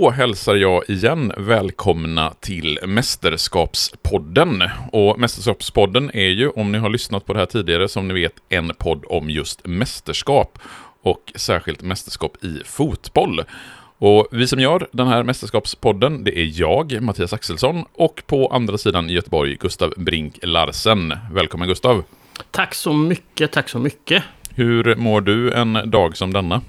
Då hälsar jag igen välkomna till Mästerskapspodden. Och Mästerskapspodden är ju, om ni har lyssnat på det här tidigare, som ni vet, en podd om just mästerskap. Och särskilt mästerskap i fotboll. Och vi som gör den här mästerskapspodden, det är jag, Mattias Axelsson, och på andra sidan i Göteborg, Gustav Brink Larsen. Välkommen Gustav! Tack så mycket, tack så mycket! Hur mår du en dag som denna?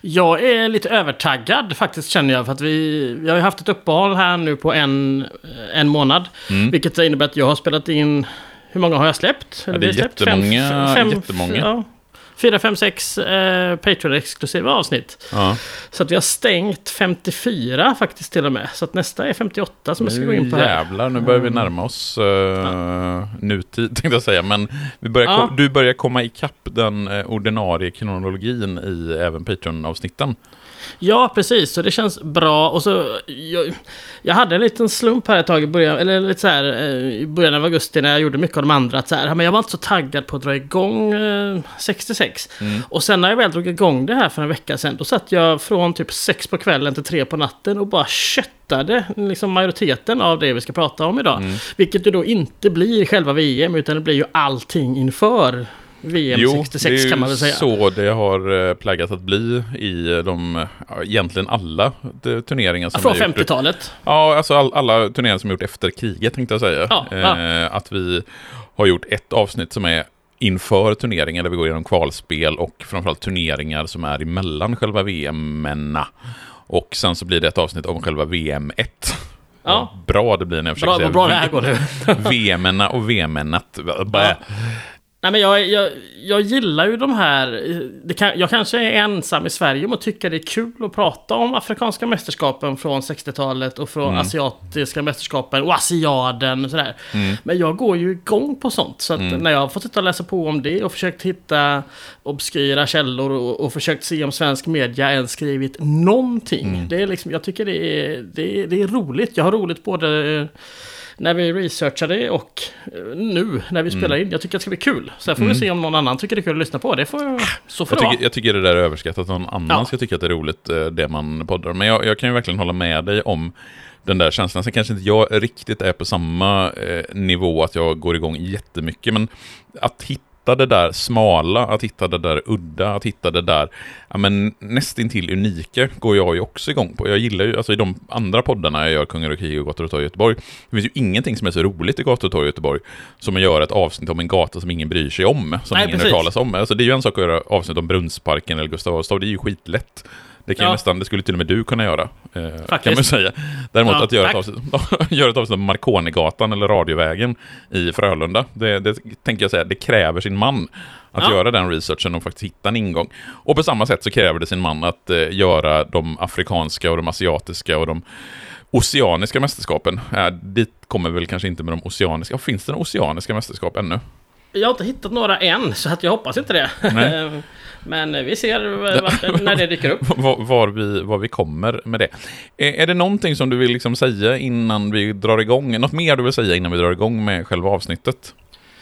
Jag är lite övertaggad faktiskt känner jag. För att vi, vi har ju haft ett uppehåll här nu på en, en månad. Mm. Vilket innebär att jag har spelat in... Hur många har jag släppt? Ja, det är jättemånga. Fem, fem, jättemånga. Ja, fyra, fem, sex eh, Patreon-exklusiva avsnitt. Ja. Så att vi har stängt 54 faktiskt till och med. Så att nästa är 58 som jag ska gå in på här. Jävlar, nu börjar vi närma oss uh, ja. nutid tänkte jag säga. Men vi börjar ja. du börjar komma ikapp den uh, ordinarie kronologin i även Patreon-avsnitten. Ja, precis. Så det känns bra. Och så, jag, jag hade en liten slump här ett tag i början, eller lite så här, eh, i början av augusti när jag gjorde mycket av de andra. Att så här, men jag var inte så taggad på att dra igång eh, 66. Mm. Och sen när jag väl drog igång det här för en vecka sedan, då satt jag från typ 6 på kvällen till 3 på natten och bara köttade liksom majoriteten av det vi ska prata om idag. Mm. Vilket ju då inte blir själva VM, utan det blir ju allting inför VM jo, 66 kan man väl säga. så det har eh, plaggat att bli i de, egentligen alla turneringar som Från 50-talet? Ja, alltså all, alla turneringar som gjort efter kriget tänkte jag säga. Ja, eh, ja. Att vi har gjort ett avsnitt som är inför turneringen där vi går igenom kvalspel och framförallt turneringar som är emellan själva VM-erna. Och sen så blir det ett avsnitt om själva VM 1. Ja. Bra det blir när jag försöker bra, säga. Bra det här går nu. VM-erna och VM-erna. Ja. Nej men jag, jag, jag gillar ju de här... Kan, jag kanske är ensam i Sverige om att tycka det är kul att prata om afrikanska mästerskapen från 60-talet och från mm. asiatiska mästerskapen och asiaden och sådär. Mm. Men jag går ju igång på sånt. Så att mm. när jag har fått sitta och läsa på om det och försökt hitta obskyra källor och, och försökt se om svensk media ens skrivit någonting. Mm. Det är liksom, jag tycker det är, det är, det är roligt. Jag har roligt både när vi researchade och eh, nu när vi spelar mm. in. Jag tycker att det ska bli kul. Sen får mm. vi se om någon annan tycker det är kul att lyssna på. Det får, så får jag, tycker, jag tycker det där är överskattat. Att någon annan ja. ska tycka att det är roligt, eh, det man poddar. Men jag, jag kan ju verkligen hålla med dig om den där känslan. Sen kanske inte jag riktigt är på samma eh, nivå att jag går igång jättemycket. Men att hitta hitta det där smala, att hitta det där udda, att hitta det där ja, men nästintill unika går jag ju också igång på. Jag gillar ju, alltså i de andra poddarna jag gör, Kungar och krig och Gator och torg i Göteborg, det finns ju ingenting som är så roligt i Gator och torg i Göteborg som att göra ett avsnitt om en gata som ingen bryr sig om, som Nej, ingen hör talas om. Alltså det är ju en sak att göra avsnitt om Brunnsparken eller Gustav Adolfs det är ju skitlätt. Det, kan ja. nästan, det skulle till och med du kunna göra. Eh, kan man säga. Däremot ja, att göra ett, avsnitt, göra ett avsnitt om Marconigatan eller Radiovägen i Frölunda. Det, det tänker jag säga, det kräver sin man att ja. göra den researchen och faktiskt hitta en ingång. Och på samma sätt så kräver det sin man att eh, göra de afrikanska och de asiatiska och de oceaniska mästerskapen. Äh, dit kommer väl kanske inte med de oceaniska. Finns det några oceaniska mästerskap ännu? Jag har inte hittat några än, så att jag hoppas inte det. Men vi ser vart, när det dyker upp. var, var, vi, var vi kommer med det. Är, det någonting som du vill liksom säga innan vi drar igång? Något mer du vill säga innan vi drar igång med själva avsnittet?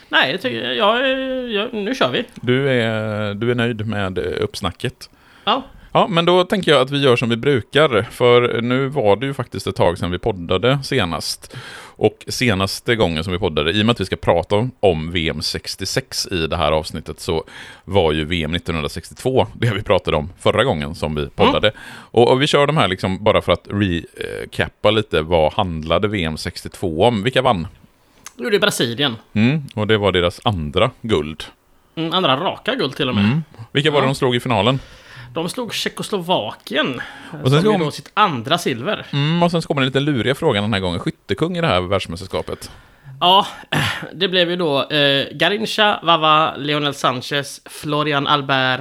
Nej, jag, jag, jag, nu kör vi. Du är, du är nöjd med uppsnacket? Ja. Ja, men då tänker jag att vi gör som vi brukar. För nu var det ju faktiskt ett tag sedan vi poddade senast. Och senaste gången som vi poddade, i och med att vi ska prata om VM 66 i det här avsnittet, så var ju VM 1962 det vi pratade om förra gången som vi poddade. Mm. Och, och, vi kör de här liksom bara för att recappa lite, vad handlade VM 62 om? Vilka vann? Det gjorde Brasilien. Mm, och det var deras andra guld. Mm, andra raka guld till och med. Mm. Vilka var det de slog i finalen? De slog Tjeckoslovakien. Och sen som då sitt andra silver. Mm, och sen så kommer den lite luriga frågan den här gången. Skyttekung i det här världsmästerskapet. Ja, det blev ju då eh, Garincha, Vava, Leonel Sanchez, Florian Albert,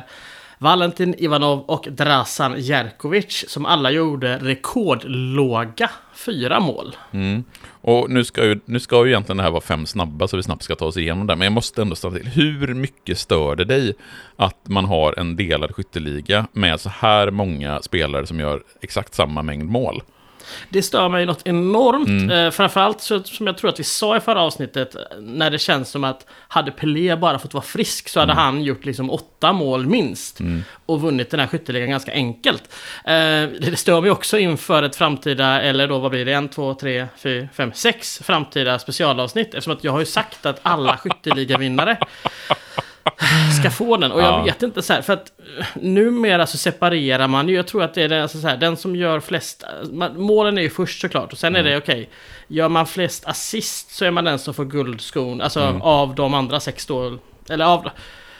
Valentin Ivanov och Drasan Jerkovic som alla gjorde rekordlåga fyra mål. Mm. Och nu ska, ju, nu ska ju egentligen det här vara fem snabba så vi snabbt ska ta oss igenom det. Men jag måste ändå ställa till. Hur mycket stör det dig att man har en delad skytteliga med så här många spelare som gör exakt samma mängd mål? Det stör mig något enormt. Mm. Eh, framförallt så, som jag tror att vi sa i förra avsnittet, när det känns som att hade Pelé bara fått vara frisk så hade mm. han gjort liksom åtta mål minst. Mm. Och vunnit den här skytteligan ganska enkelt. Eh, det stör mig också inför ett framtida, eller då vad blir det, en, två, tre, fyra, fem, sex framtida specialavsnitt. Eftersom att jag har ju sagt att alla skytteligavinnare ska få den. Och jag ja. vet inte så här, för att eh, numera så separerar man ju. Jag tror att det är den, alltså så här, den som gör flest... Man, målen är ju först såklart. Och sen mm. är det okej. Okay, gör man flest assist så är man den som får guldskon. Alltså mm. av de andra sex då. Eller av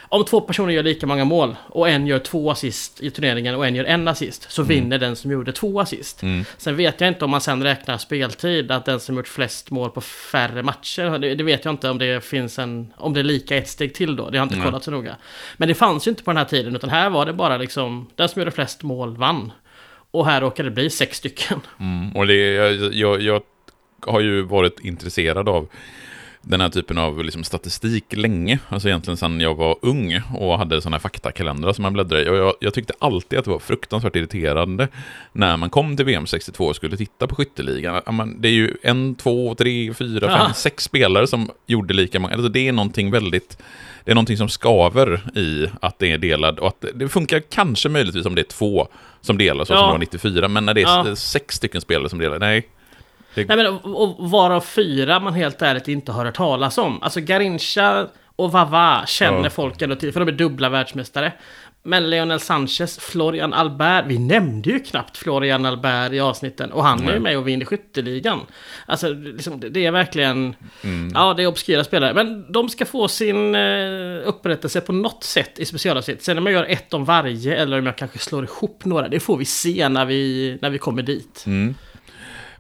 om två personer gör lika många mål och en gör två assist i turneringen och en gör en assist så mm. vinner den som gjorde två assist. Mm. Sen vet jag inte om man sen räknar speltid att den som gjort flest mål på färre matcher. Det, det, vet jag inte om det finns en... Om det är lika ett steg till då. Det har jag inte kollat så noga. Men det fanns ju inte på den här tiden utan här var det bara liksom den som gjorde flest mål vann. Och här råkade det bli sex stycken. Mm. Och det, jag, jag, jag har ju varit intresserad av den här typen av liksom, statistik länge. Alltså egentligen sedan jag var ung och hade sådana här faktakalendrar som man bläddrade i. Och jag, jag, tyckte alltid att det var fruktansvärt irriterande när man kom till VM 62 och skulle titta på skytteligan. Det är ju en, två, tre, fyra, fem, ja. sex spelare som gjorde lika många. Alltså det är någonting väldigt... Det är någonting som skaver i att det är delad och att det funkar kanske möjligtvis om det är två som delar så ja. som det var 94, men när det är ja. sex stycken spelare som delar, nej, det... Nej, men, och varav fyra man helt ärligt inte har hört talas om. Alltså Garincha och Vava känner ja. folk ändå till, för de är dubbla världsmästare. Men Leonel Sanchez, Florian Albert, vi nämnde ju knappt Florian Albert i avsnitten. Och han Nej. är ju med och vinner skytteligan. Alltså, liksom, det är verkligen... Mm. Ja, det är obskyra spelare. Men de ska få sin uh, upprättelse på något sätt i specialavsnitt. Sen om jag gör ett om varje, eller om jag kanske slår ihop några, det får vi se när vi, när vi kommer dit. Mm.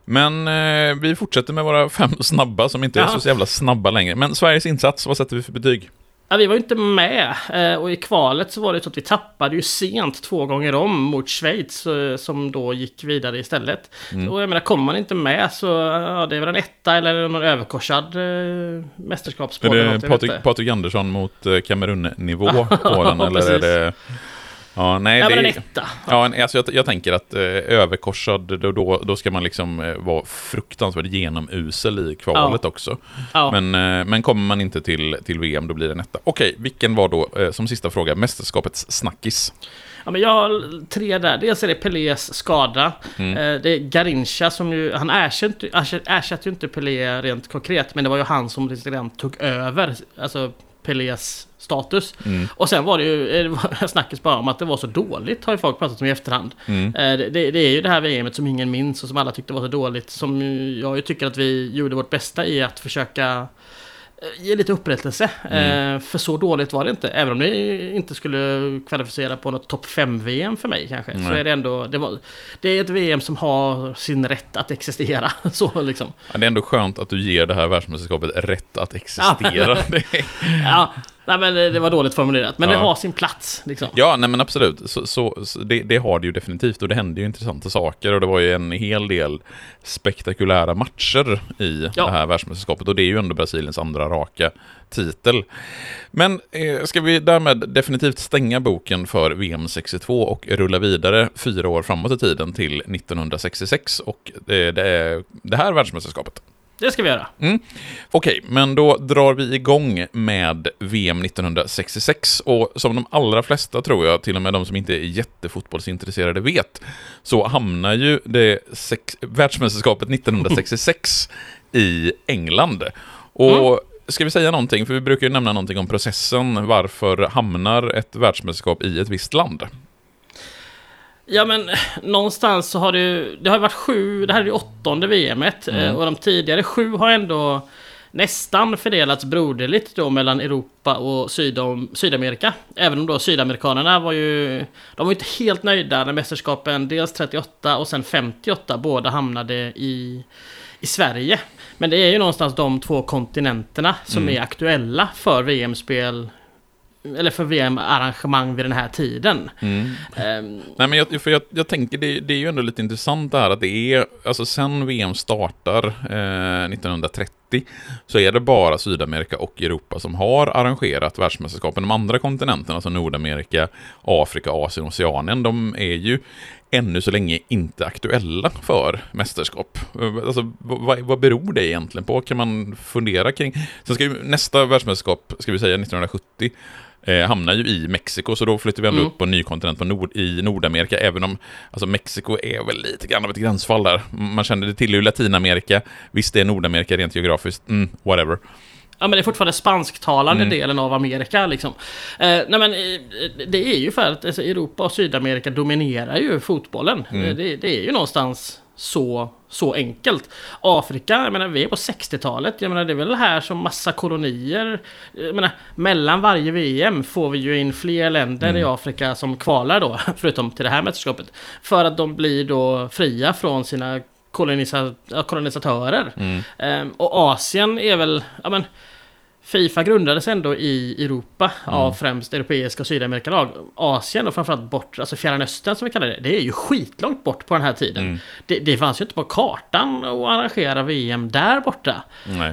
Men eh, vi fortsätter med våra fem snabba som inte ja. är så jävla snabba längre. Men Sveriges insats, vad sätter vi för betyg? Ja, vi var ju inte med eh, och i kvalet så var det så att vi tappade ju sent två gånger om mot Schweiz eh, som då gick vidare istället. Mm. Och jag menar, kommer man inte med så ja, det är väl en etta eller någon överkorsad eh, mästerskapsboll. Är det Patrik, Patrik Andersson mot eh, Kamerun-nivå på den eller är det Ja, nej, ja, det, en etta. Ja, alltså jag, jag tänker att eh, överkorsad, då, då, då ska man liksom eh, vara fruktansvärt genomusel i kvalet ja. också. Ja. Men, eh, men kommer man inte till, till VM, då blir det en etta. Okej, vilken var då, eh, som sista fråga, mästerskapets snackis? Ja, men jag har tre där. Dels är det Pelés skada. Mm. Eh, det är Garincha som ju... Han ersatte, ersatte ju inte Pelé rent konkret, men det var ju han som redan tog över. Alltså Pelés status. Mm. Och sen var det ju eh, snackes bara om att det var så dåligt har ju folk pratat om i efterhand. Mm. Eh, det, det, är ju det här VMet som ingen minns och som alla tyckte var så dåligt. Som jag tycker att vi gjorde vårt bästa i att försöka ge lite upprättelse. Mm. Eh, för så dåligt var det inte. Även om det inte skulle kvalificera på något topp 5-VM för mig kanske. Mm. Så är det ändå... Det, var, det, är ett VM som har sin rätt att existera. så liksom. Ja, det är ändå skönt att du ger det här världsmästerskapet rätt att existera. ja, Nej men det var dåligt formulerat, men ja. det har sin plats. Liksom. Ja, nej men absolut. Så, så, så det, det, har det ju definitivt och det händer ju intressanta saker och det var ju en hel del spektakulära matcher i ja. det här världsmästerskapet och det är ju ändå Brasiliens andra raka titel. Men eh, ska vi därmed definitivt stänga boken för VM 62 och rulla vidare fyra år framåt i tiden till 1966 och det, det, det här världsmästerskapet. Det ska vi göra. Mm. Okej, okay, men då drar vi igång med VM 1966. Och som de allra flesta tror jag, till och med de som inte är jättefotbollsintresserade vet, så hamnar ju det sex, världsmästerskapet 1966 i England. Och mm. Ska vi säga någonting? För vi brukar ju nämna någonting om processen. Varför hamnar ett världsmästerskap i ett visst land? Ja men någonstans så har det ju, det har varit sju, det här är det åttonde VMet mm. och de tidigare sju har ändå nästan fördelats broderligt då mellan Europa och Sydom, Sydamerika. Även om då sydamerikanerna var ju, de var inte helt nöjda när mästerskapen dels 38 och sen 58 båda hamnade i, i Sverige. Men det är ju någonstans de två kontinenterna som mm. är aktuella för VM-spel eller för VM-arrangemang vid den här tiden. Mm. Um, Nej, men jag, för jag, jag tänker, det, det, är ju ändå lite intressant det här att det är, alltså sen VM startar eh, 1930 så är det bara Sydamerika och Europa som har arrangerat världsmästerskapen. De andra kontinenterna, alltså Nordamerika, Afrika, Asien och Oceanien, de är ju ännu så länge inte aktuella för mästerskap. Alltså, vad, vad beror det egentligen på? Kan man fundera kring? Sen ska ju nästa världsmästerskap, ska vi säga 1970, eh, hamnar ju i Mexiko, så då flyttar vi ändå mm. upp på en ny kontinent på nord, i Nordamerika, även om alltså Mexiko är väl lite grann av ett gränsfall där. Man känner det till ju Latinamerika, visst det är Nordamerika rent geografiskt, mm, whatever. Ja men det är fortfarande spansktalande mm. delen av Amerika liksom. Eh, nej men eh, det är ju för att alltså, Europa och Sydamerika dominerar ju fotbollen. Mm. Eh, det, det, är ju någonstans så, så enkelt. Afrika, jag menar vi är på 60-talet. Jag menar det är väl här som massa kolonier. Jag menar mellan varje VM får vi ju in fler länder mm. i Afrika som kvalar då. Förutom till det här mästerskapet. För att de blir då fria från sina kolonisa kolonisatörer. Mm. Um, och Asien är väl, ja men Fifa grundades ändå i Europa mm. av främst europeiska och sydamerikanlag. Asien och framförallt bort, alltså Fjärran Östern som vi kallar det, det är ju skitlångt bort på den här tiden. Mm. Det, det fanns ju inte på kartan att arrangera VM där borta.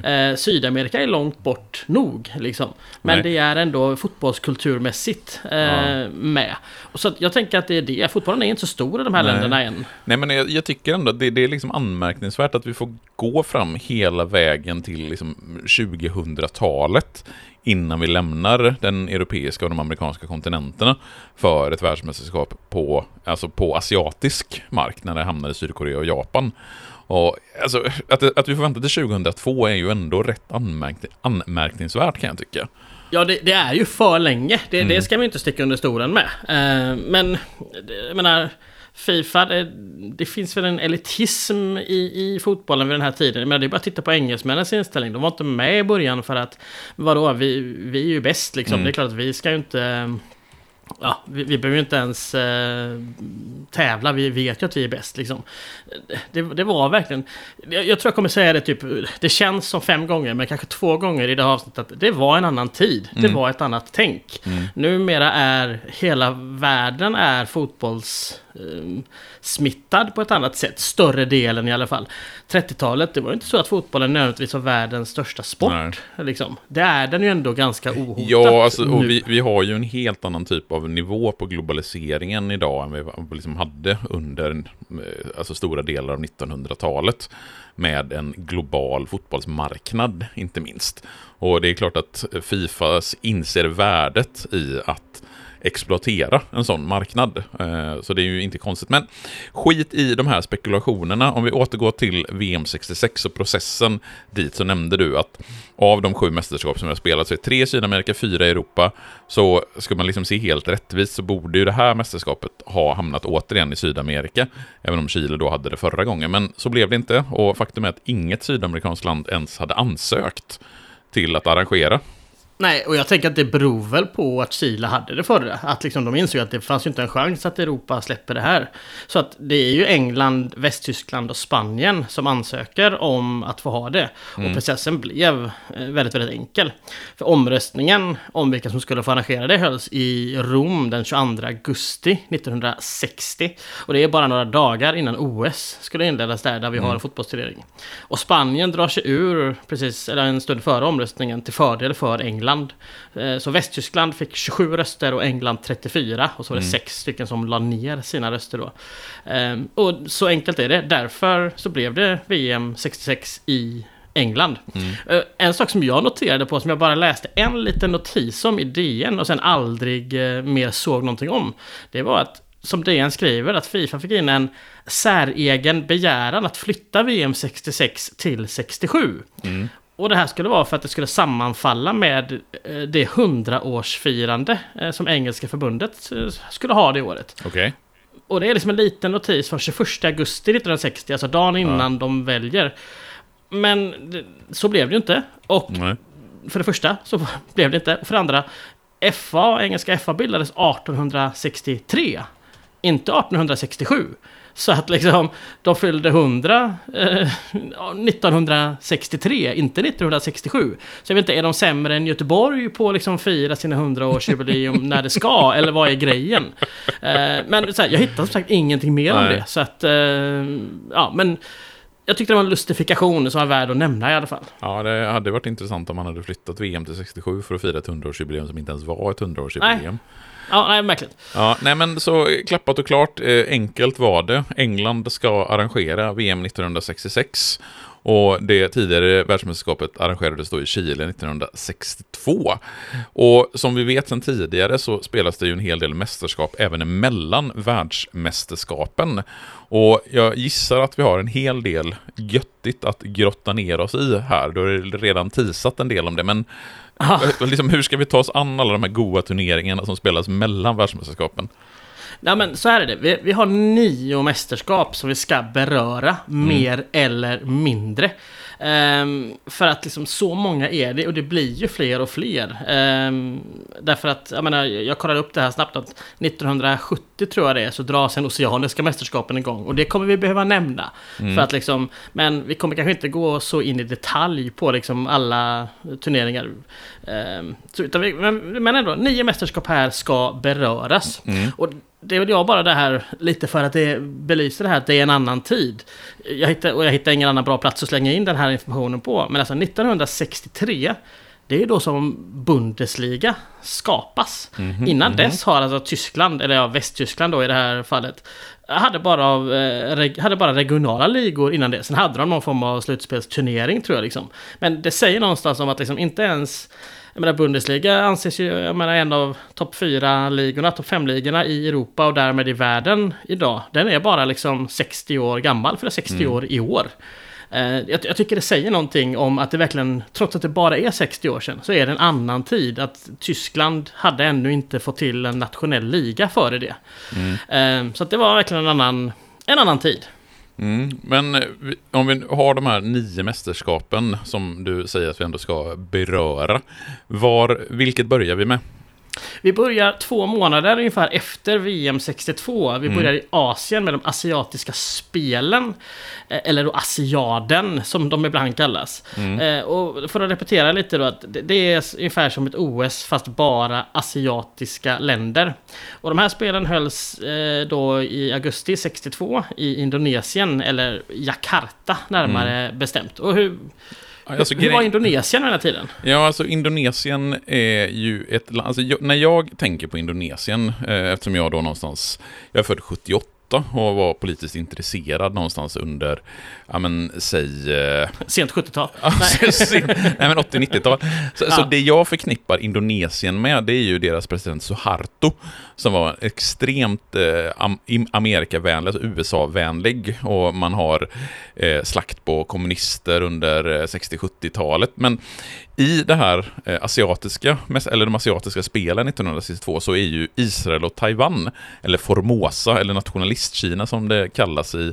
Eh, Sydamerika är långt bort nog liksom. Men Nej. det är ändå fotbollskulturmässigt eh, ja. med. Och så jag tänker att det är det. Fotbollen är inte så stor i de här Nej. länderna än. Nej men jag, jag tycker ändå att det, det, är liksom anmärkningsvärt att vi får gå fram hela vägen till liksom 2000-talet innan vi lämnar den europeiska och de amerikanska kontinenterna för ett världsmästerskap på, alltså på asiatisk mark när det hamnar i Sydkorea och Japan. Och, alltså, att, att vi får vänta till 2002 är ju ändå rätt anmärk anmärkningsvärt kan jag tycka. Ja, det, det, är ju för länge. Det, mm. det ska vi inte sticka under stolen med. Uh, men, jag menar... Fifa, det, det, finns väl en elitism i, i fotbollen vid den här tiden. Men det är bara att titta på engelsmännens inställning. De var inte med i början för att, vadå, vi, vi är ju bäst liksom. Mm. Det är klart att vi ska ju inte Ja, vi, vi behöver ju inte ens eh, tävla, vi vet ju att vi är bäst liksom. Det, det var verkligen... Jag, jag, tror jag kommer säga det typ... Det känns som fem gånger, men kanske två gånger i det här avsnittet. Att det var en annan tid. Mm. Det var ett annat tänk. Mm. Numera är hela världen är fotbolls smittad på ett annat sätt. Större delen i alla fall. 30-talet, det var inte så att fotbollen nödvändigtvis var världens största sport. Liksom. Det är den ju ändå ganska ohotat Ja, alltså, och vi, vi, har ju en helt annan typ av nivå på globaliseringen idag än vi liksom hade under eh, alltså, stora delar av 1900-talet med en global fotbollsmarknad, inte minst. Och det är klart att Fifa inser värdet i att exploatera en sån marknad. Eh, så det är ju inte konstigt. Men skit i de här spekulationerna. Om vi återgår till VM 66 och processen dit så nämnde du att av de sju mästerskap som vi har spelat så är tre i Sydamerika, fyra i Europa. Så ska man liksom se helt rättvist så borde ju det här mästerskapet ha hamnat återigen i Sydamerika. Även om Chile då hade det förra gången. Men så blev det inte och faktum är att inget sydamerikanskt land ens hade ansökt till att arrangera Nej, och jag tänker att det beror väl på att Chile hade det förra. Att liksom de insåg att det fanns ju inte en chans att Europa släpper det här. Så att det är ju England, Västtyskland och Spanien som ansöker om att få ha det. Mm. Och processen blev eh, väldigt, väldigt enkel. För omröstningen om vilka som skulle få arrangera det hölls i Rom den 22 augusti 1960. Och det är bara några dagar innan OS skulle inledas där, där vi mm. har en fotbollsturnering. Och Spanien drar sig ur precis, eller en stund före omröstningen till fördel för England England. Eh, så Västtyskland fick 27 röster och England 34. Och så var det mm. sex stycken som la ner sina röster då. Ehm, och så enkelt är det. Därför så blev det VM 66 i England. Mm. Eh, en sak som jag noterade på, som jag bara läste en liten notis om i DN och sen aldrig eh, mer såg någonting om. Det var att, som DN skriver, att Fifa fick in en säregen begäran att flytta VM 66 till 67. Mm. Och det här skulle vara för att det skulle sammanfalla med eh, det hundraårsfirande eh, som Engelska förbundet eh, skulle ha det året. Okej. Okay. Och det är liksom en liten notis från 21 augusti 1960, alltså dagen innan ja. de väljer. Men så blev det ju inte. Och Nej. för det första så blev det inte. Och för det andra, FA, engelska FA bildades 1863. Inte 1867. Så att liksom, de fyllde 100 eh, 1963, inte 1967. Så jag vet inte, är de sämre än Göteborg på att liksom fira sina 100-årsjubileum när det ska? Eller vad är grejen? Eh, men så här, jag hittade som sagt ingenting mer Nej. om det. Så att, eh, ja men... jag tyckte det var en lustifikation som var värd att nämna i alla fall. Ja, det hade varit intressant om man hade flyttat VM till 67 för att fira ett 100-årsjubileum som inte ens var ett 100-årsjubileum. Ja, nej, märkligt. Ja, nej men så klappat och klart, eh, enkelt var det. England ska arrangera VM 1966. Och det tidigare världsmästerskapet arrangerades då i Chile 1962. Och som vi vet sedan tidigare så spelas det ju en hel del mästerskap även mellan världsmästerskapen. Och jag gissar att vi har en hel del göttigt att grotta ner oss i här. Du har redan tisat en del om det, men liksom, hur ska vi ta oss an alla de här goda turneringarna som spelas mellan världsmästerskapen? Ja men så här är det. Vi, vi har nio mästerskap som vi ska beröra, mm. mer eller mindre. Um, för att liksom så många är det och det blir ju fler och fler. Um, därför att, jag menar, jag kollade upp det här snabbt att 1970 tror jag det är så dras den oceaniska mästerskapen igång. Och det kommer vi behöva nämna. Mm. För att liksom, men vi kommer kanske inte gå så in i detalj på liksom alla turneringar. Um, så, vi, men, men ändå, nio mästerskap här ska beröras. Mm. Och det är väl jag bara det här lite för att det belyser det här att det är en annan tid. Jag hittar, och jag hittar ingen annan bra plats att slänga in den här informationen på. Men alltså 1963 det är då som Bundesliga skapas. Mm -hmm, Innan mm -hmm. dess har alltså Tyskland, eller ja, Västtyskland då i det här fallet, hade bara, av, eh, hade bara regionala ligor innan det. Sen hade de någon form av slutspelsturnering tror jag. Liksom. Men det säger någonstans om att liksom inte ens jag menar Bundesliga anses ju, jag menar en av topp 4-ligorna, topp 5-ligorna i Europa och därmed i världen idag. Den är bara liksom 60 år gammal, för 60 mm. år i år. Eh, jag, jag, tycker det säger någonting om att det verkligen, trots att det bara är 60 år sedan, så är det en annan tid. Att Tyskland hade ännu inte fått till en nationell liga före det. Mm. Eh, så det var verkligen en annan, en annan tid. Mm, men eh, om vi har de här nio mästerskapen som du säger att vi ändå ska beröra. Var, vilket börjar vi med? Vi börjar två månader ungefär efter VM 62. Vi mm. börjar i Asien med de asiatiska spelen. Eh, eller då Asiaden som de ibland kallas. Mm. Eh, och för att repetera lite då att det är ungefär som ett OS fast bara asiatiska länder. Och de här spelen hölls eh, då i augusti 62 i Indonesien eller Jakarta närmare mm. bestämt. Och hur, Alltså, Hur var Indonesien den här tiden? Ja, alltså Indonesien är ju ett land... Alltså, när jag tänker på Indonesien, eh, eftersom jag då någonstans... Jag är född 78 och var politiskt intresserad någonstans under, ja men säg... Eh, Sent 70-tal? nej. men 80-90-tal. Så, ja. så, det jag förknippar Indonesien med, det är ju deras president Suharto, som var extremt eh, Amerikavänlig, alltså USA-vänlig, och man har eh, slakt på kommunister under eh, 60-70-talet. Men i det här eh, asiatiska, eller de asiatiska spelen 1962 så är ju Israel och Taiwan, eller Formosa, eller nationalistkina som det kallas i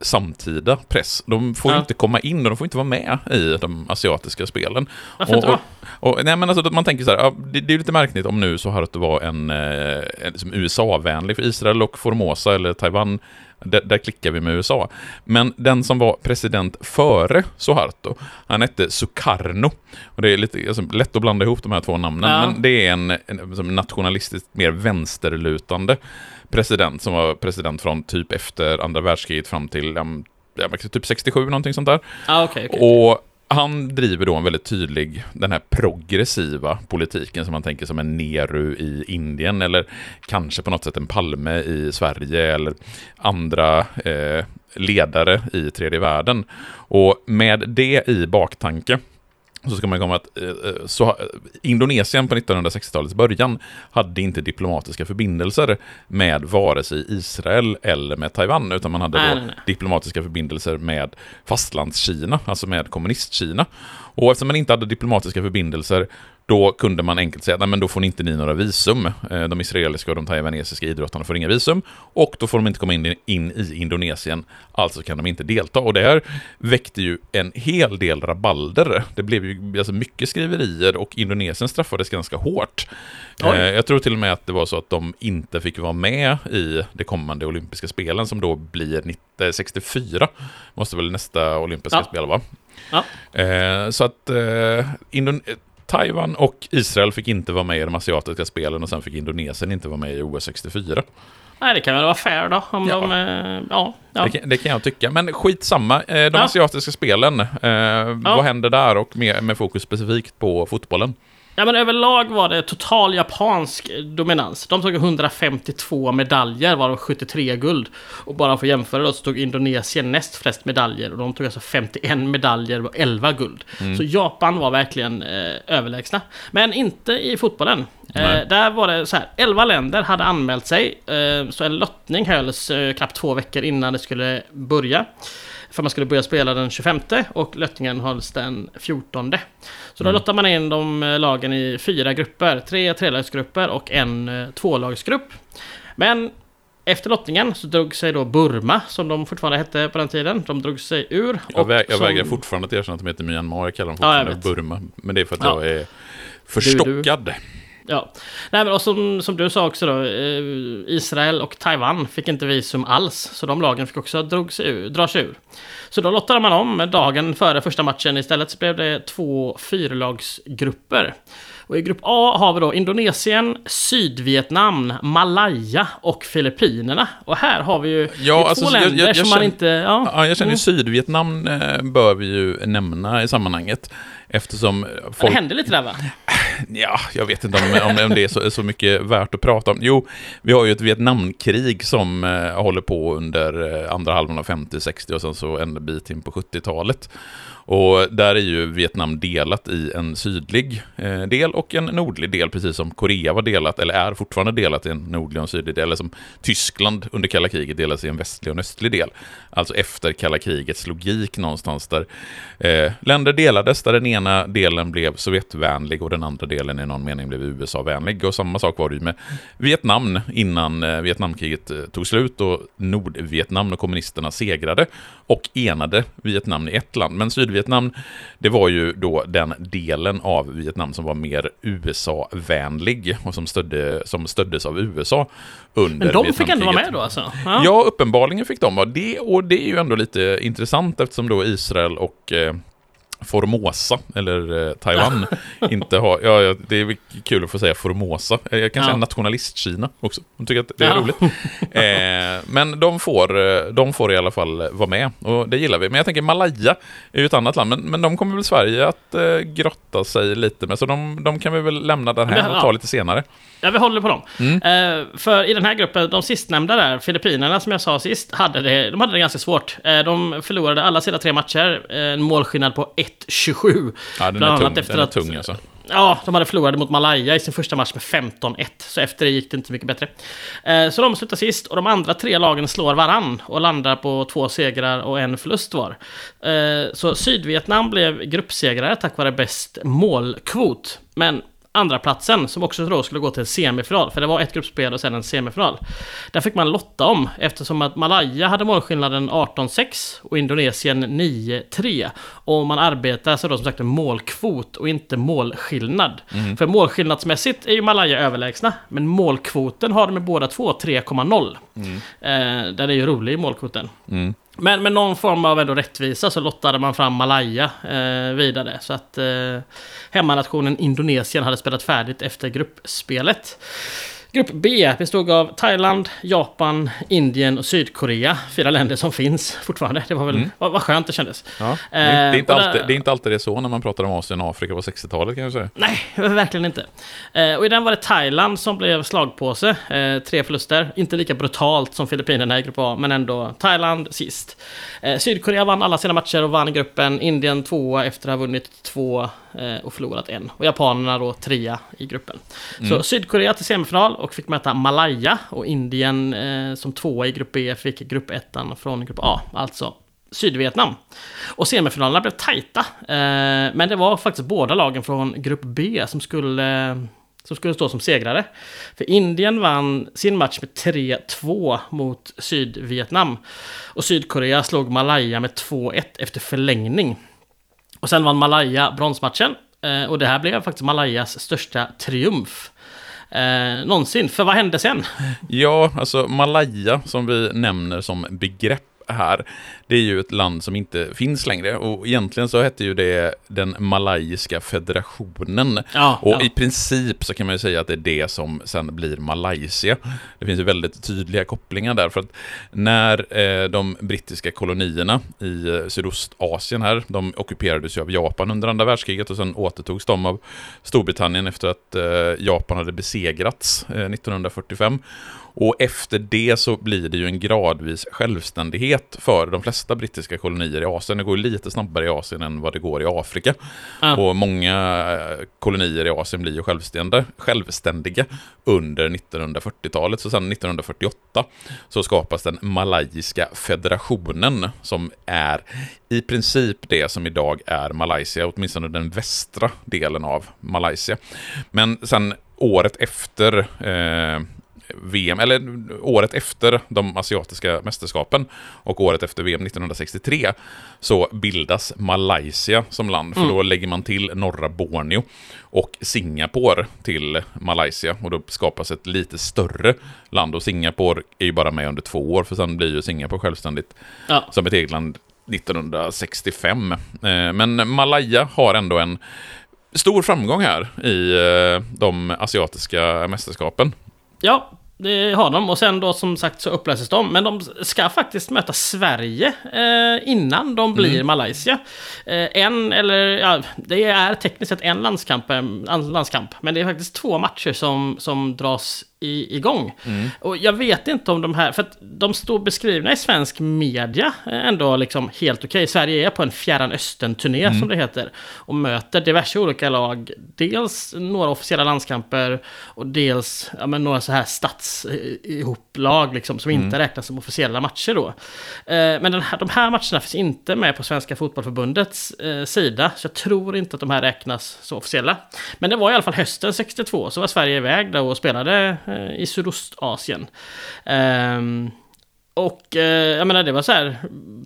samtida press. De får ja. inte komma in och de får inte vara med i de asiatiska spelen. Varför och, inte och, och, nej, men alltså, Man tänker så här, ja, det, det, är lite märkligt om nu så har det var en, eh, en USA-vänlig för Israel och Formosa eller Taiwan där, där, klickar vi med USA. Men den som var president före Suharto, han hette Sukarno. Och det är lite alltså, lätt att blanda ihop de här två namnen, ja. men det är en, en nationalistiskt mer vänsterlutande president som var president från typ efter andra världskriget fram till um, typ 67, någonting sånt där. Ah, okay, okay, och han driver då en väldigt tydlig, den här progressiva politiken som man tänker som en Nehru i Indien eller kanske på något sätt en Palme i Sverige eller andra eh, ledare i tredje världen. Och med det i baktanke så ska man komma att eh, eh, så, Indonesien på 1960-talets början hade inte diplomatiska förbindelser med vare sig Israel eller med Taiwan, utan man hade nej. diplomatiska förbindelser med fastlandskina, alltså med kommunistkina. Och eftersom man inte hade diplomatiska förbindelser då kunde man enkelt säga, men då får inte ni några visum. Eh, de israeliska och de taiwanesiska idrottarna får inga visum. Och då får de inte komma in, in i Indonesien, alltså kan de inte delta. Och det här väckte ju en hel del rabalder. Det blev ju alltså mycket skriverier och Indonesien straffades ganska hårt. Oj. Eh, jag tror till och med att det var så att de inte fick vara med i det kommande olympiska spelen som då blir 64. Måste väl nästa olympiska ja. spel vara. Ja. Eh, så att Taiwan och Israel fick inte vara med i de asiatiska spelen och sen fick Indonesien inte vara med i OS 64. Nej, det kan väl vara fair då. Om ja. De, eh, ja, ja. Det, kan, det, kan, jag tycka. Men skitsamma. Eh, de ja. asiatiska spelen, eh, vad händer där och med, med fokus specifikt på fotbollen? Ja men överlag var det total japansk dominans. De tog 152 medaljer, varav 73 guld. Och bara för att jämföra då så tog Indonesien näst flest medaljer. Och de tog alltså 51 medaljer och 11 guld. Mm. Så Japan var verkligen eh, överlägsna. Men inte i fotbollen. Eh, där var det så här, 11 länder hade anmält sig. Eh, så en lottning hölls eh, knappt två veckor innan det skulle börja. För man skulle börja spela den 25 och lottningen hölls den 14. Så då mm. lottar man in de eh, lagen i fyra grupper. Tre trelagsgrupper och en eh, tvålagsgrupp. Men efter lottningen så drog sig då Burma, som de fortfarande hette på den tiden, de drog sig ur. Jag, väg, jag som... vägrar fortfarande att erkänna att de heter Myanmar, jag kallar dem fortfarande ja, Burma. Men det är för att ja. jag är förstockad. Du, du. Ja, Nej, men och som, som du sa också då, eh, Israel och Taiwan fick inte visum alls, så de lagen fick också drog sig ur, dra sig ur. Så då lottade man om dagen före första matchen, istället så blev det två fyrlagsgrupper. Och i grupp A har vi då Indonesien, Sydvietnam, Malaya och Filippinerna. Och här har vi ju ja, alltså, två länder jag, jag, jag som känner, man inte... Ja, ja jag känner mm. Sydvietnam eh, bör vi ju nämna i sammanhanget. Eftersom folk... Det händer lite där va? Ja, jag vet inte om, om, om det är så, så, mycket värt att prata om. Jo, vi har ju ett Vietnamkrig som eh, håller på under eh, andra halvan av 50-60 och sen så en bit in på 70-talet. Och där är ju Vietnam delat i en sydlig eh, del och en nordlig del, precis som Korea var delat, eller är fortfarande delat i en nordlig och en sydlig del, eller som Tyskland under kalla kriget delades i en västlig och en östlig del. Alltså efter kalla krigets logik någonstans där eh, länder delades, där den ena delen blev Sovjetvänlig och den andra delen i någon mening blev USA-vänlig. Och samma sak var det ju med Vietnam innan eh, Vietnamkriget eh, tog slut och Nordvietnam och kommunisterna segrade och enade Vietnam i ett land. Men Sydvietnam, det var ju då den delen av Vietnam som var mer USA-vänlig och som, stödde, som stöddes av USA under Men de fick ändå vara med då alltså? Ja, ja uppenbarligen fick de vara det. Och det är ju ändå lite intressant eftersom då Israel och eh, Formosa, eller eh, Taiwan, inte har... Ja, det är kul att få säga Formosa. Eh, jag kan ja. säga nationalist-Kina också. De tycker att det är ja. roligt. Eh, men de får, eh, de får i alla fall vara med, och det gillar vi. Men jag tänker Malaya är ju ett annat land, men, men de kommer väl Sverige att eh, grotta sig lite med, så de, de kan vi väl lämna där här och ta lite senare. Ja, vi håller på dem. Mm. Eh, för i den här gruppen, de sistnämnda där, Filippinerna som jag sa sist, hade det, de hade det ganska svårt. Eh, de förlorade alla sina tre matcher, en målskillnad på 1-27. Ja, den är tung, efter den är att, tung alltså. Ja, de hade förlorat mot Malaya i sin första match med 15-1. Så efter det gick det inte mycket bättre. Eh, så de slutar sist och de andra tre lagen slår varann och landar på två segrar och en förlust var. Eh, så Sydvietnam blev gruppsegrare tack vare bäst målkvot. Men andra platsen som också då skulle gå till semifinal. För det var ett gruppspel och sen en semifinal. Där fick man lotta om eftersom att Malaya hade målskillnaden 18-6 och Indonesien 9-3. Och man arbetar så då som sagt med målkvot och inte målskillnad. Mm. För målskillnadsmässigt är ju Malaya överlägsna. Men målkvoten har de med båda två 3,0. Mm. Eh, den är ju rolig i målkvoten. Mm. Men med någon form av ändå rättvisa så lottade man fram Malaya eh, vidare. Så att eh, hemmanationen Indonesien hade spelat färdigt efter gruppspelet. Grupp B bestod av Thailand, Japan, Indien och Sydkorea. Fyra länder som finns fortfarande. Det var väl mm. vad, vad skönt det kändes. Ja, det, är, är inte eh, alltid, det är inte alltid det så när man pratar om Asien och Afrika på 60-talet kan jag säga. Nej, verkligen inte. Eh, och i den var det Thailand som blev slagpåse. Eh, tre förluster. Inte lika brutalt som Filippinerna i grupp A, men ändå Thailand sist. Sydkorea vann alla sina matcher och vann gruppen. Indien tvåa efter att ha vunnit två och förlorat en. Och japanerna då trea i gruppen. Mm. Så Sydkorea till semifinal och fick möta Malaya. Och Indien eh, som tvåa i grupp B fick grupp ettan från grupp A. Alltså Sydvietnam. Och semifinalerna blev tajta. Eh, men det var faktiskt båda lagen från grupp B som skulle som skulle stå som segrare. För Indien vann sin match med 3-2 mot Sydvietnam. Och Sydkorea slog Malaya med 2-1 efter förlängning. Och sen vann Malaya bronsmatchen. Eh, och det här blev faktiskt Malayas största triumf. Eh, någonsin. För vad hände sen? Ja, alltså Malaya som vi nämner som begrepp här, det är ju ett land som inte finns längre. Och egentligen så hette ju det den Malayiska federationen. Ja, och ja. i princip så kan man ju säga att det är det som sen blir Malaysia. Det finns ju väldigt tydliga kopplingar där. För att när eh, de brittiska kolonierna i eh, Sydostasien här, de ockuperades ju av Japan under andra världskriget och sen återtogs de av Storbritannien efter att eh, Japan hade besegrats eh, 1945. Och efter det så blir det ju en gradvis självständighet för de flesta brittiska kolonier i Asien. Det går lite snabbare i Asien än vad det går i Afrika. Ja. Och många eh, kolonier i Asien blir ju självständiga, självständiga under 1940-talet. Så sen 1948 så skapas den Malayiska federationen som är i princip det som idag är Malaysia, åtminstone den västra delen av Malaysia. Men sen året efter eh, VM, eller året efter de asiatiska mästerskapen och året efter VM 1963 så bildas Malaysia som land, för då lägger man till norra Borneo och Singapore till Malaysia och då skapas ett lite större land och Singapore är ju bara med under två år för sen blir ju Singapore självständigt Ja. som ett eget land 1965. Eh, Men Malaya har ändå en stor framgång här i eh, de asiatiska mästerskapen. Ja, det har de. Och sen då som sagt så upplöses de. Men de ska faktiskt möta Sverige eh, innan de blir Malaysia. Eh, en, eller ja, det är tekniskt sett en landskamp, en landskamp. Men det är faktiskt två matcher som, som dras i, igång. Och jag vet inte om de här, för att de står beskrivna i svensk media eh, ändå liksom helt okej. Sverige är på en fjärran östern-turné som det heter. Och möter diverse olika lag. Dels några officiella landskamper och dels ja, några så här stats eh, liksom, som inte räknas som officiella matcher då. Eh, men här, de här matcherna finns inte med på Svenska Fotbollförbundets eh, sida. Så jag tror inte att de här räknas som officiella. Men det var i alla fall hösten 62 så var Sverige iväg då och spelade i Sydostasien. Ehm, och eh, jag menar det var så här,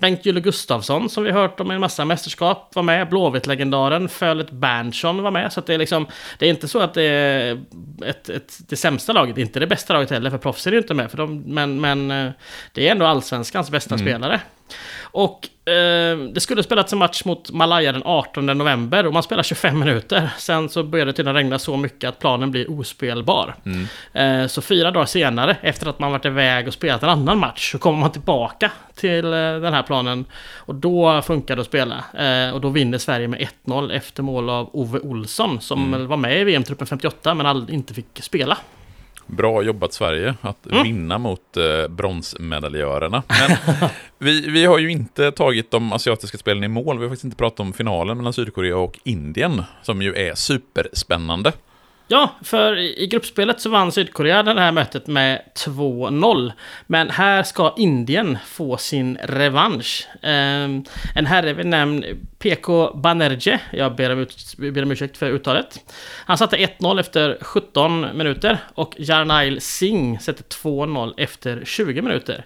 Bengt Gylle Gustafsson som vi hört om i en massa mästerskap var med, Blåvitt-legendaren, Fölet Berntsson var med. Så det är liksom, det är inte så att det är ett, ett, det sämsta laget, inte det bästa laget heller, för proffs är ju inte med. För de, men, men eh, det är ändå allsvenskans bästa spelare. Och eh, det skulle spelats en match mot Malaya den 18 november och man spelar 25 minuter. Sen så började det tydligen regna så mycket att planen blir ospelbar. Eh, så fyra dagar senare, efter att man varit iväg och spelat en annan match, så kommer man tillbaka till eh, den här planen. Och då funkar det att spela. Eh, och då vinner Sverige med 1-0 efter mål av Ove Olsson, som väl var med i VM-truppen 58 men aldrig, inte fick spela. Bra jobbat Sverige att vinna mot eh, bronsmedaljörerna. Men vi, vi har ju inte tagit de asiatiska spelen i mål. Vi har faktiskt inte pratat om finalen mellan Sydkorea och Indien, som ju är superspännande. Ja, för i gruppspelet så vann Sydkorea det här mötet med 2-0. Men här ska Indien få sin revansch. Ehm, en herre vid namn PK Banerjee, jag ber om, ut, ber om ursäkt för uttalet. Han satte 1-0 efter 17 minuter och Jarnail Singh sätter 2-0 efter 20 minuter.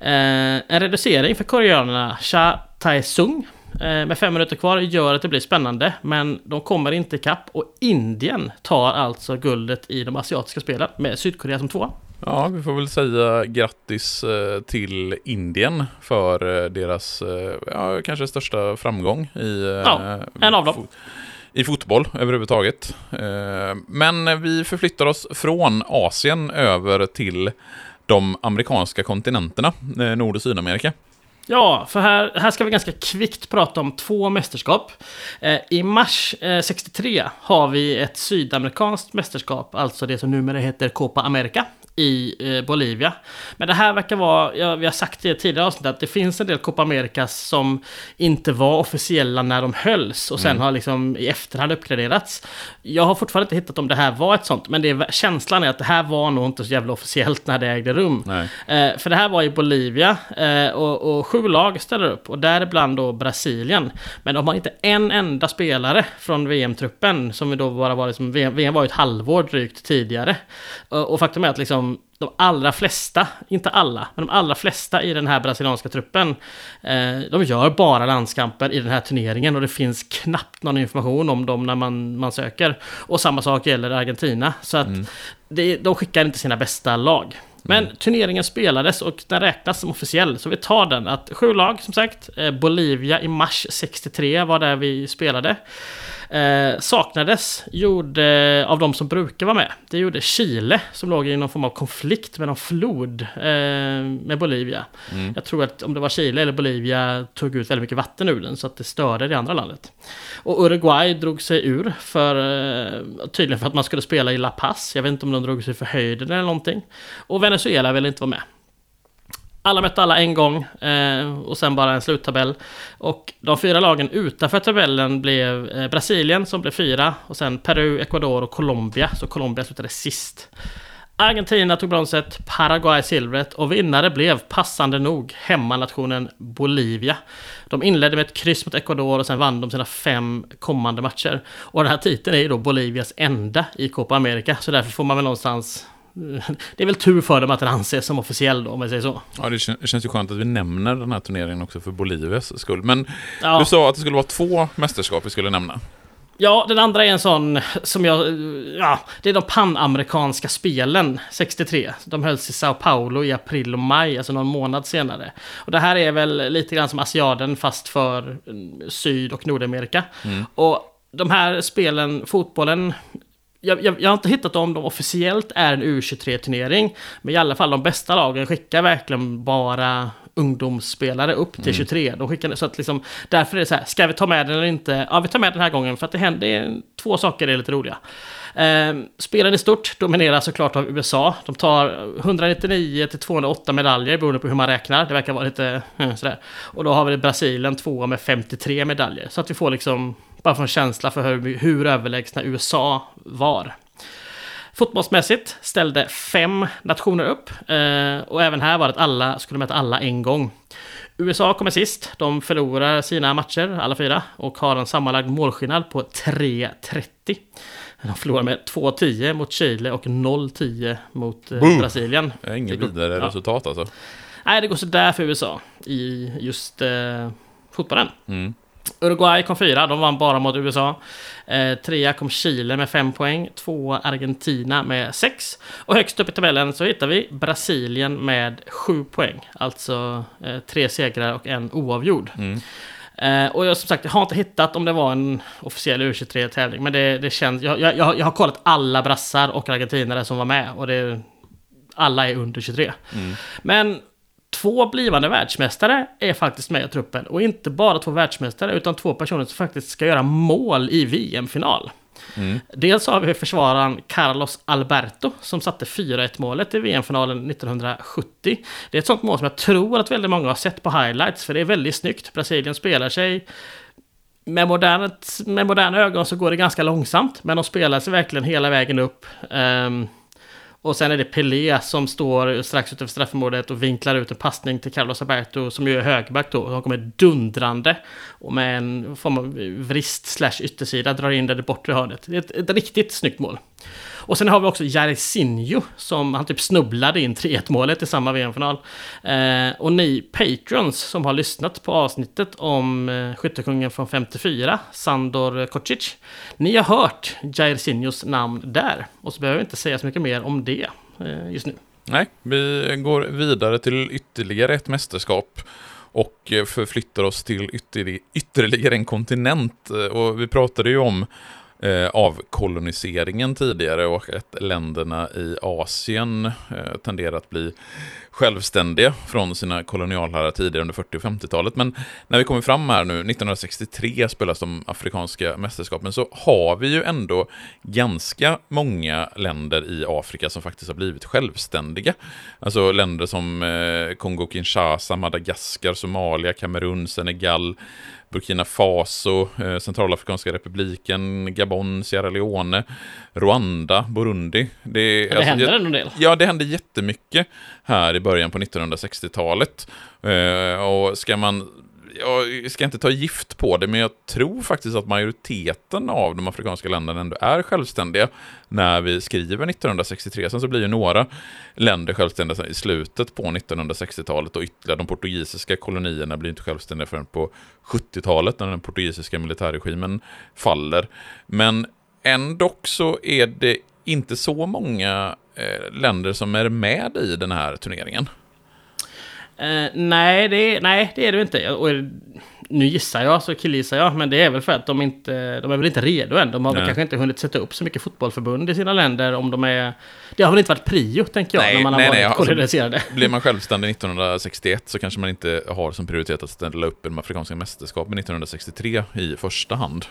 Ehm, en reducering för koreanerna, Cha Tae-sung med fem minuter kvar gör att det blir spännande, men de kommer inte ikapp och Indien tar alltså guldet i de asiatiska spelen med Sydkorea som tvåa. Ja, vi får väl säga grattis eh, till Indien för eh, deras, eh, ja, kanske största framgång i, eh, Ja, en av dem. i fotboll överhuvudtaget. Eh, Men vi förflyttar oss från Asien över till de amerikanska kontinenterna, eh, Nord- och Sydamerika. Ja, för här, här ska vi ganska kvickt prata om två mästerskap. Eh, I mars eh, 63 har vi ett sydamerikanskt mästerskap, alltså det som numera heter Copa America i eh, Bolivia. Men det här verkar vara, ja, vi har sagt det i tidigare avsnitt, att det finns en del Copa Americas som inte var officiella när de hölls och sen har liksom i efterhand uppgraderats. Jag har fortfarande inte hittat om det här var ett sånt, men det är, känslan är att det här var nog inte så jävla officiellt när det ägde rum. Eh, för det här var i Bolivia eh, och, och sju lag ställer upp och däribland då Brasilien. Men de har inte en enda spelare från VM-truppen som vi då bara var liksom, VM, VM var ju ett halvår drygt tidigare. Och, och faktum är att liksom de allra flesta, inte alla, men de allra flesta i den här brasilianska truppen, eh, de gör bara landskamper i den här turneringen och det finns knappt någon information om dem när man, man söker. Och samma sak gäller Argentina. Så att det, de skickar inte sina bästa lag. Men mm. turneringen spelades och den räknas som officiell, så vi tar den. Att sju lag, som sagt. Eh, Bolivia i mars 63 var där vi spelade. Eh, saknades gjorde, av de som brukar vara med. Det gjorde Chile som låg i någon form av konflikt med någon flod eh, med Bolivia. Mm. Jag tror att om det var Chile eller Bolivia tog ut väldigt mycket vatten ur den så att det störde det andra landet. Och Uruguay drog sig ur för eh, tydligen för att man skulle spela i La Paz. Jag vet inte om de drog sig för höjden eller någonting. Och Venezuela ville inte vara med. Alla mötte alla en gång eh, och sen bara en sluttabell. Och de fyra lagen utanför tabellen blev eh, Brasilien som blev fyra och sen Peru, Ecuador och Colombia. Så Colombia slutade sist. Argentina tog bronset, Paraguay silvret och vinnare blev passande nog hemmanationen Bolivia. De inledde med ett kryss mot Ecuador och sen vann de sina fem kommande matcher. Och den här titeln är ju då Bolivias enda i Copa America, så därför får man väl någonstans det är väl tur för dem att den anses som officiell då, om jag säger så. Ja, det, kän det känns ju skönt att vi nämner den här turneringen också för Bolivias skull. Men ja. du sa att det skulle vara två mästerskap vi skulle nämna. Ja, den andra är en sån som jag... Ja, det är de panamerikanska spelen 63. De hölls i Sao Paulo i april och maj, alltså någon månad senare. Och det här är väl lite grann som Asiaden fast för Syd och Nordamerika. Mm. Och de här spelen, fotbollen, jag, jag, jag, har inte hittat om de officiellt är en U23-turnering. Men i alla fall de bästa lagen skickar verkligen bara ungdomsspelare upp till mm. 23. De skickar, så att liksom, därför är det så här, ska vi ta med den eller inte? Ja, vi tar med den här gången för att det händer två saker är lite roliga. Eh, spelen i stort domineras såklart av USA. De tar 199 till 208 medaljer beroende på hur man räknar. Det verkar vara lite eh, sådär. Och då har vi Brasilien tvåa med 53 medaljer. Så att vi får liksom bara få en känsla för hur, hur överlägsna USA var. Fotbollsmässigt ställde fem nationer upp eh, och även här var det att alla skulle möta alla en gång. USA kommer sist. De förlorar sina matcher, alla fyra, och har en sammanlagd målskillnad på 3-30. De förlorar med 2-10 mot Chile och 0-10 mot eh, Brasilien. Det är inget vidare ja. resultat alltså. Nej, det går sådär för USA i just eh, fotbollen. Mm. Uruguay kom fyra, de vann bara mot USA. Eh, trea kom Chile med fem poäng, tvåa Argentina med sex. Och högst upp i tabellen så hittar vi Brasilien med sju poäng. Alltså eh, tre segrar och en oavgjord. Mm. Eh, och jag som sagt, jag har inte hittat om det var en officiell U23-tävling, men det, det känns... Jag, jag, jag har kollat alla brassar och argentinare som var med och det... Alla är under 23. Mm. Men Två blivande världsmästare är faktiskt med i truppen. Och inte bara två världsmästare, utan två personer som faktiskt ska göra mål i VM-final. Mm. Dels har vi försvararen Carlos Alberto som satte 4-1 målet i VM-finalen 1970. Det är ett sånt mål som jag tror att väldigt många har sett på highlights, för det är väldigt snyggt. Brasilien spelar sig med, modernet, med moderna ögon så går det ganska långsamt, men de spelar sig verkligen hela vägen upp. Um, och sen är det Pelé som står strax utanför straffområdet och vinklar ut en passning till Carlos Alberto som ju är högerback då. Han kommer dundrande och med en form av vrist slash yttersida drar in det i bortre hörnet. Det är ett, ett riktigt snyggt mål. Och sen har vi också Jairzinho som han typ snubblade in 3-1 målet i samma VM-final. Eh, och ni patrons som har lyssnat på avsnittet om eh, skyttekungen från 54, Sandor Kocic. Ni har hört Jairzinhos namn där. Och så behöver vi inte säga så mycket mer om det eh, just nu. Nej, vi går vidare till ytterligare ett mästerskap och eh, förflyttar oss till ytterligare en kontinent. Eh, och vi pratade ju om eh, avkoloniseringen tidigare och att länderna i Asien eh, tenderar att bli självständiga från sina kolonialherrar tidigare under 40 och 50-talet. Men när vi kommer fram här nu, 1963 spelas de afrikanska mästerskapen, så har vi ju ändå ganska många länder i Afrika som faktiskt har blivit självständiga. Alltså länder som eh, Kongo-Kinshasa, Madagaskar, Somalia, Kamerun, Senegal, Burkina Faso, eh, Centralafrikanska republiken, Gabon, Sierra Leone, Rwanda, Burundi. Det, det alltså, händer en del. Ja, det hände jättemycket här i början på 1960-talet. Eh, och ska man jag ska inte ta gift på det, men jag tror faktiskt att majoriteten av de afrikanska länderna ändå är självständiga när vi skriver 1963. Sen så blir ju några länder självständiga i slutet på 1960-talet och ytterligare de portugisiska kolonierna blir inte självständiga förrän på 70-talet när den portugisiska militärregimen faller. Men ändå så är det inte så många eh, länder som är med i den här turneringen. Eh, nej, det, nej, det är det inte. Och, nu gissar jag, så killgissar jag, men det är väl för att de inte, de är väl inte redo än. De har väl kanske inte hunnit sätta upp så mycket fotbollförbund i sina länder om de är... Det har väl inte varit prio, tänker jag, nej, när man har nej, varit nej, koloniserade. Alltså, blir man självständig 1961 så kanske man inte har som prioritet att ställa upp i de afrikanska mästerskapen 1963 i första hand.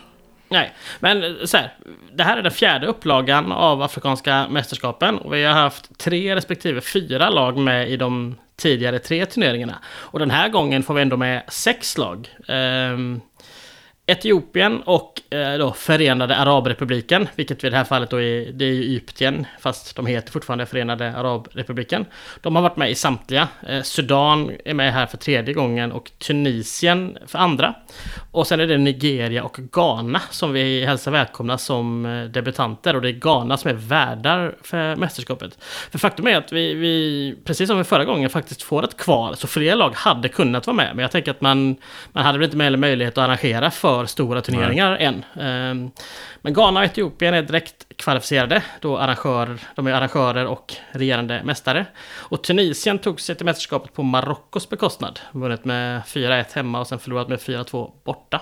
Nej, men så här, det här är den fjärde upplagan av Afrikanska mästerskapen och vi har haft tre respektive fyra lag med i de tidigare tre turneringarna. Och den här gången får vi ändå med sex lag. Um, Etiopien och eh, då Förenade Arabrepubliken, vilket i det här fallet då är, det är Egypten, fast de heter fortfarande Förenade Arabrepubliken. De har varit med i samtliga. Eh, Sudan är med här för tredje gången och Tunisien för andra. Och sen är det Nigeria och Ghana som vi hälsar välkomna som eh, debutanter och det är Ghana som är värdar för mästerskapet. För faktum är att vi, vi precis som förra gången, faktiskt får ett kval, så fler lag hade kunnat vara med. Men jag tänker att man, man hade väl inte möjlighet att arrangera för för stora turneringar Nej. än. Ehm, men Ghana och Etiopien är direkt kvalificerade, då arrangör, de är arrangörer och regerande mästare. Och Tunisien tog sig till mästerskapet på Marockos bekostnad, vunnit med 4-1 hemma och sen förlorat med 4-2 borta.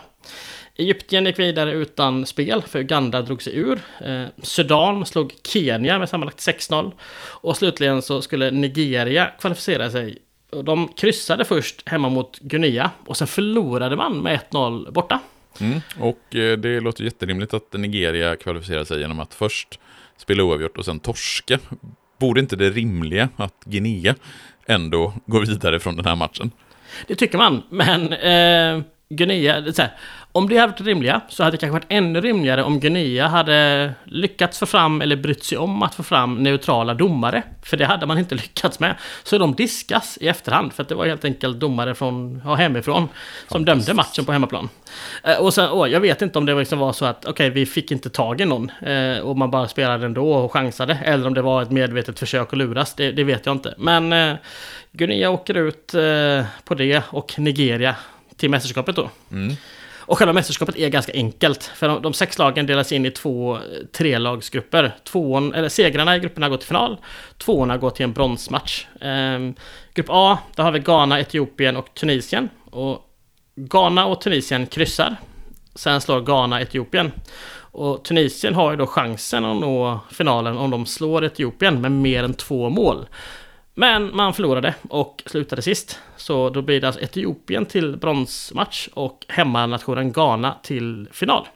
Egypten gick vidare utan spel, för Uganda drog sig ur. Eh, Sudan slog Kenya med sammanlagt 6-0. Och slutligen så skulle Nigeria kvalificera sig. De kryssade först hemma mot Guinea och sen förlorade man med 1-0 borta. Mm. Och eh, det låter jätterimligt att Nigeria kvalificerar sig genom att först spela oavgjort och sen torska. Borde inte det rimliga att Guinea ändå går vidare från den här matchen? Det tycker man, men eh, Guinea, här, om det hade varit rimliga så hade det kanske varit ännu rimligare om Guinea hade lyckats få fram eller brytt sig om att få fram neutrala domare. För det hade man inte lyckats med. Så de diskas i efterhand för att det var helt enkelt domare från hemifrån som dömde matchen på hemmaplan. Eh, och sen, åh, jag vet inte om det liksom var så att okej, okay, vi fick inte tag i någon eh, och man bara spelade ändå och chansade. Eller om det var ett medvetet försök att luras, det, det vet jag inte. Men eh, Guinea åker ut på det och Nigeria till mästerskapet då. Mm. Och själva mästerskapet är ganska enkelt. För de, de sex lagen delas in i två trelagsgrupper. Tvåan, eller segrarna i grupperna går till final. Tvåorna går till en bronsmatch. Ehm, grupp A, där har vi Ghana, Etiopien och Tunisien. Och Ghana och Tunisien kryssar. Sen slår Ghana Etiopien. Och Tunisien har ju då chansen att nå finalen om de slår Etiopien med mer än två mål. Men man förlorade och slutade sist. Så då blir det alltså Etiopien till bronsmatch och hemmanationen Ghana till final.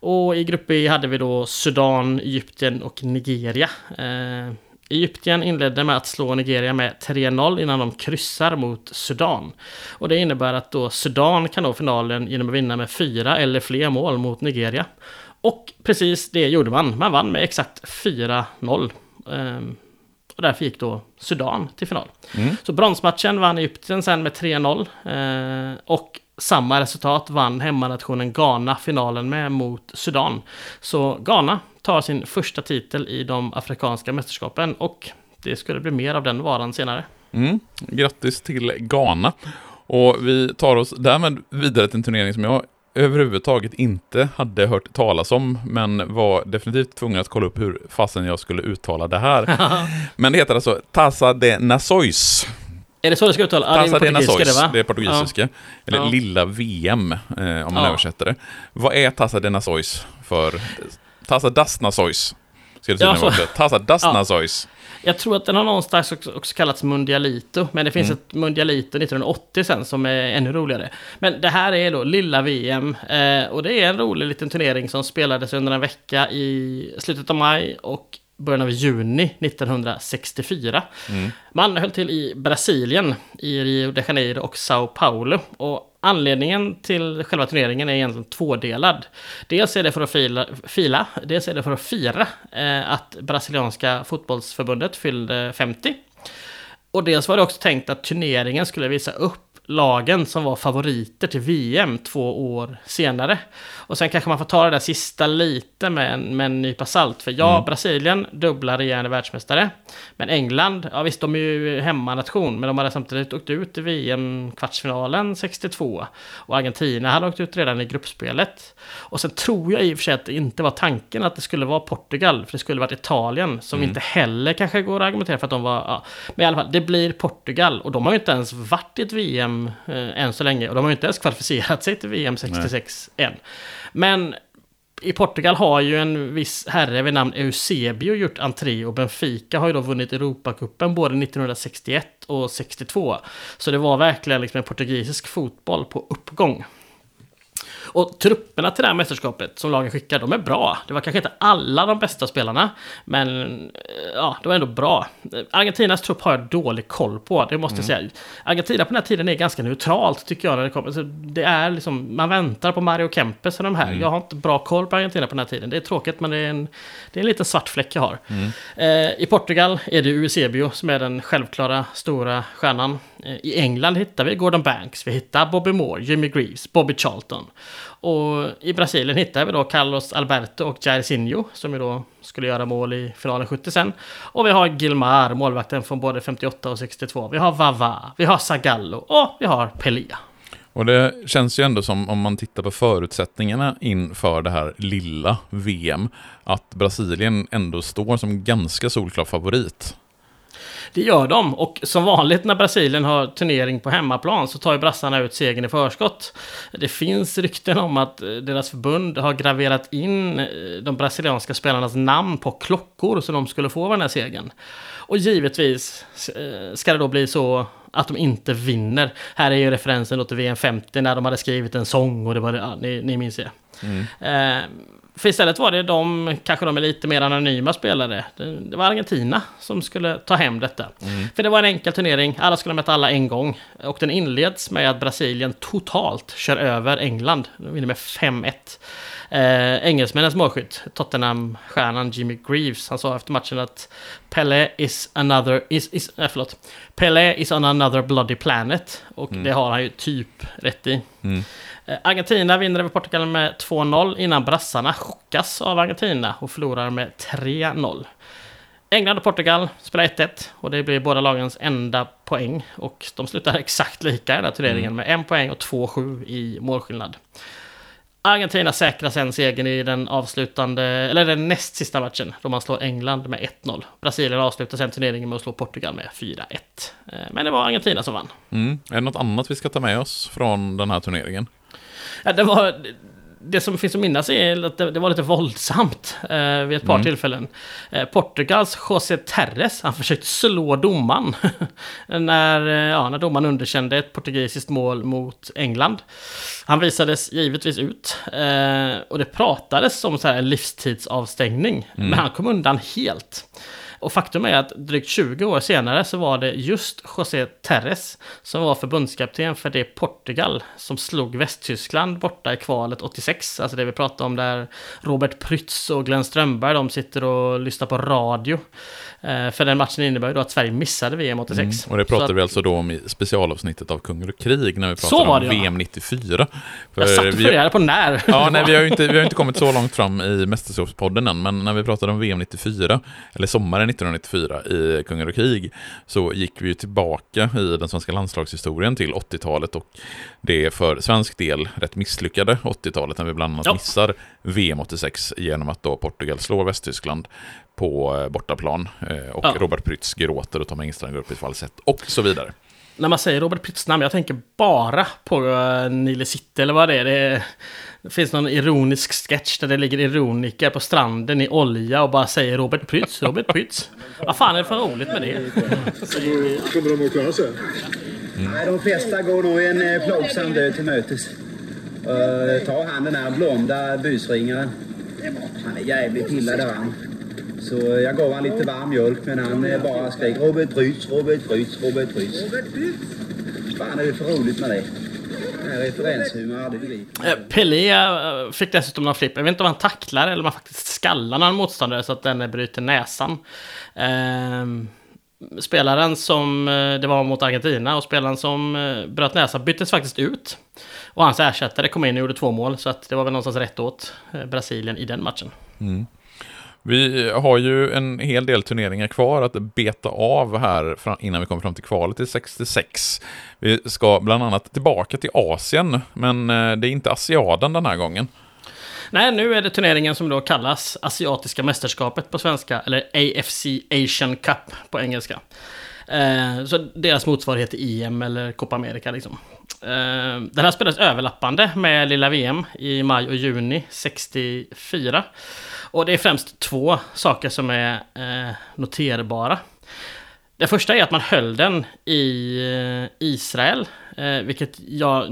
Och i grupp B hade vi då Sudan, Egypten och Nigeria. Eh, Egypten inledde med att slå Nigeria med 3-0 innan de kryssar mot Sudan. Och det innebär att då Sudan kan nå finalen genom att vinna med fyra eller fler mål mot Nigeria. Och precis det gjorde man. Man vann med exakt 4-0. Och därför gick då Sudan till final. Mm. Så bronsmatchen vann Egypten sen med 3-0. Eh, och samma resultat vann hemmanationen Ghana finalen med mot Sudan. Så Ghana tar sin första titel i de afrikanska mästerskapen och det skulle bli mer av den varan senare. Mm. Grattis till Ghana. Och vi tar oss därmed vidare till en turnering som jag överhuvudtaget inte hade hört talas om, men var definitivt tvungen att kolla upp hur fasen jag skulle uttala det här. men det heter alltså Taza de Nações. Är det så det ska uttalas? Taza de Nações, det är portugisiska. Ja. Eller ja. Lilla VM, eh, om man ja. översätter det. Vad är Taza de Nações för... Taza das Nações. Ska det tydligen ja, vara. Taza das Nações. Jag tror att den har någonstans också, också kallats Mundialito. Men det finns mm. ett Mundialito 1980 sen som är ännu roligare. Men det här är då lilla VM. Eh, och det är en rolig liten turnering som spelades under en vecka i slutet av maj och början av juni 1964. Mm. Man höll till i Brasilien, i Rio de Janeiro och Sao Paulo. Och Anledningen till själva turneringen är egentligen tvådelad. Dels är det för att fila, fila dels är det för att fira eh, att brasilianska fotbollsförbundet fyllde 50. Och dels var det också tänkt att turneringen skulle visa upp lagen som var favoriter till VM två år senare. Och sen kanske man får ta det där sista lite med en, med en nypa salt. För ja, mm. Brasilien, dubbla regerande världsmästare. Men England, ja visst de är ju hemmanation, men de hade samtidigt åkt ut i VM-kvartsfinalen 62. Och Argentina hade åkt ut redan i gruppspelet. Och sen tror jag i och för sig att det inte var tanken att det skulle vara Portugal, för det skulle varit Italien, som mm. inte heller kanske går att argumentera för att de var... Ja. Men i alla fall, det blir Portugal, och de har ju inte ens varit i ett VM eh, än så länge. Och de har ju inte ens kvalificerat sig till VM 66 Nej. än. Men i Portugal har ju en viss herre vid namn Eusebio gjort entré och Benfica har ju då vunnit Europacupen både 1961 och 62. Så det var verkligen liksom en portugisisk fotboll på uppgång. Och trupperna till det här mästerskapet som lagen skickar, de är bra. Det var kanske inte alla de bästa spelarna, men eh, ja, de är ändå bra. Argentinas trupp har jag dålig koll på, det måste jag mm. säga. Argentina på den här tiden är ganska neutralt tycker jag när det kommer. Så det är liksom, man väntar på Mario Kempes och de här. Mm. Jag har inte bra koll på Argentina på den här tiden. Det är tråkigt, men det är en, det är en liten svart fläck jag har. Mm. Eh, I Portugal är det Eusebio som är den självklara stora stjärnan. I England hittar vi Gordon Banks, vi hittar Bobby Moore, Jimmy Greaves, Bobby Charlton. Och i Brasilien hittar vi då Carlos Alberto och Jairzinho som ju då skulle göra mål i finalen 70 sen. Och vi har Gilmar, målvakten från både 58 och 62. Vi har Vava, vi har Zagallo och vi har Pelia. Och det känns ju ändå som, om man tittar på förutsättningarna inför det här lilla VM, att Brasilien ändå står som ganska solklar favorit. Det gör de. Och som vanligt när Brasilien har turnering på hemmaplan så tar ju brassarna ut segern i förskott. Det finns rykten om att eh, deras förbund har graverat in eh, de brasilianska spelarnas namn på klockor så de skulle få den här segern. Och givetvis eh, ska det då bli så att de inte vinner. Här är ju referensen då till VM 50 när de hade skrivit en sång och det var det, ja, ni, ni minns det. Mm. Eh, för istället var det de, kanske de är lite mer anonyma spelare. Det, det var Argentina som skulle ta hem detta. Mm. För det var en enkel turnering, alla skulle möta alla en gång. Och den inleds med att Brasilien totalt kör över England. De vinner med 5-1. Eh, engelsmännens målskytt, Tottenham-stjärnan Jimmy Greaves, han sa efter matchen att Pelle is another, is, is, äh, förlåt, Pelle is on another bloody planet. Och mm. det har han ju typ rätt i. Mm. Eh, Argentina vinner över Portugal med 2-0 innan brassarna chockas av Argentina och förlorar med 3-0. England och Portugal spelar 1-1 och det blir båda lagens enda poäng. Och de slutar exakt lika i den här turneringen mm. med en poäng och 2-7 i målskillnad. Argentina säkrar sen segern i den avslutande, eller den näst sista matchen, då man slår England med 1-0. Brasilien avslutar sen turneringen med att slå Portugal med 4-1. Eh, men det var Argentina som vann. Mm. Är det något annat vi ska ta med oss från den här turneringen? Ja, det var det som finns att minnas är att det, var lite våldsamt eh, vid ett par mm. tillfällen. Eh, Portugals José Terres, han försökte slå domaren när, eh, ja, när domaren underkände ett portugisiskt mål mot England. Han visades givetvis ut eh, och det pratades om så här en livstidsavstängning, mm. men han kom undan helt. Och faktum är att drygt 20 år senare så var det just José Terres som var förbundskapten för det Portugal som slog Västtyskland borta i kvalet 86. Alltså det vi pratade om där Robert Prytz och Glenn Strömberg de sitter och lyssnar på radio. Eh, för den matchen innebär ju då att Sverige missade VM 86. Mm, och det pratade att, vi alltså då om i specialavsnittet av Kung och krig när vi pratade om det, VM 94. För jag satt och funderade på när. Ja, nej, vi har ju inte, vi har inte kommit så långt fram i Mästerskapspodden än, men när vi pratade om VM 94, eller sommaren 1994 i Kung och krig, så gick vi ju tillbaka i den svenska landslagshistorien till 80-talet och det för svensk del rätt misslyckade 80-talet när vi bland annat ja. missar VM 86 genom att då Portugal slår Västtyskland på eh, bortaplan. Eh, och ja. Robert Prytz gråter och Tom Engstrand går upp i falsett och så vidare. När man säger Robert Prytz namn, jag tänker bara på uh, Nile City eller vad det är. Det, det finns någon ironisk sketch där det ligger ironiker på stranden i olja och bara säger Robert Prytz, Robert Prytz. vad fan är det för roligt med det? Kommer de att klara sig? Mm. De flesta går nog en plågsam död till mötes. Uh, ta han den här blonda busringaren. Han är jävligt illa däran. Så jag gav han lite varm mjölk men han eh, bara skrek Robert Prytz, Robert Prytz, Robert Prytz. fan är det för roligt med det? Eh, Pelé eh, fick dessutom någon flipp. Jag vet inte om han tacklar eller om han faktiskt skallar någon motståndare så att den bryter näsan. Ehm, spelaren som det var mot Argentina och spelaren som bröt näsan byttes faktiskt ut. Och hans ersättare kom in och gjorde två mål, så att det var väl någonstans rätt åt Brasilien i den matchen. Vi har ju en hel del turneringar kvar att beta av här innan vi kommer fram till kvalet till 66. Vi ska bland annat tillbaka till Asien, men eh, det är inte Asiaden den här gången. Nej, nu är det turneringen som då kallas Asiatiska mästerskapet på svenska, eller AFC Asian Cup på engelska. Eh, så deras motsvarighet till EM eller Copa America liksom. Eh, den här spelades överlappande med lilla VM i maj och juni 64. Och det är främst två saker som är eh, noterbara. Det första är att man höll den i eh, Israel, eh, vilket jag,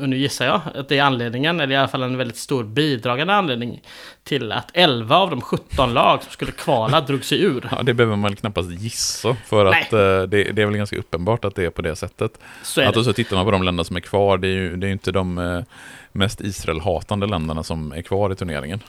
och nu gissar jag, att det är anledningen, eller i alla fall en väldigt stor bidragande anledning till att 11 av de 17 lag som skulle kvala drog sig ur. Ja, det behöver man knappast gissa, för Nej. att eh, det, det, är väl ganska uppenbart att det är på det sättet. Så att och så tittar man på de länder som är kvar, det är ju det är inte de mest Israel-hatande länderna som är kvar i turneringen.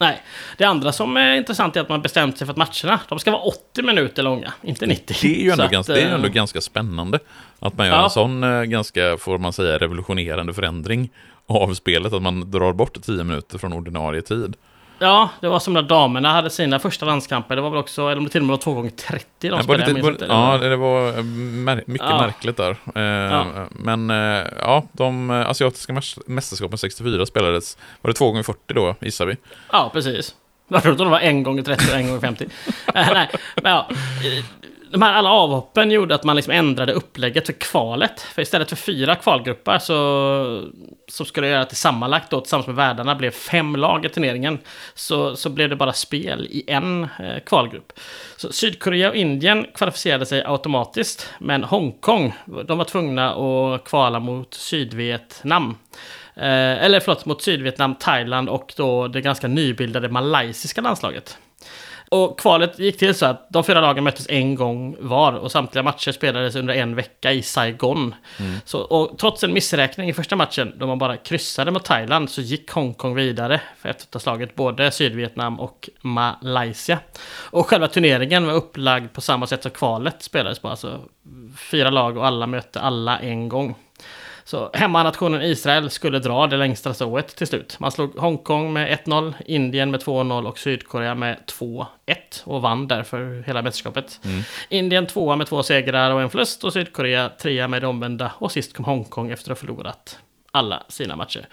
Nej. Det andra som är intressant är att man bestämt sig för att matcherna, de ska vara 80 minuter långa, inte 90. Det är ju ändå, ganska, att, det är ändå äh... ganska spännande. Att man gör ja. en sån äh, ganska, får man säga, revolutionerande förändring av spelet. Att man drar bort 10 minuter från ordinarie tid. Ja, det var som när damerna hade sina första landskamper. Det var väl också, eller om det till och med var 2 gånger 30 de ja, spelade. Lite, var, ja, det var mär, mycket ja. märkligt där. Eh, ja. Men eh, ja, de asiatiska mästerskapen 64 spelades, var det 2 gånger 40 då, gissar vi? Ja, precis. Varför trodde det var 1 gånger 30 och 1 gånger 50. eh, nej, men ja de här alla avhoppen gjorde att man liksom ändrade upplägget för kvalet. För istället för fyra kvalgrupper så, som skulle göra att det sammanlagt då tillsammans med värdarna blev fem lag i turneringen. Så, så blev det bara spel i en eh, kvalgrupp. Så Sydkorea och Indien kvalificerade sig automatiskt. Men Hongkong, de var tvungna att kvala mot Sydvietnam. Eh, eller förlåt, mot Sydvietnam, Thailand och då det ganska nybildade malaysiska landslaget. Och kvalet gick till så att de fyra lagen möttes en gång var och samtliga matcher spelades under en vecka i Saigon. Mm. Så, och trots en missräkning i första matchen, då man bara kryssade mot Thailand, så gick Hongkong vidare efter att ha slagit både Sydvietnam och Malaysia. Och själva turneringen var upplagd på samma sätt som kvalet spelades på, alltså fyra lag och alla mötte alla en gång. Så hemmanationen Israel skulle dra det längsta strået till slut. Man slog Hongkong med 1-0, Indien med 2-0 och Sydkorea med 2-1 och vann därför hela mästerskapet. Mm. Indien tvåa med två segrar och en förlust och Sydkorea trea med det omvända och sist kom Hongkong efter att ha förlorat alla sina matcher.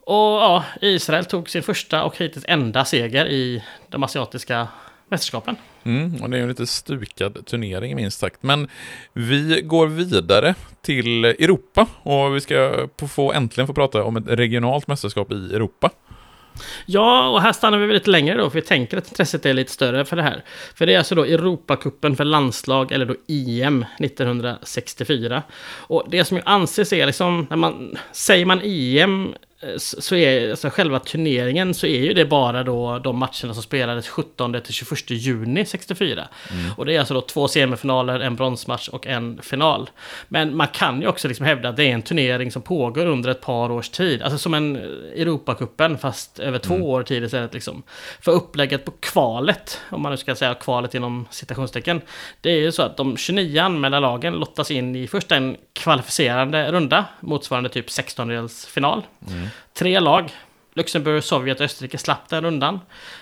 Och ja, Israel tog sin första och hittills enda seger i de asiatiska mästerskapen. Mm, och det är ju en lite stukad turnering minst sagt. Men vi går vidare till Europa och vi ska få, äntligen få prata om ett regionalt mästerskap i Europa. Ja, och här stannar vi lite längre då, för vi tänker att intresset är lite större för det här. För det är alltså då Europacupen för landslag, eller då EM 1964. Och det som ju anses är liksom, när man, säger man EM så är alltså själva turneringen så är ju det bara då de matcherna som spelades 17 till 21 juni 64. Mm. Och det är alltså då två semifinaler, en bronsmatch och en final. Men man kan ju också liksom hävda att det är en turnering som pågår under ett par års tid. Alltså som en Europacupen fast över två mm. år tid istället liksom. För upplägget på kvalet, om man nu ska säga kvalet inom citationstecken. Det är ju så att de 29 anmälda lagen lottas in i först en kvalificerande runda motsvarande typ 16-delsfinal. Mm. Tre lag. Luxemburg, Sovjet och Österrike slapp den rundan.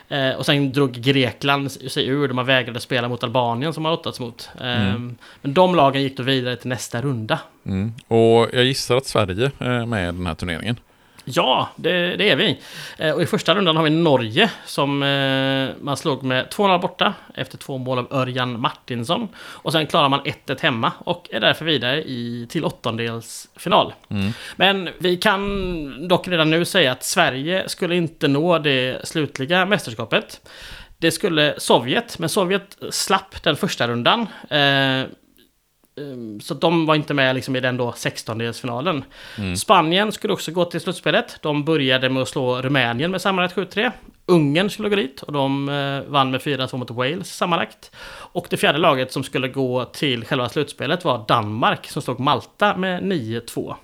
Eh, och sen drog Grekland sig ur. De vägrade spela mot Albanien som har lottats mot. Eh, mm. Men de lagen gick då vidare till nästa runda. Mm. Och jag gissar att Sverige är med i den här turneringen. Ja, det, det, är vi. Eh, och i första rundan har vi Norge som eh, man slog med 2-0 borta efter två mål av Örjan Martinsson. Och sen klarar man 1-1 hemma och är därför vidare i, till åttondelsfinal. Mm. Men vi kan dock redan nu säga att Sverige skulle inte nå det slutliga mästerskapet. Det skulle Sovjet, men Sovjet slapp den första rundan. Eh, så de var inte med liksom i den då 16-delsfinalen. Mm. Spanien skulle också gå till slutspelet. De började med att slå Rumänien med sammanlagt 7-3. Ungern skulle gå dit och de eh, vann med 4-2 mot Wales sammanlagt. Och det fjärde laget som skulle gå till själva slutspelet var Danmark som slog Malta med 9-2.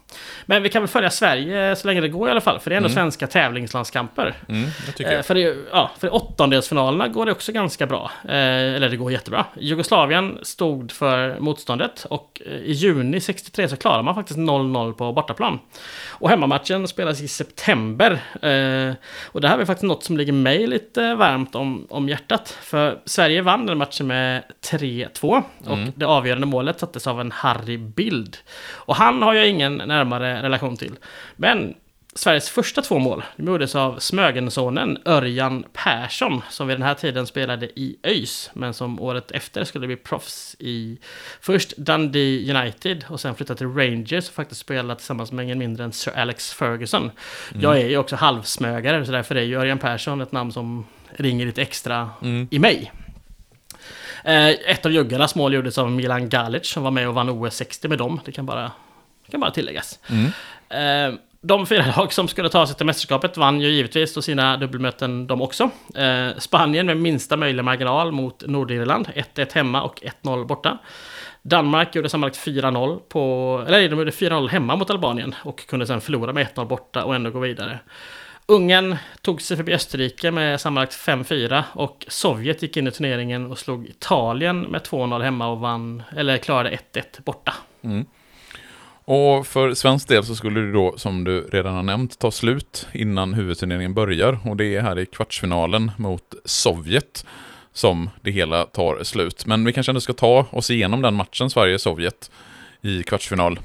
Men vi kan väl följa Sverige så länge det går i alla fall, för det är ändå mm. svenska tävlingslandskamper. Mm, eh, för, det, ja, för åttondelsfinalerna går det också ganska bra. Eh, eller det går jättebra. Jugoslavien stod för motståndet och i juni 63 så klarade man faktiskt 0-0 på bortaplan. Och hemmamatchen spelas i september. Och det här är faktiskt något som ligger mig lite varmt om, om hjärtat. För Sverige vann den matchen med 3-2. Och mm. det avgörande målet sattes av en Harry Bild. Och han har jag ingen närmare relation till. Men Sveriges första två mål gjordes av Smögensonen Örjan Persson som vid den här tiden spelade i ÖIS men som året efter skulle bli proffs i först Dundee United och sen flyttade till Rangers och faktiskt spelade tillsammans med ingen mindre än Sir Alex Ferguson. Mm. Jag är ju också halvsmögare så därför är ju Örjan Persson ett namn som ringer lite extra mm. i mig. Eh, ett av juggarnas mål gjordes av Milan Galic som var med och vann OS 60 med dem. Det kan bara, det kan bara tilläggas. Mm. De fyra lag som skulle ta sig till mästerskapet vann ju givetvis då sina dubbelmöten de också. Eh, Spanien med minsta möjliga marginal mot Nordirland, 1-1 hemma och 1-0 borta. Danmark gjorde sammanlagt 4-0 på, eller de gjorde 4-0 hemma mot Albanien och kunde sen förlora med 1-0 borta och ändå gå vidare. Ungern tog sig förbi Österrike med sammanlagt 5-4 och Sovjet gick in i turneringen och slog Italien med 2-0 hemma och vann, eller klarade 1-1 borta. Mm. Och för svensk del så skulle det då, som du redan har nämnt, ta slut innan huvudturneringen börjar. Och det är här i kvartsfinalen mot Sovjet som det hela tar slut. Men vi kanske ändå ska ta oss igenom den matchen, Sverige-Sovjet, i kvartsfinal.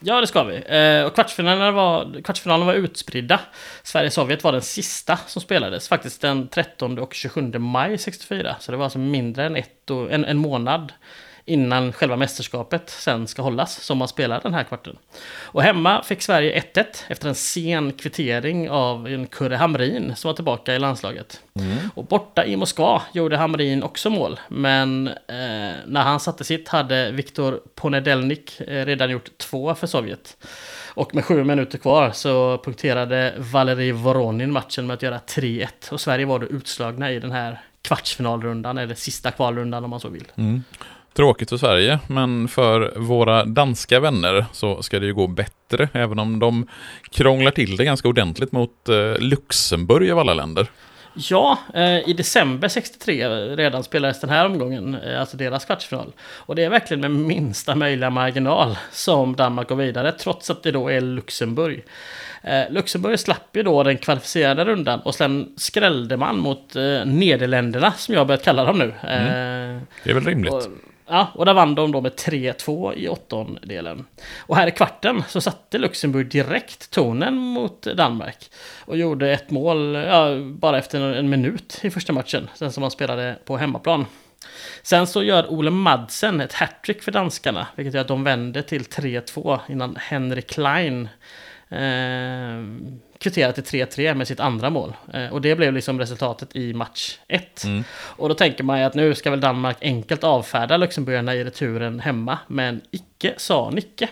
Ja, det ska vi. Eh, och kvartsfinalen var, kvartsfinalen var utspridda. Sverige-Sovjet var den sista som spelades, faktiskt den 13 och 27 maj 64. Så det var alltså mindre än ett och, en, en månad innan själva mästerskapet sen ska hållas, som man spelar den här kvarten. Och hemma fick Sverige 1-1 efter en sen kvittering av en Kurre Hamrin som var tillbaka i landslaget. Mm. Och borta i Moskva gjorde Hamrin också mål, men eh, när han satte sitt hade Viktor Ponedelnik eh, redan gjort två för Sovjet. Och med sju minuter kvar så punkterade Valerij Voronin matchen med att göra 3-1. Och Sverige var då utslagna i den här kvartsfinalrundan, eller sista kvalrundan om man så vill. Mm. Tråkigt för Sverige, men för våra danska vänner så ska det ju gå bättre, även om de krånglar till det ganska ordentligt mot eh, Luxemburg av alla länder. Ja, eh, i december 63 redan spelades den här omgången, eh, alltså deras kvartsfinal. Och det är verkligen med minsta möjliga marginal som Danmark går vidare, trots att det då är Luxemburg. Eh, Luxemburg slapp ju då den kvalificerade rundan och sen skrällde man mot Nederländerna, som jag börjat kalla dem nu. Mm. Det är väl rimligt. Och, Ja, och där vann de då med 3-2 i åttondelen. Och här i kvarten så satte Luxemburg direkt tonen mot Danmark. Och gjorde ett mål ja, bara efter en minut i första matchen, sen som man spelade på hemmaplan. Sen så gör Ole Madsen ett hattrick för danskarna, vilket gör att de vänder till 3-2 innan Henrik Klein eh, kvitterat till 3-3 med sitt andra mål. Eh, och det blev liksom resultatet i match 1. Mm. Och då tänker man ju att nu ska väl Danmark enkelt avfärda Luxemburgarna i returen hemma. Men icke sa Nicke.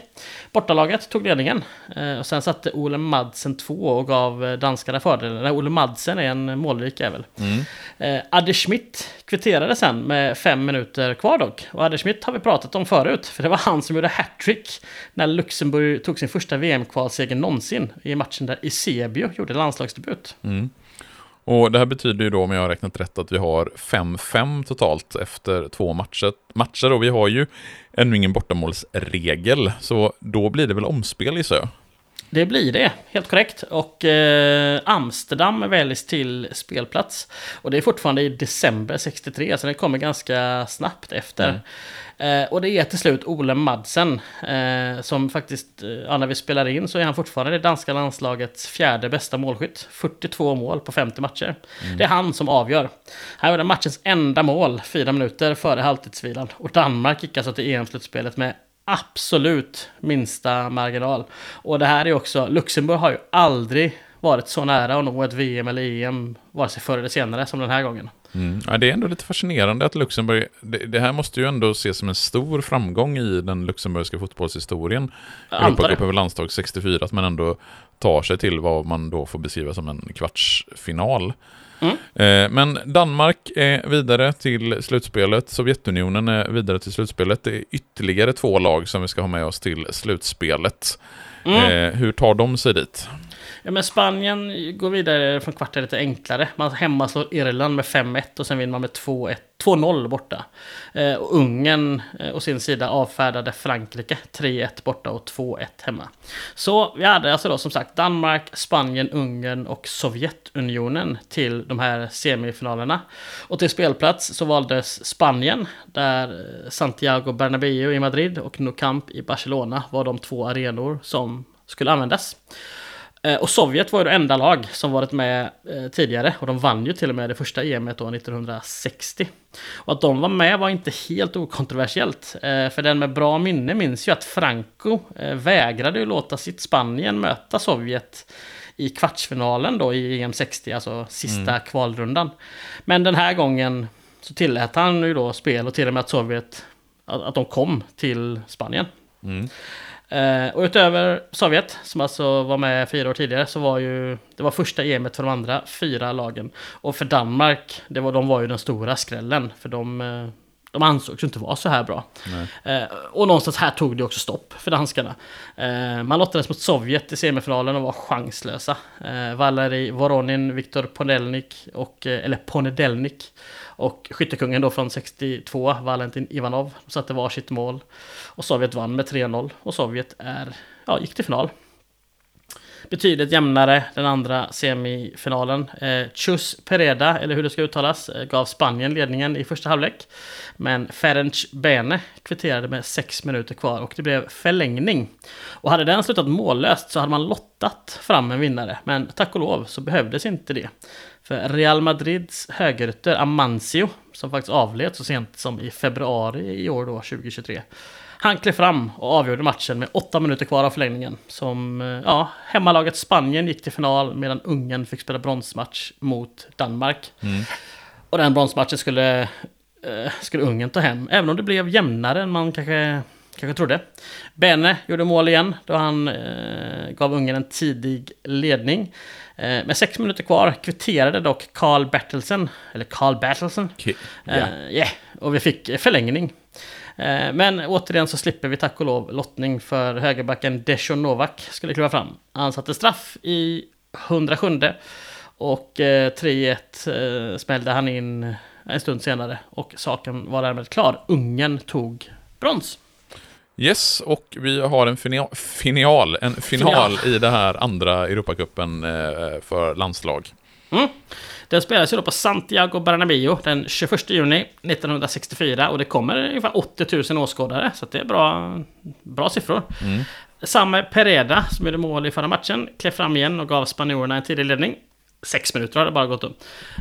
Bortalaget tog ledningen. Eh, och sen satte Ole Madsen 2 och gav danskarna fördelen. Ole Madsen är en målrik jävel. Mm. Eh, Adde Schmidt kvitterade sen med fem minuter kvar dock. Och Adde Schmidt har vi pratat om förut. För det var han som gjorde hattrick när Luxemburg tog sin första VM-kvalseger någonsin. I matchen där Eusebio gjorde landslagsdebut. Mm. Och det här betyder ju då, om jag har räknat rätt, att vi har 5-5 totalt efter två matcher. matcher och vi har ju ännu ingen bortamålsregel, så då blir det väl omspel i jag. Det blir det, helt korrekt. Och eh, Amsterdam väljs till spelplats. Och det är fortfarande i december 63, så det kommer ganska snabbt efter. Mm. Eh, och det är till slut Ole Madsen eh, som faktiskt, eh, ja, när vi spelar in så är han fortfarande det danska landslagets fjärde bästa målskytt. 42 mål på 50 matcher. Mm. Det är han som avgör. Han gjorde matchens enda mål fyra minuter före halvtidsvilan. Och Danmark gick alltså till EM-slutspelet med absolut minsta marginal. Och det här är också, Luxemburg har ju aldrig varit så nära att nå ett VM eller EM, vare sig förr eller senare, som den här gången. Mm. Ja, det är ändå lite fascinerande att Luxemburg, det, det, här måste ju ändå ses som en stor framgång i den luxemburgska fotbollshistorien. Europacupen över landslag 64, att man ändå tar sig till vad man då får beskriva som en kvartsfinal. Mm. Eh, men Danmark är vidare till slutspelet, Sovjetunionen är vidare till slutspelet. Det är ytterligare två lag som vi ska ha med oss till slutspelet. Mm. Eh, hur tar de sig dit? Ja, men Spanien går vidare från kvarten lite enklare. Man hemma slår Irland med 5-1 och sen vinner man med 2-0 borta. Eh, och Ungern eh, å sin sida avfärdade Frankrike 3-1 borta och 2-1 hemma. Så vi hade alltså då som sagt Danmark, Spanien, Ungern och Sovjetunionen till de här semifinalerna. Och till spelplats så valdes Spanien där eh, Santiago Bernabéu i Madrid och Nou Camp i Barcelona var de två arenor som skulle användas. Eh, och Sovjet var ju det enda lag som varit med eh, tidigare och de vann ju till och med det första EMet då 1960. Och att de var med var inte helt okontroversiellt. Eh, för den med bra minne minns ju att Franco vägrade ju låta sitt Spanien möta Sovjet i kvartsfinalen då i EM 60, alltså sista mm. kvalrundan. Men den här gången så tillät han ju då spel och till och med att Sovjet, att, de kom till Spanien. Mm. Eh, och utöver Sovjet, som alltså var med fyra år tidigare, så var ju det var första EMet för de andra fyra lagen. Och för Danmark, det var, de var ju den stora skrällen, för de, eh, de ansågs ju inte vara så här bra. Eh, och någonstans här tog det också stopp för danskarna. Eh, man lottades mot Sovjet i semifinalen och var chanslösa. Eh, Valeri Voronin, Viktor Ponedelnik, och, eh, eller Ponedelnik och skyttekungen då från 62, Valentin Ivanov, satte varsitt mål. Och Sovjet vann med 3-0 och Sovjet är, ja, gick till final. Betydligt jämnare den andra semifinalen. Eh, Chus Pereda, eller hur det ska uttalas, eh, gav Spanien ledningen i första halvlek. Men Ferenc Bene kvitterade med sex minuter kvar och det blev förlängning. Och hade den slutat mållöst så hade man lottat fram en vinnare. Men tack och lov så behövdes inte det. För Real Madrids högerytter Amancio, som faktiskt avled så sent som i februari i år då, 2023. Han klev fram och avgjorde matchen med åtta minuter kvar av förlängningen. Som, eh, ja, hemmalaget Spanien gick till final medan Ungern fick spela bronsmatch mot Danmark. Mm. Och den bronsmatchen skulle, eh, skulle Ungern ta hem, även om det blev jämnare än man kanske kanske trodde. Bene gjorde mål igen då han eh, gav Ungern en tidig ledning. Eh, med sex minuter kvar kvitterade dock Carl Bertelsen, eller Carl Bertelsen. Okay. Yeah. Eh, yeah. Och vi fick förlängning. Eh, men återigen så slipper vi tack och lov lottning för högerbacken Dejo Novak skulle kliva fram. Han satte straff i 107 och 3-1 eh, smällde han in en stund senare och saken var därmed klar. Ungern tog brons. Yes, och vi har en final, final en final, final. i det här andra Europacupen eh, för landslag. Mm. Den spelas ju då på Santiago Bernabéu den 21 juni 1964 och det kommer ungefär 80 000 åskådare, så det är bra, bra siffror. Mm. Samme Pereda, som gjorde mål i förra matchen, klev fram igen och gav spanjorerna en tidig ledning. Sex minuter har det bara gått upp.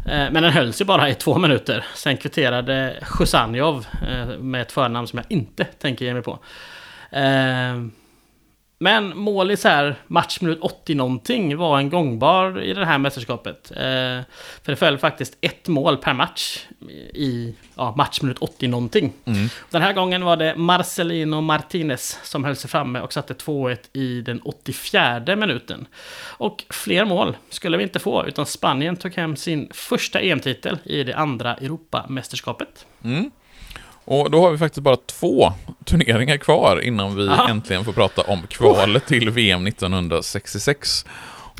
Eh, men den hölls ju bara i två minuter. Sen kvitterade Sjusanjov eh, med ett förnamn som jag inte tänker ge mig på. Men mål i så här matchminut 80 någonting var en gångbar i det här mästerskapet. Eh, för det föll faktiskt ett mål per match i ja, matchminut 80 någonting. Mm. Den här gången var det Marcelino Martinez som höll sig framme och satte 2-1 i den 84 minuten. Och fler mål skulle vi inte få, utan Spanien tog hem sin första EM-titel i det andra Europamästerskapet. Mm. Och då har vi faktiskt bara två turneringar kvar innan vi Aha. äntligen får prata om kvalet till VM 1966.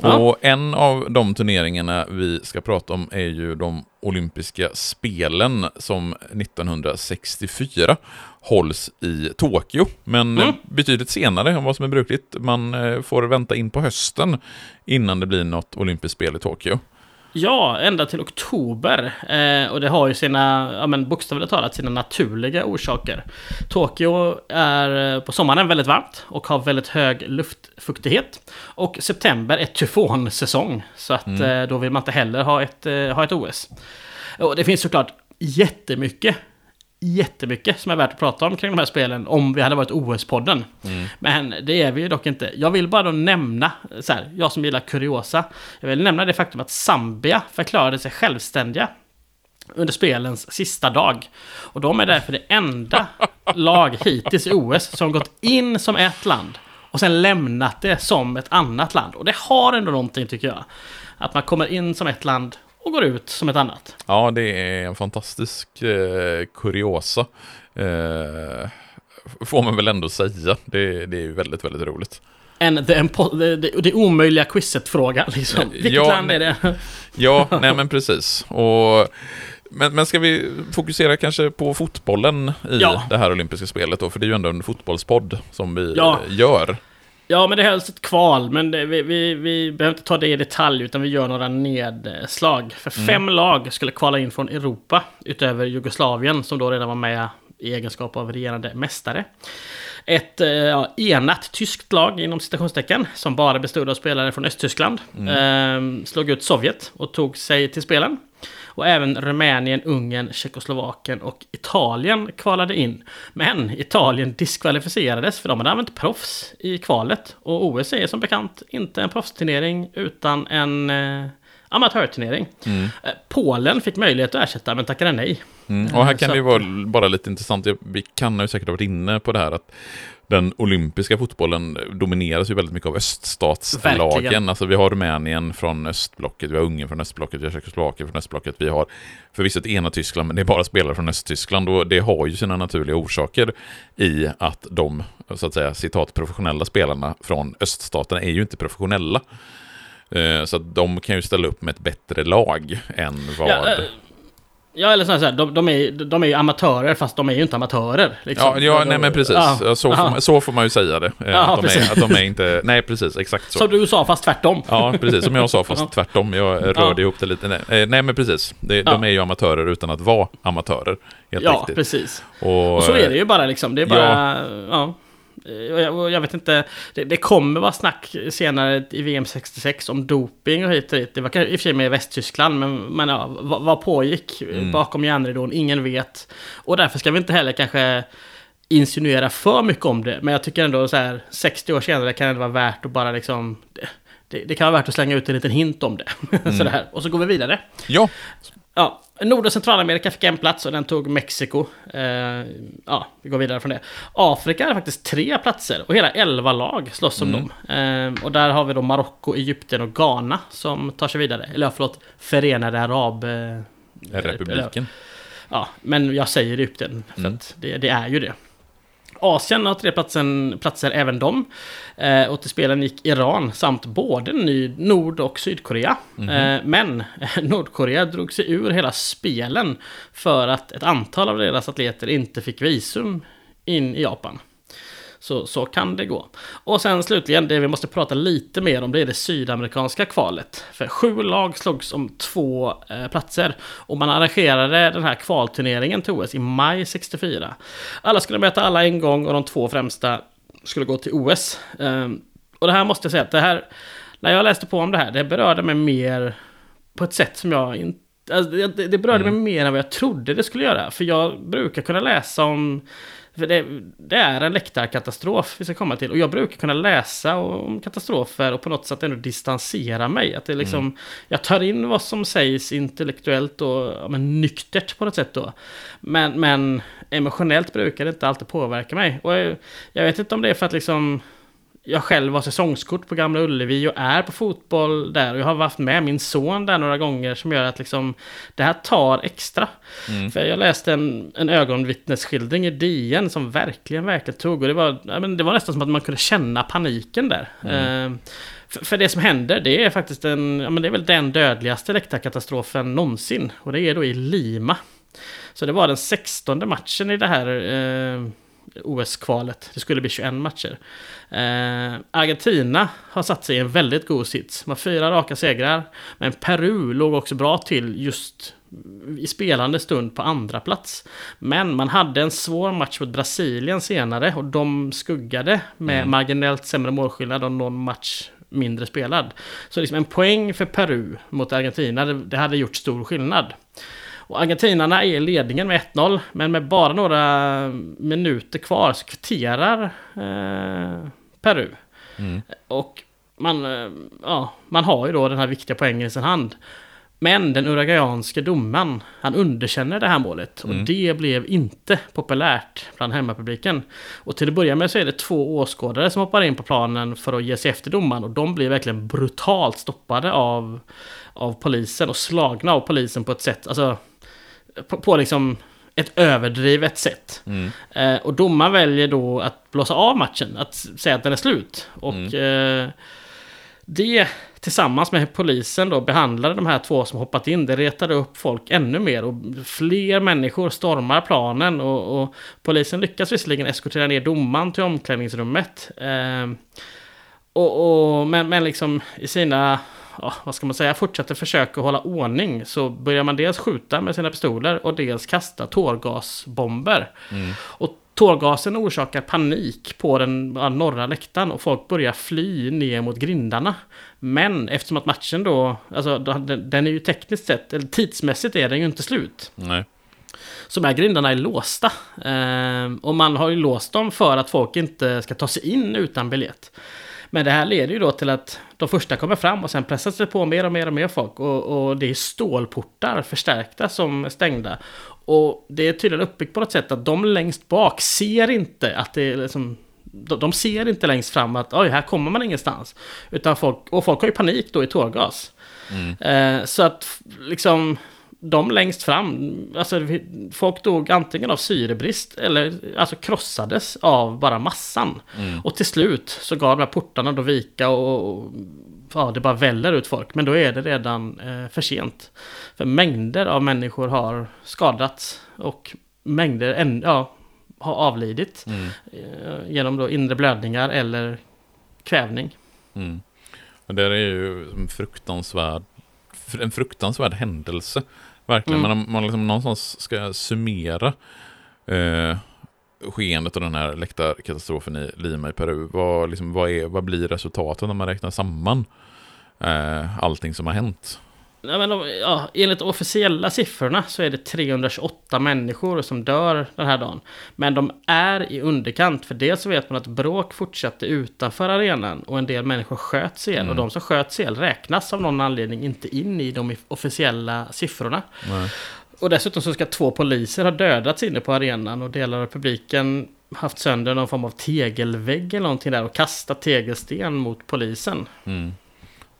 Ja. Och en av de turneringarna vi ska prata om är ju de olympiska spelen som 1964 hålls i Tokyo. Men mm. betydligt senare än vad som är brukligt. Man eh, får vänta in på hösten innan det blir något olympiskt spel i Tokyo. Ja, ända till oktober. Eh, och det har ju sina, ja men bokstavligt talat, sina naturliga orsaker. Tokyo är eh, på sommaren väldigt varmt och har väldigt hög luftfuktighet. Och september är tyfonsäsong. Så att mm. eh, då vill man inte heller ha ett, eh, ha ett OS. Och det finns såklart jättemycket jättemycket som är värt att prata om kring de här spelen om vi hade varit OS-podden. Mm. Men det är vi ju dock inte. Jag vill bara då nämna, så här, jag som gillar kuriosa, jag vill nämna det faktum att Zambia förklarade sig självständiga under spelens sista dag. Och de är därför det enda lag hittills i OS som gått in som ett land och sen lämnat det som ett annat land. Och det har ändå någonting tycker jag. Att man kommer in som ett land och går ut som ett annat. Ja, det är en fantastisk eh, kuriosa. Eh, får man väl ändå säga. Det, det är ju väldigt, väldigt roligt. En, det, det, det, omöjliga quizet-fråga liksom. Vilket Ja, land är det? Ja, nej men precis. Och, men, men ska vi fokusera kanske på fotbollen i Ja. det här olympiska spelet då? För det är ju ändå en fotbollspodd som vi Ja. gör. Ja, men det alltså ett kval. Men det, vi, vi, vi behöver inte ta det i detalj, utan vi gör några nedslag. För fem lag skulle kvala in från Europa, utöver Jugoslavien, som då redan var med i egenskap av regerande mästare. Ett eh, ja, enat tyskt lag, inom citationstecken, som bara bestod av spelare från Östtyskland, eh, slog ut Sovjet och tog sig till spelen. Och även Rumänien, Ungern, Tjeckoslovakien och Italien kvalade in. Men Italien diskvalificerades för de hade använt proffs i kvalet. Och OS är som bekant inte en proffsturnering utan en eh, amatörturnering. Eh, Polen fick möjlighet att ersätta men tackade nej. Mm. Och här kan så det ju vara bara lite intressant, vi kan ju säkert ha varit inne på det här att den olympiska fotbollen domineras ju väldigt mycket av öststatslagen. Verkligen. Alltså vi har Rumänien från östblocket, vi har Ungern från östblocket, vi har Tjeckoslovakien från östblocket, vi har förvisso ett ena Tyskland, men det är bara spelare från Östtyskland och det har ju sina naturliga orsaker i att de, så att säga, citat professionella spelarna från öststaterna är ju inte professionella. Eh, Så att de kan ju ställa upp med ett bättre lag än vad... Ja, eh, ja eller så här, de, de, är, de är ju amatörer fast de är ju inte amatörer. Liksom. Ja, ja De- nej men precis. Ja, så, får man, så får man ju säga det. Eh, Ja, att, de är, att de är inte... Nej, precis. Exakt så. Som du sa fast tvärtom. Ja, precis. Som jag sa, fast tvärtom. Jag rörde Ja. ihop det lite. Nej, eh, nej men precis. De Ja. är ju amatörer utan att vara amatörer. Helt Ja, riktigt. precis. Och, Och så är det ju bara liksom. Det är bara... Ja. Och jag, vet inte, det, det kommer vara snack senare i VM 66 om doping och hit och dit. Det var i och för sig med i Västtyskland, men, men ja, vad, vad pågick bakom järnridån? Ingen vet. Och därför ska vi inte heller kanske insinuera för mycket om det. Men jag tycker ändå så här, 60 år senare kan det vara värt att bara liksom... Det, det, kan vara värt att slänga ut en liten hint om det. Sådär. Och så går vi vidare. Ja, Ja, Nord och Centralamerika fick en plats och den tog Mexiko. Eh, ja, vi går vidare från det. Afrika hade faktiskt tre platser och hela elva lag slåss om dem. Eh, och där har vi då Marocko, Egypten och Ghana som tar sig vidare. Eller förlåt, Förenade Arab... Eh, republiken. Ja, men jag säger Egypten för Mm. att det, det är ju det. Asien har tre platsen, platser även de. Eh, och till spelen gick Iran samt både Nord och Sydkorea. Mhm. Eh, men Nordkorea drog sig ur hela spelen för att ett antal av deras atleter inte fick visum in i Japan. Så, så kan det gå. Och sen slutligen, det vi måste prata lite mer om, det är det sydamerikanska kvalet. För sju lag slogs om två eh, platser. Och man arrangerade den här kvalturneringen till OS i maj 64. Alla skulle möta alla en gång och de två främsta skulle gå till OS. Ehm, och det här måste jag säga att det här, när jag läste på om det här, det berörde mig mer på ett sätt som jag inte Alltså, det, det berörde mig mer än vad jag trodde det skulle göra. För jag brukar kunna läsa om... För det, det är en läktarkatastrof vi ska komma till. Och jag brukar kunna läsa om katastrofer och på något sätt ändå distansera mig. Att det liksom, Jag tar in vad som sägs intellektuellt och ja, men, nyktert på något sätt då. Men, men emotionellt brukar det inte alltid påverka mig. Och jag, jag vet inte om det är för att liksom jag själv har säsongskort på Gamla Ullevi och är på fotboll där. Och jag har haft med min son där några gånger som gör att liksom det här tar extra. För jag läste en, en ögonvittnesskildring i DN som verkligen, verkligen tog. Och det var, ja, men det var nästan som att man kunde känna paniken där. Eh, för, för det som händer, det är faktiskt en, ja, men det är väl den dödligaste läktarkatastrofen någonsin. Och det är då i Lima. Så det var den 16 matchen i det här eh, OS-kvalet. Det skulle bli 21 matcher. Eh, Argentina har satt sig i en väldigt god sits. De har fyra raka segrar. Men Peru låg också bra till just i spelande stund på andra plats. Men man hade en svår match mot Brasilien senare och de skuggade med marginellt sämre målskillnad och någon match mindre spelad. Så liksom en poäng för Peru mot Argentina, det hade gjort stor skillnad. Och argentinarna är i ledningen med 1-0, men med bara några minuter kvar så kvitterar eh, Peru. Mm. Och man, eh, ja, man har ju då den här viktiga poängen i sin hand. Men den uruguayanske domaren, han underkänner det här målet. Och Mm. det blev inte populärt bland hemmapubliken. Och till att börja med så är det två åskådare som hoppar in på planen för att ge sig efter domaren. Och de blir verkligen brutalt stoppade av, av polisen och slagna av polisen på ett sätt, alltså på, på liksom ett överdrivet sätt. Mm. Eh, och domaren väljer då att blåsa av matchen, att säga att den är slut. Och eh, det tillsammans med polisen då behandlade de här två som hoppat in. Det retade upp folk ännu mer och fler människor stormar planen och, och polisen lyckas visserligen eskortera ner domaren till omklädningsrummet. Eh, och, och, men, men liksom i sina, ja, vad ska man säga, fortsätter försöka hålla ordning så börjar man dels skjuta med sina pistoler och dels kasta tårgasbomber. Och tårgasen orsakar panik på den norra läktaren och folk börjar fly ner mot grindarna. Men eftersom att matchen då, alltså den, den är ju tekniskt sett, eller tidsmässigt är den ju inte slut. Nej. Så de här grindarna är låsta. Ehm, och man har ju låst dem för att folk inte ska ta sig in utan biljett. Men det här leder ju då till att de första kommer fram och sen pressas det på mer och mer och mer folk. Och, och det är stålportar förstärkta som är stängda. Och det är tydligen uppbyggt på något sätt att de längst bak ser inte att det är liksom de ser inte längst fram att oj, här kommer man ingenstans. Utan folk, och folk har ju panik då i tårgas. Eh, så att liksom de längst fram, alltså folk dog antingen av syrebrist eller alltså krossades av bara massan. Och till slut så gav de här portarna då vika och, och ja, det bara väller ut folk. Men då är det redan eh, för sent. För mängder av människor har skadats och mängder än, ja, har avlidit eh, genom då inre blödningar eller kvävning. Mm. Det är ju en fruktansvärd, en fruktansvärd händelse. Verkligen. Mm. Om man liksom någonstans ska summera eh, skeendet av den här läktarkatastrofen i Lima i Peru. Vad, liksom, vad, är, vad blir resultatet när man räknar samman eh, allting som har hänt? Ja, men, ja, enligt officiella siffrorna så är det 328 människor som dör den här dagen. Men de är i underkant, för dels så vet man att bråk fortsatte utanför arenan och en del människor sköts ihjäl. Och de som sköts ihjäl räknas av någon anledning inte in i de officiella siffrorna. Nej. Och dessutom så ska två poliser ha dödats inne på arenan och delar av publiken haft sönder någon form av tegelvägg eller någonting där och kastat tegelsten mot polisen. Mm.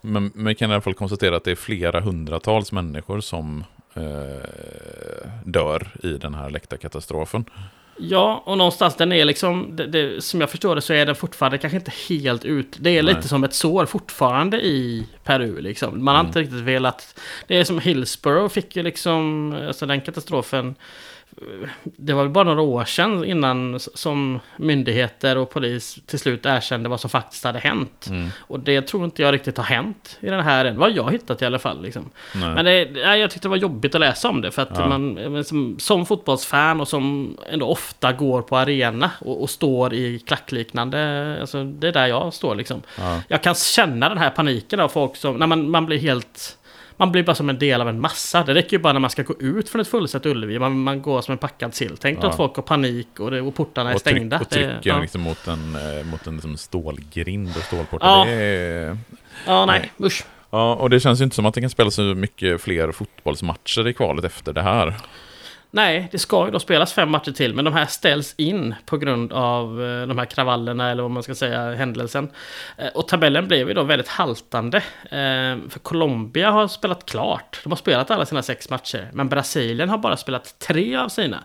Men man kan i alla fall konstatera att det är flera hundratals människor som eh, dör i den här läktarkatastrofen. Ja, och någonstans den är liksom, det, det, som jag förstår det så är den fortfarande kanske inte helt ut. Det är Nej. lite som ett sår fortfarande i Peru liksom. Man har Mm. inte riktigt velat... Det är som Hillsborough fick ju liksom, alltså den katastrofen. Det var väl bara några år sedan innan som myndigheter och polis till slut erkände vad som faktiskt hade hänt. Mm. Och det tror inte jag riktigt har hänt i den här än. Vad jag hittat i alla fall. Liksom. Men det, jag tyckte det var jobbigt att läsa om det. För att Ja. man, men som, som fotbollsfan och som ändå ofta går på arena och, och står i klackliknande... Alltså, det är där jag står liksom. Ja. Jag kan känna den här paniken av folk som... När man, man blir helt... Man blir bara som en del av en massa. Det räcker ju bara när man ska gå ut från ett fullsatt Ullevi. Man, man går som en packad sill. Tänk Ja. att folk har panik och, det, och portarna är Och, tryck, stängda. och trycker ja. liksom mot en, eh, mot en liksom stålgrind och stålportar. Ja. Det är, ja, nej. Usch. ja, och det känns ju inte som att det kan spelas så mycket fler fotbollsmatcher i kvalet efter det här. Nej, det ska ju då spelas fem matcher till, men de här ställs in på grund av eh, de här kravallerna, eller vad man ska säga, händelsen. Eh, och tabellen blev ju då väldigt haltande. Eh, för Colombia har spelat klart. De har spelat alla sina sex matcher, men Brasilien har bara spelat tre av sina.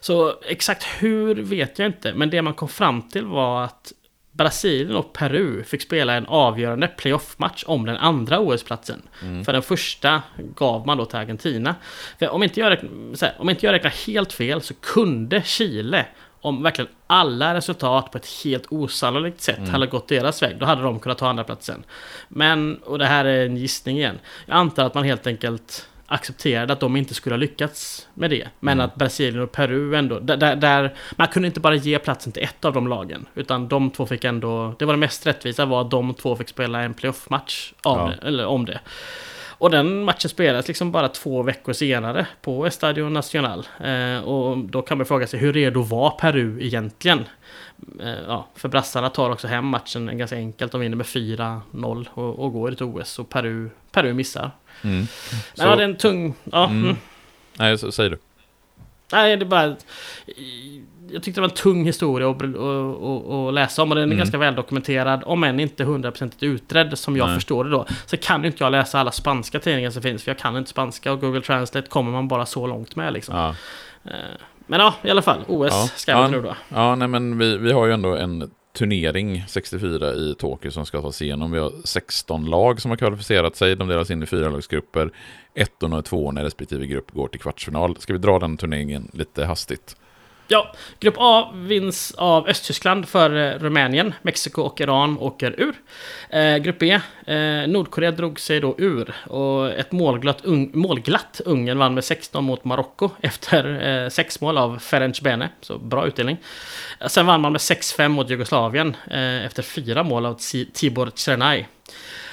Så exakt hur vet jag inte, men det man kom fram till var att Brasilien och Peru fick spela en avgörande playoff-match om den andra OS-platsen. För den första gav man då till Argentina. För om inte jag räknar, om inte jag räknar helt fel så kunde Chile om verkligen alla resultat på ett helt osannolikt sätt hade gått deras väg, då hade de kunnat ta andra platsen. Men, och det här är en gissning igen, jag antar att man helt enkelt accepterade att de inte skulle ha lyckats med det. Men att Brasilien och Peru ändå, där, där, man kunde inte bara ge platsen till ett av de lagen. Utan de två fick ändå, det var det mest rättvisa var att de två fick spela en playoff-match Ja. eller om det. Och den matchen spelades liksom bara två veckor senare på Estadio Nacional. Eh, och då kan man fråga sig hur redo var Peru egentligen? Eh, ja, för brassarna tar också hem matchen ganska enkelt. De vinner med 4-0 och, och går till OS. Och Peru, Peru missar. Mm. Men ja, det är en tung... Ja, Mm. mm. Nej, så, säg du. Nej, det är bara... Jag tyckte det var en tung historia att, att, att, läsa om och den är Mm. ganska väl dokumenterad. Om än inte hundraprocentigt utredd som jag Nej. förstår det då. Så kan inte jag läsa alla spanska tidningar som finns för jag kan inte spanska och Google Translate kommer man bara så långt med liksom. Ja. Eh, Men ja, i alla fall. OS Ja. ska vi Ja. nu då. Ja, nej men vi, vi har ju ändå en turnering 64 i Tokyo som ska tas igenom. Vi har 16 lag som har kvalificerat sig. De delas in i fyra lagsgrupper. Ettorna och tvåorna i respektive grupp går till kvartsfinal. Ska vi dra den turneringen lite hastigt? Ja, Grupp A vinns av Östtyskland för eh, Rumänien. Mexiko och Iran åker ur. Eh, grupp B, eh, Nordkorea drog sig då ur. Och ett målglatt, un målglatt Ungern vann med 16 mot Marocko efter eh, sex mål av Ferenc Bene. Så bra utdelning. Eh, sen vann man med 6-5 mot Jugoslavien eh, efter fyra mål av Tibor Cernay.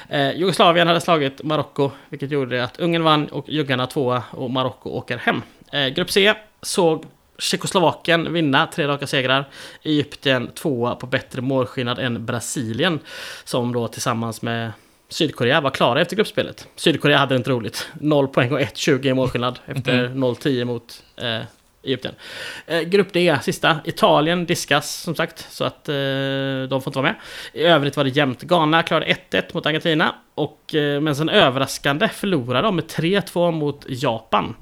Eh, Jugoslavien hade slagit Marocko, vilket gjorde att Ungern vann och juggarna tvåa och Marocko åker hem. Eh, grupp C såg Tjeckoslovakien vinna tre raka segrar. Egypten tvåa på bättre målskillnad än Brasilien. Som då tillsammans med Sydkorea var klara efter gruppspelet. Sydkorea hade det inte roligt. 0 poäng och 1-20 i målskillnad efter 0-10 mot eh, Egypten. Eh, grupp D, sista. Italien diskas som sagt, så att eh, de får inte vara med. I övrigt var det jämnt. Ghana klarade 1-1 mot Argentina. Och, eh, men sen överraskande förlorade de med 3-2 mot Japan.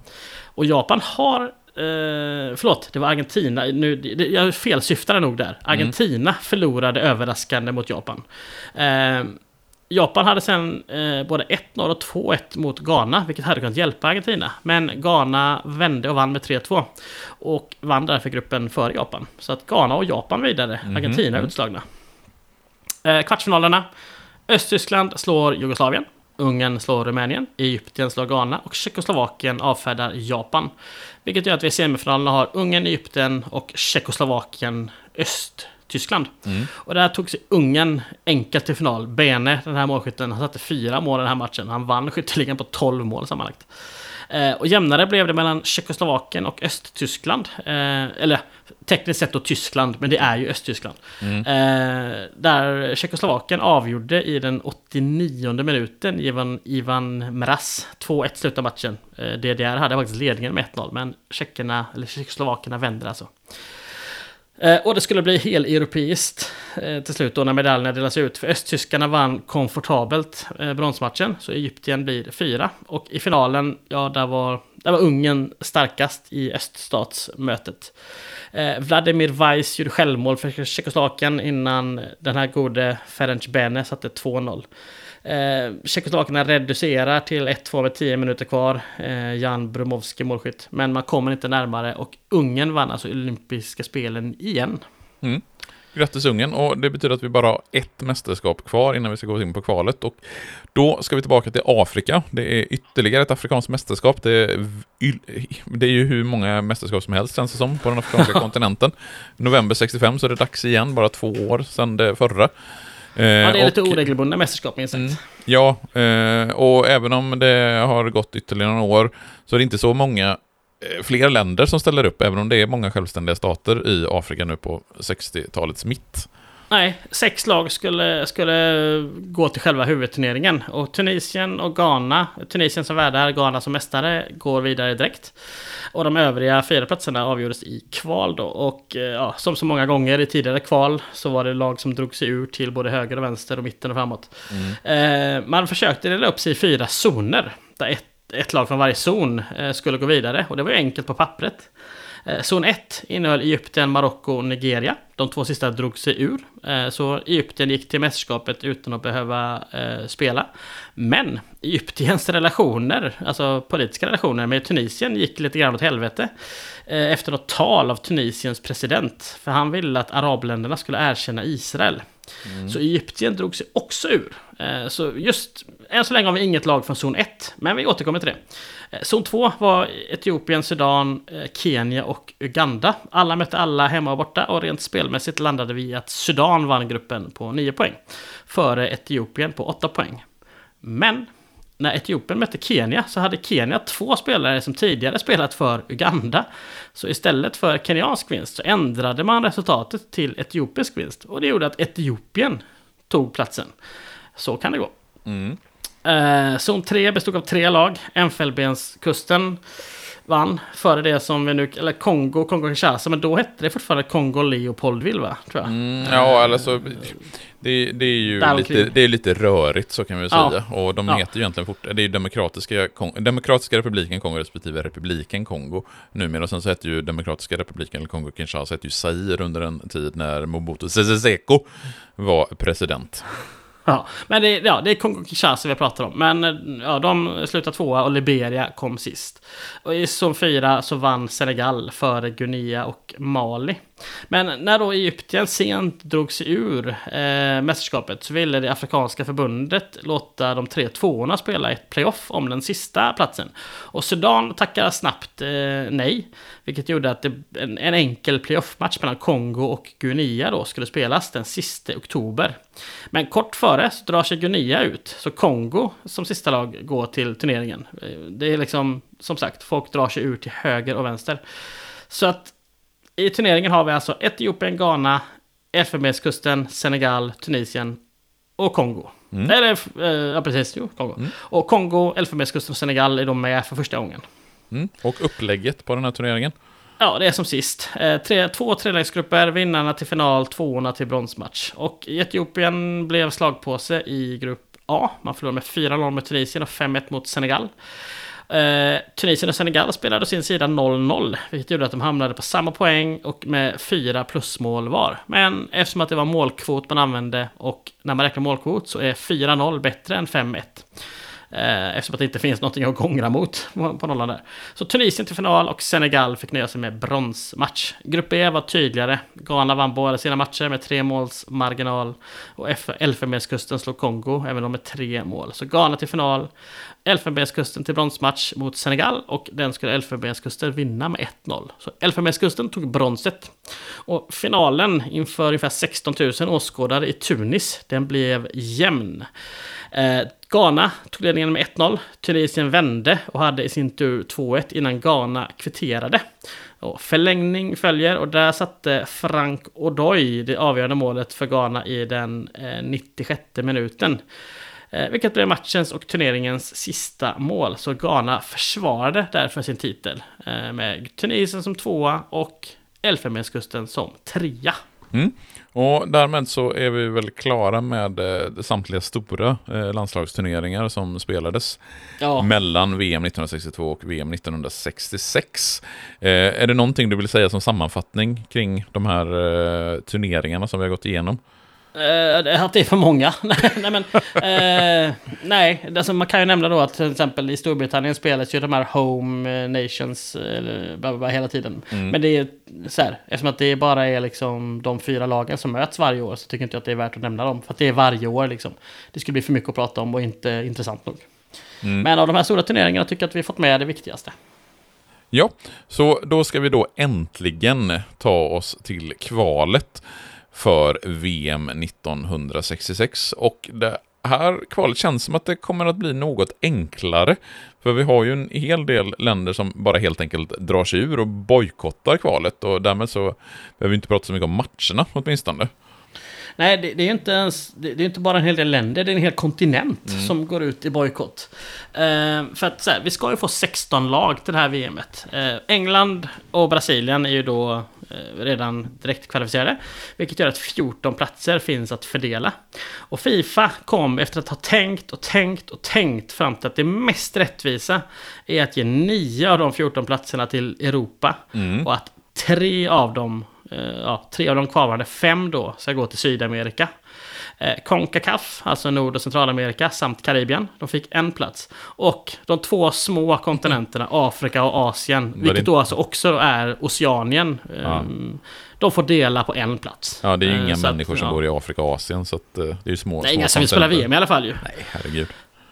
Och Japan har Eh, förlåt, det var Argentina. Nu, det, jag felsyftade nog där. Argentina förlorade överraskande mot Japan. Eh, Japan hade sen eh, både 1-0 och 2-1 mot Ghana, vilket hade kunnat hjälpa Argentina. Men Ghana vände och vann med 3-2. Och vann därför gruppen före Japan. Så att Ghana och Japan vidare, Argentina är utslagna. Eh, kvartsfinalerna. Östtyskland slår Jugoslavien. Ungern slår Rumänien, Egypten slår Ghana och Tjeckoslovakien avfärdar Japan. Vilket gör att vi i semifinalerna har Ungern, Egypten och Tjeckoslovakien, Östtyskland. Och där tog sig Ungern enkelt till final. Bene, den här målskytten, han satte fyra mål i den här matchen. Han vann skytteligan på 12 mål sammanlagt. Eh, och jämnare blev det mellan Tjeckoslovakien och Östtyskland. Eh, eller tekniskt sett då Tyskland, men det är ju Östtyskland. Eh, där Tjeckoslovakien avgjorde i den 89 minuten Ivan, Ivan Mraz. 2-1 slutade matchen. DDR hade faktiskt ledningen med 1-0, men tjeckerna, eller tjeckoslovakerna vände alltså. Eh, och det skulle bli heleuropeiskt eh, till slut då när medaljerna delas ut. För östtyskarna vann komfortabelt eh, bronsmatchen, så Egypten blir fyra. Och i finalen, ja, där var, där var Ungern starkast i öststatsmötet. Vladimir Weiss gjorde självmål för Tjeckoslovakien innan den här gode Ferenc Bene satte 2-0. Eh, Tjeckoslovakerna reducerar till 1-2 med 10 minuter kvar. Eh, Jan Brumovski målskytt. Men man kommer inte närmare och Ungern vann alltså olympiska spelen igen. Mm. Grattis Ungern, och det betyder att vi bara har ett mästerskap kvar innan vi ska gå in på kvalet. Och då ska vi tillbaka till Afrika. Det är ytterligare ett afrikanskt mästerskap. Det är, det är ju hur många mästerskap som helst känns det som på den afrikanska kontinenten. November 65 så är det dags igen, bara två år sedan det förra. Eh, Ja, det är lite och- oregelbundna mästerskap minst sagt. Mm. Ja, eh, och även om det har gått ytterligare några år så är det inte så många eh, fler länder som ställer upp, även om det är många självständiga stater i Afrika nu på 60-talets mitt. Nej, sex lag skulle, skulle gå till själva huvudturneringen. Och Tunisien och Ghana, Tunisien som värdar, Ghana som mästare, går vidare direkt. Och de övriga fyra platserna avgjordes i kval då. Och eh, ja, som så många gånger i tidigare kval så var det lag som drog sig ur till både höger och vänster och mitten och framåt. Eh, man försökte dela upp sig i fyra zoner. Där ett, ett lag från varje zon eh, skulle gå vidare. Och det var ju enkelt på pappret. Eh, zon 1 innehöll Egypten, Marocko och Nigeria. De två sista drog sig ur. Eh, så Egypten gick till mästerskapet utan att behöva eh, spela. Men Egyptiens relationer, alltså politiska relationer med Tunisien gick lite grann åt helvete. Efter något tal av Tunisiens president. För han ville att arabländerna skulle erkänna Israel. Mm. Så Egypten drog sig också ur. Eh, så just än så länge har vi inget lag från zon 1, men vi återkommer till det. Eh, zon 2 var Etiopien, Sudan, eh, Kenya och Uganda. Alla mötte alla hemma och borta och rent spelmässigt landade vi i att Sudan vann gruppen på 9 poäng. Före Etiopien på 8 poäng. Men när Etiopien mötte Kenya så hade Kenya två spelare som tidigare spelat för Uganda. Så istället för kenyansk vinst så ändrade man resultatet till etiopisk vinst. Och det gjorde att Etiopien tog platsen. Så kan det gå. Mm. Eh, zon 3 bestod av tre lag. Elfenbenskusten vann före det som vi nu, eller Kongo, Kongo-Kinshasa, men då hette det fortfarande Kongo Leopoldville va? Tror jag. Mm, ja, alltså, det, det är ju lite, det är lite rörigt så kan vi Ja. säga. Och de Ja. heter ju egentligen fort, det är ju Demokratiska, Demokratiska republiken Kongo respektive Republiken Kongo numera. Sen så hette ju Demokratiska republiken, eller Kongo-Kinshasa, hette ju Zaire under en tid när Mobutu Sese Seko var president. Ja, men det, ja, det är Kongo-Kinshasa vi pratar om. Men ja, de slutade tvåa och Liberia kom sist. Och i zon 4 så vann Senegal före Guinea och Mali. Men när då Egypten sent drog sig ur eh, mästerskapet så ville det Afrikanska förbundet låta de tre tvåorna spela ett playoff om den sista platsen. Och Sudan tackade snabbt eh, nej, vilket gjorde att det, en, en enkel playoff-match mellan Kongo och Guinea då skulle spelas den sista oktober. Men kort före så drar sig Guinea ut, så Kongo som sista lag går till turneringen. Eh, det är liksom, som sagt, folk drar sig ur till höger och vänster. Så att i turneringen har vi alltså Etiopien, Ghana, Elfenbenskusten, Senegal, Tunisien och Kongo. Eller, eh, ja precis, jo, Kongo. Och Kongo, Elfenbenskusten och Senegal är de med för första gången. Mm. Och upplägget på den här turneringen? Ja, det är som sist. Eh, tre, två trelägsgrupper, vinnarna till final, tvåorna till bronsmatch. Och Etiopien blev slagpåse i grupp A. Man förlorade med 4-0 mot Tunisien och 5-1 mot Senegal. Eh, Tunisien och Senegal spelade å sin sida 0-0, vilket gjorde att de hamnade på samma poäng och med fyra plusmål var. Men eftersom att det var målkvot man använde och när man räknar målkvot så är 4-0 bättre än 5-1. Eh, eftersom att det inte finns någonting att gångra mot på, på nollan där. Så Tunisien till final och Senegal fick nöja sig med bronsmatch. Grupp B var tydligare. Ghana vann båda sina matcher med tre måls marginal. Och Elfenbenskusten slog Kongo, även de med tre mål. Så Ghana till final, Elfenbenskusten till bronsmatch mot Senegal och den skulle Elfenbenskusten vinna med 1-0. Så Elfenbenskusten tog bronset. Och finalen inför ungefär 16 000 åskådare i Tunis, den blev jämn. Eh, Ghana tog ledningen med 1-0. Tunisien vände och hade i sin tur 2-1 innan Ghana kvitterade. Och förlängning följer och där satte Frank Odoy det avgörande målet för Ghana i den eh, 96 minuten. Eh, vilket blev matchens och turneringens sista mål. Så Ghana försvarade därför sin titel. Eh, med Tunisien som tvåa och Elfenbenskusten som trea. Mm. Och därmed så är vi väl klara med eh, samtliga stora eh, landslagsturneringar som spelades Ja. mellan VM 1962 och VM 1966. Eh, är det någonting du vill säga som sammanfattning kring de här eh, turneringarna som vi har gått igenom? Eh, att det är för många. nej, men, eh, nej alltså man kan ju nämna då att till exempel i Storbritannien spelas ju de här Home eh, Nations eller, bla, bla, bla, hela tiden. Men det är så här, eftersom att det bara är liksom de fyra lagen som möts varje år så tycker inte jag att det är värt att nämna dem. För att det är varje år liksom. Det skulle bli för mycket att prata om och inte intressant nog. Men av de här stora turneringarna tycker jag att vi fått med det viktigaste. Ja, så då ska vi då äntligen ta oss till kvalet för VM 1966. Och det här kvalet känns som att det kommer att bli något enklare. För vi har ju en hel del länder som bara helt enkelt drar sig ur och bojkottar kvalet. Och därmed så behöver vi inte prata så mycket om matcherna åtminstone. Nej, det, det är ju inte ens, det, det är inte bara en hel del länder, det är en hel kontinent som går ut i bojkott. Eh, för att så här, vi ska ju få 16 lag till det här VMet. Eh, England och Brasilien är ju då redan direkt kvalificerade. Vilket gör att 14 platser finns att fördela. Och Fifa kom efter att ha tänkt och tänkt och tänkt fram till att det mest rättvisa är att ge 9 av de 14 platserna till Europa. Och att tre av dem Eh, ja, tre av de kvarvarande fem då ska gå till Sydamerika. Eh, Concacaf, alltså Nord och Centralamerika, samt Karibien, de fick en plats. Och de två små kontinenterna, Afrika och Asien, det vilket inte- då alltså också är Oceanien, eh, Ja. de får dela på en plats. Ja, det är ju Eh, inga så att, människor som ja. bor i Afrika och Asien, så att, eh, det är ju små Nej, små inga som vill spela. VM i alla fall ju. Nej, herregud.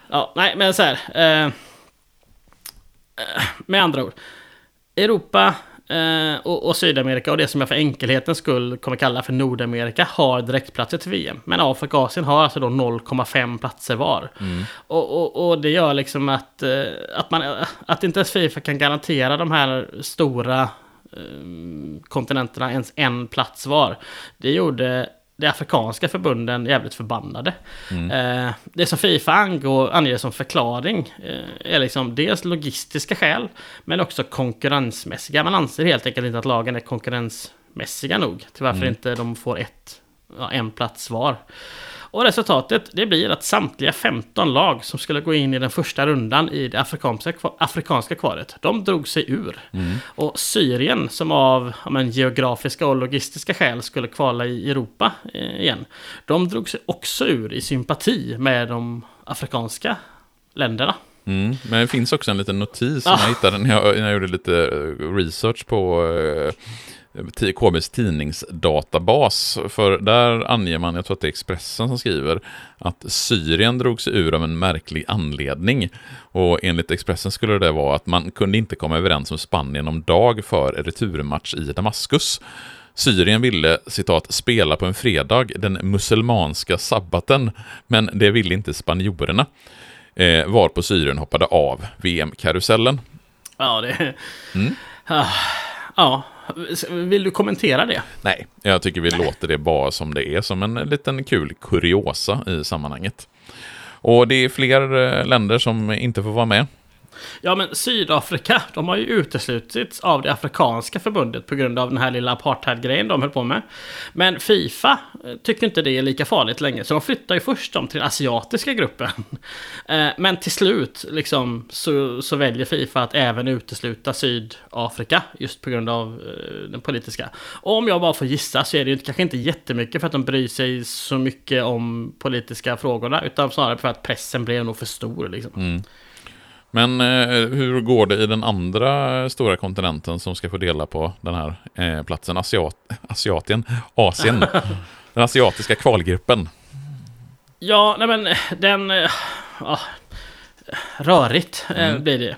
Ja, nej, men så här. Eh, eh, med andra ord. Europa eh, och, och, Sydamerika och det som jag för enkelhetens skull kommer kalla för Nordamerika har direktplatser till VM. Men Afrika och Asien har alltså då 0,5 platser var. Mm. Och, och, och, det gör liksom att, eh, att, man, att inte ens Fifa kan garantera de här stora eh, kontinenterna ens en plats var. Det gjorde de afrikanska förbunden jävligt förbannade. Mm. Eh, det som Fifa angår, anger som förklaring eh, är liksom dels logistiska skäl, men också konkurrensmässiga. Man anser helt enkelt inte att lagen är konkurrensmässiga nog till varför mm. inte de får ett, ja, en plats var. Och resultatet det blir att samtliga 15 lag som skulle gå in i den första rundan i det afrikanska, afrikanska kvaret, de drog sig ur. Mm. Och Syrien, som av men, geografiska och logistiska skäl skulle kvala i Europa eh, igen, de drog sig också ur i sympati med de afrikanska länderna. Mm, men det finns också en liten notis som ah. jag hittade när jag, när jag gjorde lite research på eh, KBs tidningsdatabas. För där anger man, jag tror att det är Expressen som skriver, att Syrien drog sig ur av en märklig anledning. Och enligt Expressen skulle det vara att man kunde inte komma överens med Spanien om dag för returmatch i Damaskus. Syrien ville, citat, spela på en fredag, den muselmanska sabbaten, men det ville inte spanjorerna. Eh, varpå Syrien hoppade av VM-karusellen. Ja, det... Mm. Ah, ja, vill du kommentera det? Nej, jag tycker vi låter det bara som det är, som en liten kul kuriosa i sammanhanget. Och det är fler eh, länder som inte får vara med. Ja, men Sydafrika, de har ju uteslutits av det afrikanska förbundet på grund av den här lilla apartheidgrejen de höll på med. Men Fifa eh, tycker inte det är lika farligt längre, så de flyttar ju först dem till den asiatiska gruppen. Eh, men till slut liksom, så, så väljer Fifa att även utesluta Sydafrika, just på grund av eh, den politiska. Och om jag bara får gissa så är det ju kanske inte jättemycket för att de bryr sig så mycket om politiska frågorna, utan snarare för att pressen blev nog för stor. Liksom. Mm. Men eh, hur går det i den andra stora kontinenten som ska få dela på den här eh, platsen? Asiat, Asiatien? Asien? den asiatiska kvalgruppen? Ja, nej men den... Eh, ja, rörigt eh, mm. blir det.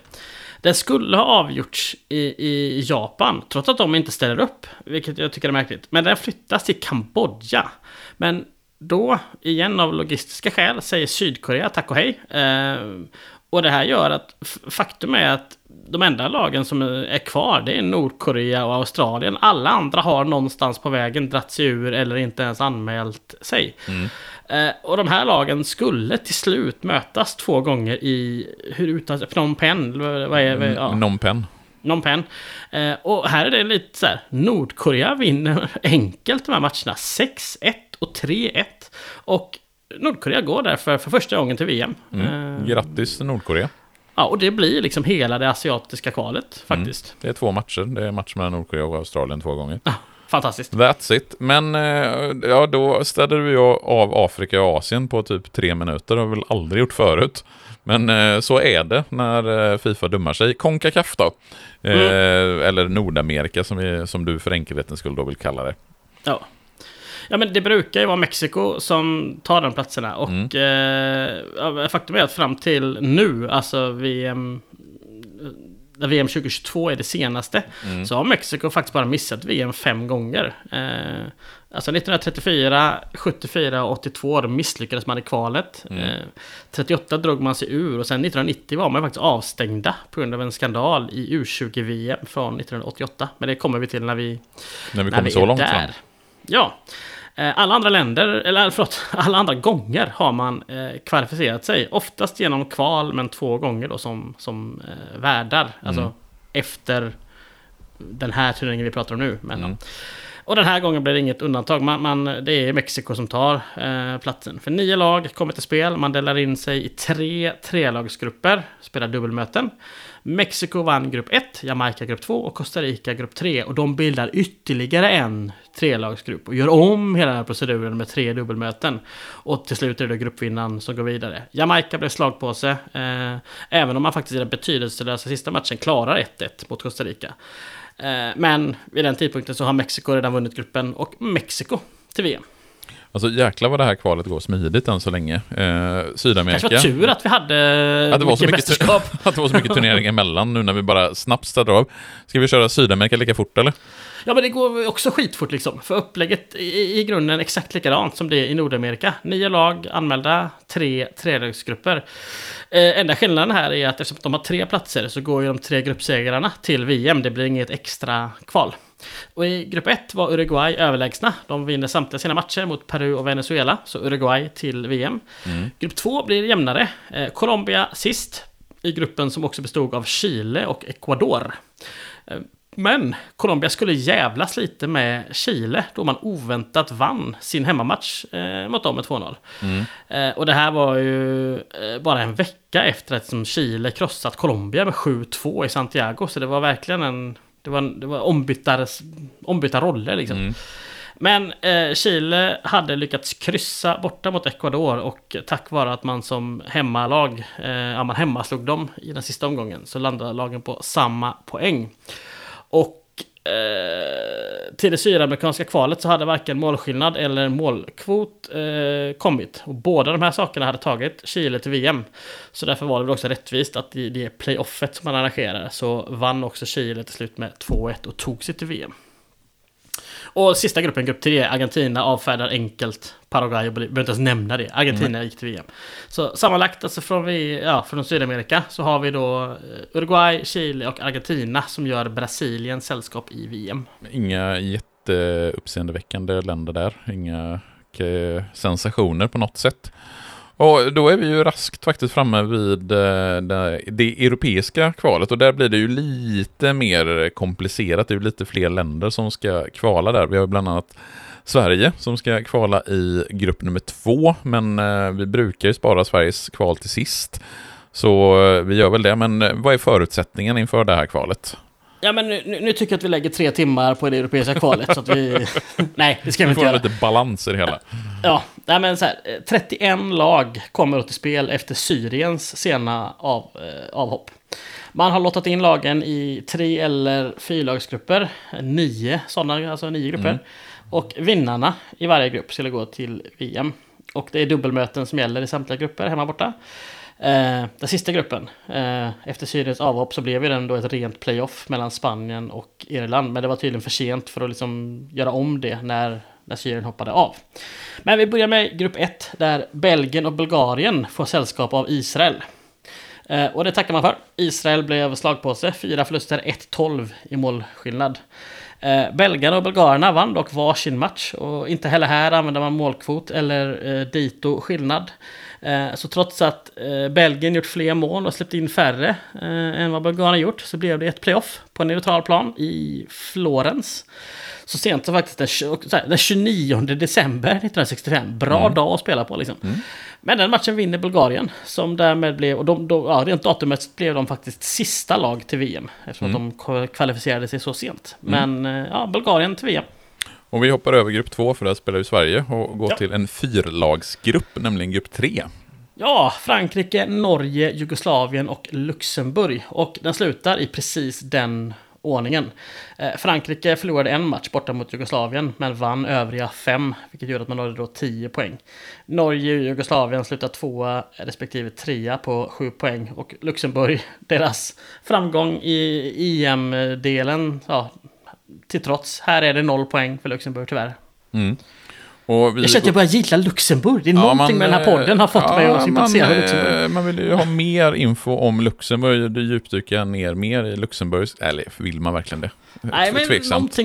Den skulle ha avgjorts i, i Japan, trots att de inte ställer upp. Vilket jag tycker är märkligt. Men den flyttas till Kambodja. Men då, igen av logistiska skäl, säger Sydkorea tack och hej. Eh, och det här gör att faktum är att de enda lagen som är kvar det är Nordkorea och Australien. Alla andra har någonstans på vägen dratt sig ur eller inte ens anmält sig. Mm. Eh, och de här lagen skulle till slut mötas två gånger i, hur uttalas Phnom Penh? Vad är, vad, ja. Phnom Penh. Phnom Penh. Eh, och här är det lite så här, Nordkorea vinner enkelt de här matcherna. 6-1 och 3-1. Och Nordkorea går därför för första gången till VM. Mm. Eh, Grattis Nordkorea. Ja, och det blir liksom hela det asiatiska kvalet mm. faktiskt. Mm. Det är två matcher. Det är match mellan Nordkorea och Australien två gånger. Ah, fantastiskt. That's it. Men eh, ja, då ställde vi av Afrika och Asien på typ tre minuter. Det har vi väl aldrig gjort förut. Men eh, så är det när Fifa dummar sig. Concacaf då? Mm. eller Nordamerika som, vi, som du för enkelhetens skull då vill kalla det. Ja. Ja men det brukar ju vara Mexiko som tar de platserna. Och mm. eh, faktum är att fram till nu, alltså VM... VM 2022 är det senaste. Mm. Så har Mexiko faktiskt bara missat VM fem gånger. Eh, alltså 1934, 74 och 82 då misslyckades man i kvalet. Mm. Eh, 38 drog man sig ur och sen 1990 var man faktiskt avstängda på grund av en skandal i U20-VM från 1988. Men det kommer vi till när vi, när vi kommer vi så långt där. Fram. Ja. Eh, alla andra länder, eller förlåt, alla andra gånger har man eh, kvalificerat sig. Oftast genom kval, men två gånger då som, som eh, värdar. Mm. Alltså efter den här turneringen vi pratar om nu. Men, mm. Och den här gången blir det inget undantag. Man, man, det är Mexiko som tar eh, platsen. För nio lag kommer till spel. Man delar in sig i tre trelagsgrupper. Spelar dubbelmöten. Mexiko vann grupp 1, Jamaica grupp 2 och Costa Rica grupp 3. Och de bildar ytterligare en trelagsgrupp och gör om hela den här proceduren med tre dubbelmöten. Och till slut är det gruppvinnaren som går vidare. Jamaica blev slagpåse, eh, även om man faktiskt i den betydelselösa sista matchen klarar 1-1 mot Costa Rica. Eh, men vid den tidpunkten så har Mexiko redan vunnit gruppen och Mexiko till VM. Alltså jäklar vad det här kvalet går smidigt än så länge. Eh, Sydamerika. Kanske var tur att vi hade att det, var så mycket mycket, mästerskap. att det var så mycket turnering emellan nu när vi bara snabbt ställer av. Ska vi köra Sydamerika lika fort eller? Ja, men det går också skitfort liksom. För upplägget är i grunden exakt likadant som det är i Nordamerika. Nio lag anmälda, tre trelagsgrupper. Eh, enda skillnaden här är att eftersom de har tre platser så går ju de tre gruppsegrarna till VM. Det blir inget extra kval. Och i grupp 1 var Uruguay överlägsna. De vinner samtliga sina matcher mot Peru och Venezuela. Så Uruguay till VM. Mm. Grupp 2 blir jämnare. Eh, Colombia sist. I gruppen som också bestod av Chile och Ecuador. Eh, men Colombia skulle jävlas lite med Chile då man oväntat vann sin hemmamatch eh, mot dem med 2-0. Mm. Eh, och det här var ju eh, bara en vecka efter att som Chile krossat Colombia med 7-2 i Santiago. Så det var verkligen en... Det var, det var ombytta, ombytta roller liksom. Mm. Men eh, Chile hade lyckats kryssa borta mot Ecuador och tack vare att man som hemmalag, eh, ja man hemmaslog dem i den sista omgången så landade lagen på samma poäng. Och eh, till det sydamerikanska kvalet så hade varken målskillnad eller målkvot eh, kommit. Och båda de här sakerna hade tagit Chile till VM. Så därför var det väl också rättvist att i det playoffet som man arrangerade så vann också Chile till slut med 2-1 och tog sig till VM. Och sista gruppen, grupp 3, Argentina avfärdar enkelt Paraguay och Bolivia. Behöver inte ens nämna det. Argentina mm. gick till VM. Så sammanlagt, alltså från, vi, ja, från Sydamerika, så har vi då eh, Uruguay, Chile och Argentina som gör Brasilien sällskap i VM. Inga jätteuppseendeväckande länder där. Inga eh, sensationer på något sätt. Och då är vi ju raskt faktiskt framme vid eh, det, det, europeiska kvalet och där blir det ju lite mer komplicerat. Det är ju lite fler länder som ska kvala där. Vi har bland annat Sverige som ska kvala i grupp nummer två, men eh, vi brukar ju spara Sveriges kval till sist. Så eh, vi gör väl det, men vad är förutsättningen inför det här kvalet? Ja men nu, nu, tycker jag att vi lägger tre timmar på det europeiska kvalet så att vi... nej, det ska vi inte göra. Vi får lite balans i det hela. Ja, nej men så här, 31 lag kommer till spel efter Syriens sena av, eh, avhopp. Man har lottat in lagen i tre eller fyrlagsgrupper. Nio sådana, alltså nio grupper. Mm. Och vinnarna i varje grupp skulle gå till VM. Och det är dubbelmöten som gäller i samtliga grupper hemma borta. Eh, den sista gruppen, eh, efter Syriens avhopp så blev ju den då ett rent playoff mellan Spanien och Irland. Men det var tydligen för sent för att liksom göra om det när, när Syrien hoppade av. Men vi börjar med grupp 1 där Belgien och Bulgarien får sällskap av Israel. Eh, och det tackar man för. Israel blev slagpåse, fyra förluster, 1-12 i målskillnad. Eh, belgarna och bulgarerna vann dock varsin match och inte heller här använder man målkvot eller eh, dito skillnad. Eh, så trots att eh, Belgien gjort fler mål och släppt in färre eh, än vad Bulgarien gjort så blev det ett playoff på en neutral plan i Florens. Så sent som faktiskt den, den 29 december 1965. Bra mm. dag att spela på liksom. Mm. Men den matchen vinner Bulgarien. Som därmed blev, och de, de, ja, rent datumet blev de faktiskt sista lag till VM. Eftersom mm. de kvalificerade sig så sent. Mm. Men ja, Bulgarien till VM. Och vi hoppar över grupp två för där spelar ju Sverige och går ja. till en fyrlagsgrupp, nämligen grupp tre. Ja, Frankrike, Norge, Jugoslavien och Luxemburg. Och den slutar i precis den ordningen. Eh, Frankrike förlorade en match borta mot Jugoslavien, men vann övriga fem, vilket gjorde att man nådde då 10 poäng. Norge och Jugoslavien slutade tvåa respektive trea på 7 poäng och Luxemburg, deras framgång i EM-delen, ja, till trots. Här är det noll poäng för Luxemburg tyvärr. Mm. Vi... Jag känner att jag börjar gilla Luxemburg. Det är ja, någonting man, med den här podden har fått ja, mig att sympatisera med Luxemburg. Man vill ju ha mer info om Luxemburg. Det djupdyker ner mer i Luxemburg. Eller vill man verkligen det? Nej, men Tveksamt.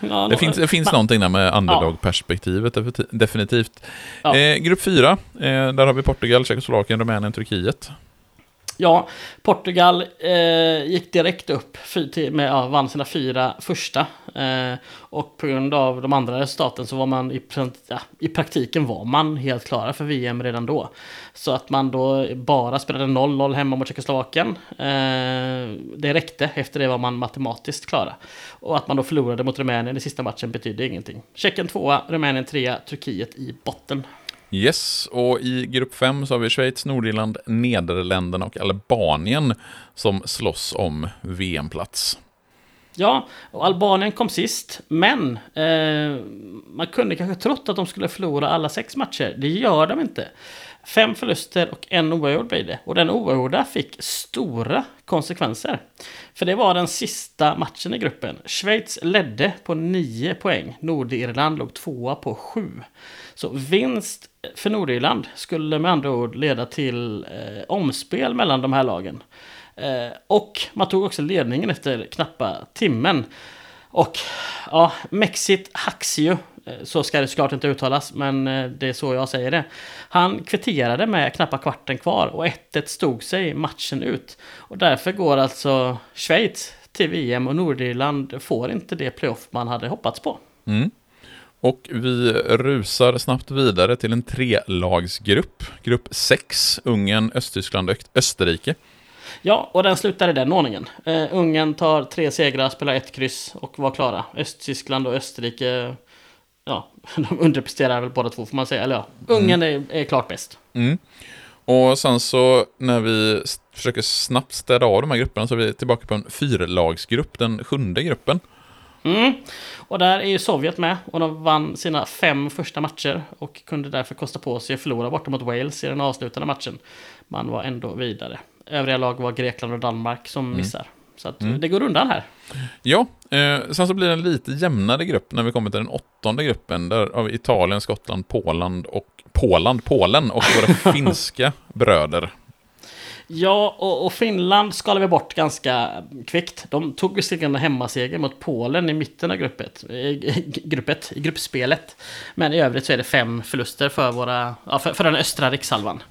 Ja, det, finns, det finns man, någonting där med underdog-perspektivet, definitivt. Eh, grupp 4, eh, där har vi Portugal, Tjeckoslovakien, Rumänien, Turkiet. Ja, Portugal eh, gick direkt upp med, ja, vann sina fyra första. Eh, och på grund av de andra resultaten så var man i, ja, i praktiken var man helt klara för VM redan då. Så att man då bara spelade 0-0 hemma mot Tjeckoslovakien. Eh, det räckte, efter det var man matematiskt klara. Och att man då förlorade mot Rumänien i sista matchen betydde ingenting. Tjeckien tvåa, Rumänien trea, Turkiet i botten. Yes, och i grupp 5 så har vi Schweiz, Nordirland, Nederländerna och Albanien som slåss om VM-plats. Ja, och Albanien kom sist, men eh, man kunde kanske trott att de skulle förlora alla sex matcher. Det gör de inte. Fem förluster och en oavgjord blir det. Och den oavgjorda fick stora konsekvenser. För det var den sista matchen i gruppen. Schweiz ledde på 9 poäng. Nordirland låg tvåa på 7. Så vinst för Nordirland skulle med andra ord leda till eh, omspel mellan de här lagen. Eh, och man tog också ledningen efter knappa timmen. Och ja, Mexit Haxio så ska det såklart inte uttalas, men eh, det är så jag säger det. Han kvitterade med knappa kvarten kvar och 1-1 stod sig matchen ut. Och därför går alltså Schweiz till VM och Nordirland får inte det playoff man hade hoppats på. Mm. Och vi rusar snabbt vidare till en trelagsgrupp. Grupp 6, Ungern, Östtyskland och Österrike. Ja, och den slutar i den ordningen. Uh, Ungern tar tre segrar, spelar ett kryss och var klara. Östtyskland och Österrike, ja, de underpresterar väl båda två får man säga. Eller ja, Ungern mm. är, är, klart bäst. Mm. Och sen så när vi försöker snabbt städa av de här grupperna så är vi tillbaka på en fyrlagsgrupp, den sjunde gruppen. Mm. Och där är ju Sovjet med och de vann sina fem första matcher och kunde därför kosta på sig att förlora borta mot Wales i den avslutande matchen. Man var ändå vidare. Övriga lag var Grekland och Danmark som mm. missar. Så att mm. det går undan här. Ja, eh, sen så blir det en lite jämnare grupp när vi kommer till den åttonde gruppen. Där har vi Italien, Skottland, Polen och Poland, Polen och våra finska bröder. Ja, och, och, Finland skalade vi bort ganska kvickt. De tog visserligen en hemmaseger mot Polen i mitten av gruppet, gruppet, gruppspelet. Men i övrigt så är det fem förluster för, våra, för, för den östra rikshalvan.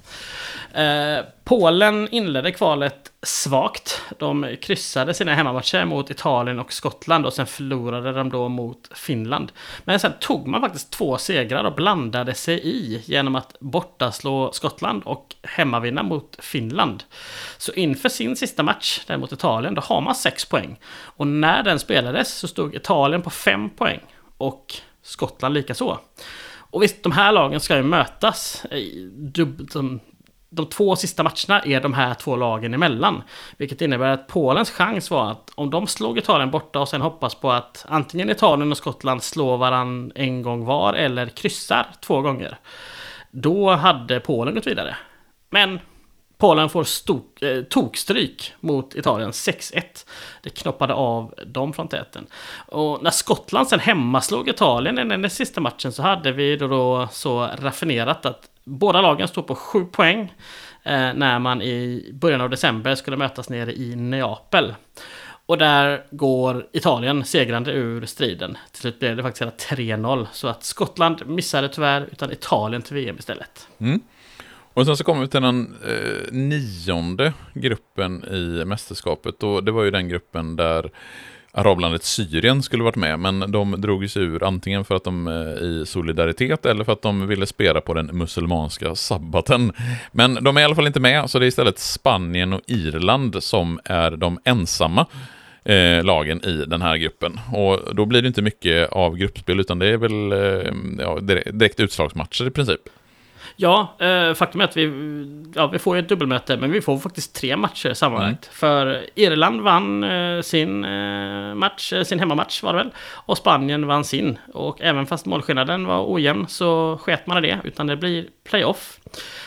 Eh, Polen inledde kvalet svagt. De kryssade sina hemmamatcher mot Italien och Skottland och sen förlorade de då mot Finland. Men sen tog man faktiskt två segrar och blandade sig i genom att bortaslå Skottland och hemmavinna mot Finland. Så inför sin sista match där mot Italien, då har man sex poäng. Och när den spelades så stod Italien på fem poäng och Skottland likaså. Och visst, de här lagen ska ju mötas de de två sista matcherna är de här två lagen emellan. Vilket innebär att Polens chans var att om de slog Italien borta och sen hoppas på att antingen Italien och Skottland slår varann en gång var eller kryssar två gånger. Då hade Polen gått vidare. Men Polen får stok, eh, tokstryk mot Italien 6-1. Det knoppade av dem från täten. Och när Skottland sen hemma slog Italien i den sista matchen så hade vi då, då så raffinerat att Båda lagen står på 7 poäng eh, när man i början av december skulle mötas nere i Neapel. Och där går Italien segrande ur striden. Till slut blev det faktiskt hela 3-0. Så att Skottland missade tyvärr, utan Italien till VM istället. Mm. Och sen så kommer vi till den eh, nionde gruppen i mästerskapet. Och det var ju den gruppen där arablandet Syrien skulle varit med, men de drog sig ur antingen för att de eh, i solidaritet eller för att de ville spela på den muselmanska sabbaten. Men de är i alla fall inte med, så det är istället Spanien och Irland som är de ensamma eh, lagen i den här gruppen. Och då blir det inte mycket av gruppspel, utan det är väl eh, ja, direkt utslagsmatcher i princip. Ja, eh, faktum är att vi, ja, vi får ett dubbelmöte, men vi får faktiskt tre matcher sammanlagt. Mm. För Irland vann eh, sin eh, match, eh, sin hemmamatch var det väl. Och Spanien vann sin. Och även fast målskillnaden var ojämn så sket man i det, utan det blir playoff.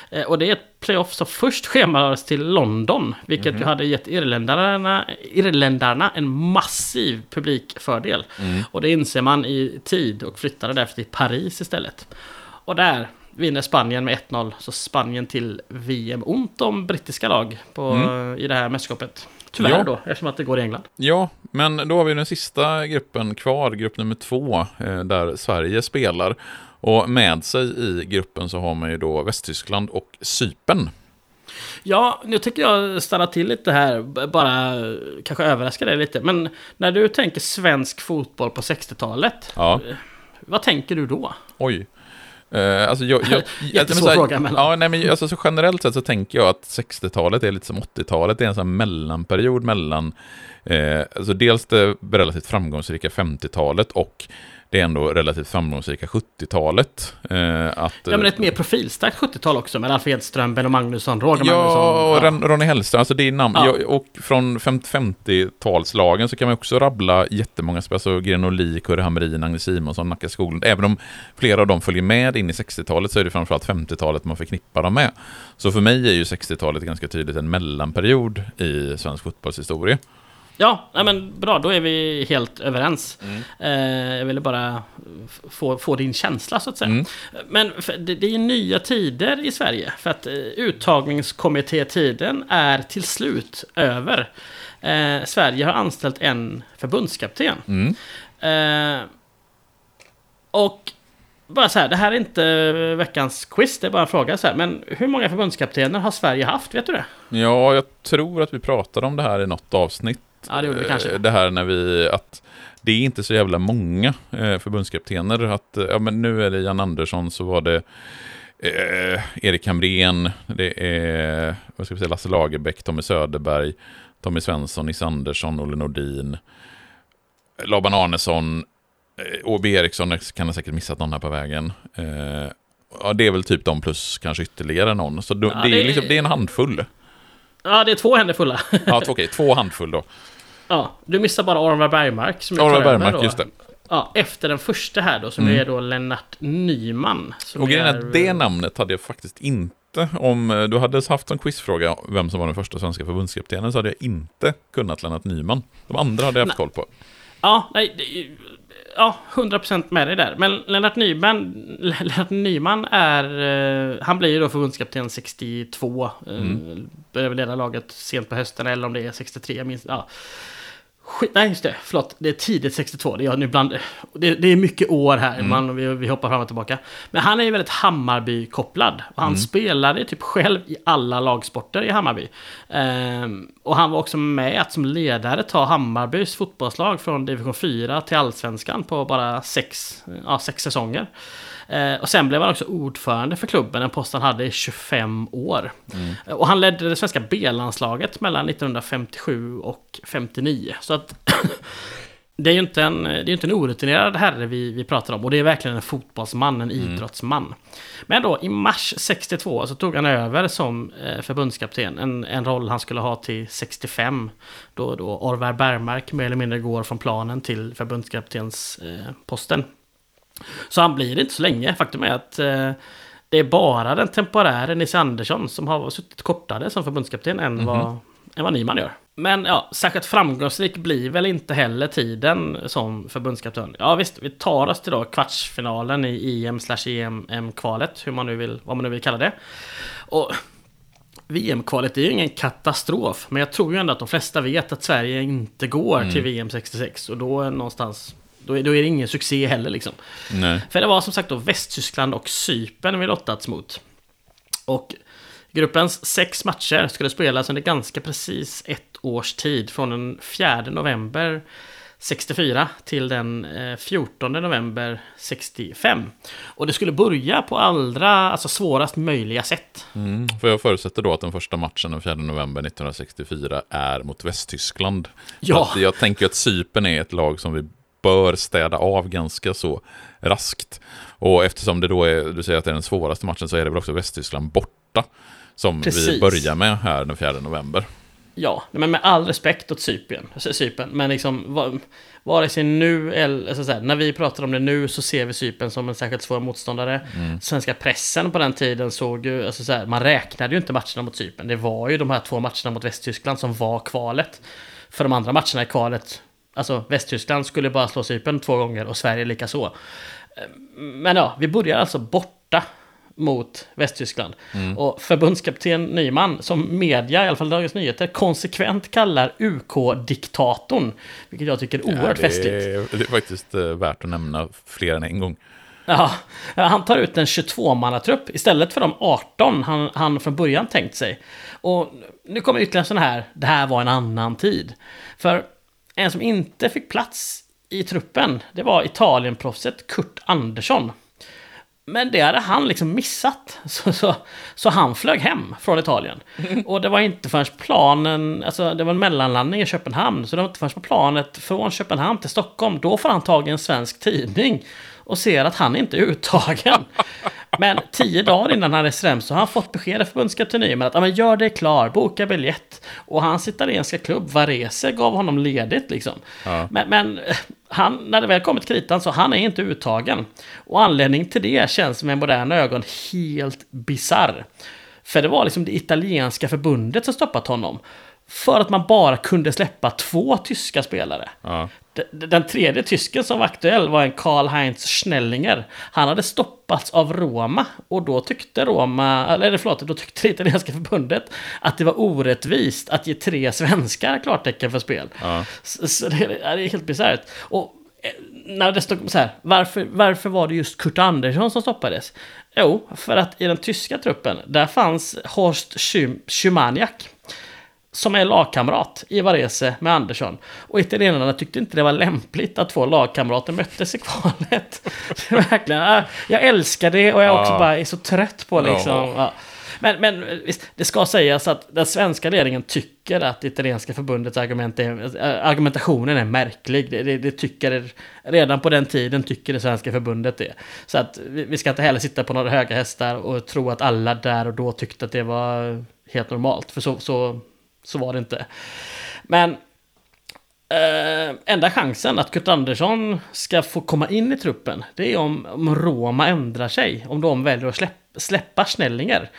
Eh, och det är ett playoff som först schemalades till London, vilket mm. ju hade gett irländarna, irländarna en massiv publikfördel. Mm. Och det inser man i tid och flyttade därför till Paris istället. Och där vinner Spanien med 1-0. Så Spanien till VM. Ont om brittiska lag på, mm. i det här mästerskapet. Tyvärr ja. då, eftersom att det går i England. Ja, men då har vi den sista gruppen kvar, grupp nummer två, eh, där Sverige spelar. Och med sig i gruppen så har man ju då Västtyskland och Sypen. Ja, nu tycker jag stanna till lite här, bara kanske överraska dig lite. Men när du tänker svensk fotboll på 60-talet, ja. vad tänker du då? Oj. Uh, alltså jag, jag, Jättesvår fråga. Men... Ja, nej, men alltså, så generellt sett så tänker jag att 60-talet är lite som 80-talet. Det är en sån mellanperiod mellan eh, alltså dels det relativt framgångsrika 50-talet och det ändå relativt framgångsrika 70-talet. Eh, att, ja, men ett mer profilstarkt 70-tal också med Alf Edström, Benno Magnusson, Roger ja, Magnusson. Ja, och Ronny Hellström, alltså det är namn. Ja. Ja, och från 50-talslagen så kan man också rabbla jättemånga spelare, alltså Grenoli, Kurre Hamrin, Agnes Simonsson, Nacka Skoglund. Även om flera av dem följer med in i 60-talet så är det framförallt 50-talet man förknippar dem med. Så för mig är ju 60-talet ganska tydligt en mellanperiod i svensk fotbollshistoria. Ja, men bra, då är vi helt överens. Mm. Eh, jag ville bara få, få din känsla så att säga. Mm. Men det, det är nya tider i Sverige. För att eh, uttagningskommittétiden är till slut över. Eh, Sverige har anställt en förbundskapten. Mm. Eh, och bara så här, det här är inte veckans quiz, det är bara en fråga så här. Men hur många förbundskaptener har Sverige haft? Vet du det? Ja, jag tror att vi pratade om det här i något avsnitt. Ja, det gjorde vi kanske. Eh, det här när vi, att det är inte så jävla många eh, förbundskaptener. Att, ja men nu är det Jan Andersson, så var det eh, Erik Hamrén, det är vad ska vi säga, Lasse Lagerbäck, Tommy Söderberg, Tommy Svensson, Nisse Andersson, Olle Nordin, Laban Arnesson, eh, Åby Eriksson kan jag säkert missat någon här på vägen. Eh, ja, det är väl typ de plus kanske ytterligare någon. Så ja, det, är liksom, det är en handfull. Ja, det är två händer fulla. ja, två, okej, två handfull då. Ja, du missar bara Orvar Bergmark som Orvar Bergmark, just det. Ja, efter den första här då, som mm. är då Lennart Nyman. Och grejen är att det namnet hade jag faktiskt inte. Om du hade haft en quizfråga vem som var den första svenska förbundskaptenen så hade jag inte kunnat Lennart Nyman. De andra hade jag haft koll på. Ja, nej, ja, 100% med dig där. Men Lennart Nyman, Lennart Nyman är... Eh, han blir ju då förbundskapten 62. Mm. Börjar leda laget sent på hösten eller om det är 63. Minst, ja. Skit, nej, just det. Förlåt. Det är tidigt 62. Det är, nu bland, det, det är mycket år här. Mm. Man, vi, vi hoppar fram och tillbaka. Men han är ju väldigt Hammarby-kopplad. Och han mm. spelade typ själv i alla lagsporter i Hammarby. Ehm, och han var också med att som ledare ta Hammarbys fotbollslag från division 4 till allsvenskan på bara sex, ja, sex säsonger. Eh, och sen blev han också ordförande för klubben, en post han hade i 25 år. Mm. Och han ledde det svenska B-landslaget mellan 1957 och 59. Så att det är ju inte en, det är inte en orutinerad herre vi, vi pratar om. Och det är verkligen en fotbollsman, en mm. idrottsman. Men då i mars 62 så tog han över som eh, förbundskapten. En, en roll han skulle ha till 65. Då, då Orvar Bergmark mer eller mindre går från planen till förbundskaptensposten. Eh, så han blir inte så länge. Faktum är att eh, det är bara den temporäre Nisse Andersson som har suttit kortare som förbundskapten än, mm vad, än vad Nyman gör. Men ja, särskilt framgångsrik blir väl inte heller tiden som förbundskapten. Ja visst, vi tar oss till då kvartsfinalen i EM slash EM-kvalet, hur man nu vill, vad man nu vill kalla det. Och VM-kvalet är ju ingen katastrof, men jag tror ju ändå att de flesta vet att Sverige inte går mm. till VM 66 och då är någonstans då är, då är det ingen succé heller liksom. Nej. För det var som sagt då Västtyskland och Cypern vi lottats mot. Och gruppens sex matcher skulle spelas under ganska precis ett års tid. Från den 4 november 64 till den 14 eh, november 65. Och det skulle börja på allra, alltså svårast möjliga sätt. Mm, för jag förutsätter då att den första matchen den 4 november 1964 är mot Västtyskland. Ja. jag tänker att Cypern är ett lag som vi bör städa av ganska så raskt. Och eftersom det då är, du säger att det är den svåraste matchen så är det väl också Västtyskland borta. Som Precis. vi börjar med här den 4 november. Ja, men med all respekt åt Cypern, Cypern men liksom vare sig nu eller så här, när vi pratar om det nu så ser vi Cypern som en särskilt svår motståndare. Mm. Svenska pressen på den tiden såg ju, alltså så här, man räknade ju inte matcherna mot Cypern. Det var ju de här två matcherna mot Västtyskland som var kvalet. För de andra matcherna i kvalet Alltså Västtyskland skulle bara slå Cypern två gånger och Sverige lika så. Men ja, vi börjar alltså borta mot Västtyskland. Mm. Och förbundskapten Nyman, som media, i alla fall Dagens Nyheter, konsekvent kallar UK-diktatorn. Vilket jag tycker är oerhört ja, det är, festligt. Det är faktiskt eh, värt att nämna fler än en gång. Ja, han tar ut en 22-mannatrupp istället för de 18 han, han från början tänkt sig. Och nu kommer ytterligare sån här, det här var en annan tid. För en som inte fick plats i truppen, det var Italienproffset Kurt Andersson. Men det hade han liksom missat. Så, så, så han flög hem från Italien. Och det var inte förrän planen, alltså det var en mellanlandning i Köpenhamn. Så det var inte förrän på planet från Köpenhamn till Stockholm. Då får han tag i en svensk tidning. Och ser att han inte är uttagen. Men tio dagar innan han reser hem så har han fått besked av förbundskaptenen att men gör det klar, boka biljett. Och hans italienska klubb Varese gav honom ledigt liksom. Ja. Men, men han, när det väl kommit kritan så han är inte uttagen. Och anledningen till det känns med moderna ögon helt bizarr. För det var liksom det italienska förbundet som stoppat honom. För att man bara kunde släppa två tyska spelare. Ja. Den tredje tysken som var aktuell var en Karl-Heinz Schnellinger. Han hade stoppats av Roma och då tyckte Roma, eller förlåt, då tyckte det italienska förbundet att det var orättvist att ge tre svenskar klartecken för spel. Ja. Så, så det, det är helt bisarrt. Och eh, när det stod så här, varför, varför var det just Kurt Andersson som stoppades? Jo, för att i den tyska truppen, där fanns Horst Schum- Schumaniak som är lagkamrat i Varese med Andersson. Och italienarna tyckte inte det var lämpligt att två lagkamrater möttes i kvalet. Verkligen, äh, jag älskar det och jag också Ja. bara är så trött på liksom. Ja. Men, men det ska sägas att den svenska ledningen tycker att det italienska förbundets argument är, äh, argumentationen är märklig. Det, det, det tycker, redan på den tiden tycker det svenska förbundet det. Så att vi, vi ska inte heller sitta på några höga hästar och tro att alla där och då tyckte att det var helt normalt. För så, så, så var det inte. Men Eh, enda chansen att Kurt Andersson ska få komma in i truppen, det är om, om Roma ändrar sig. Om de väljer att släpp, släppa Schnellinger.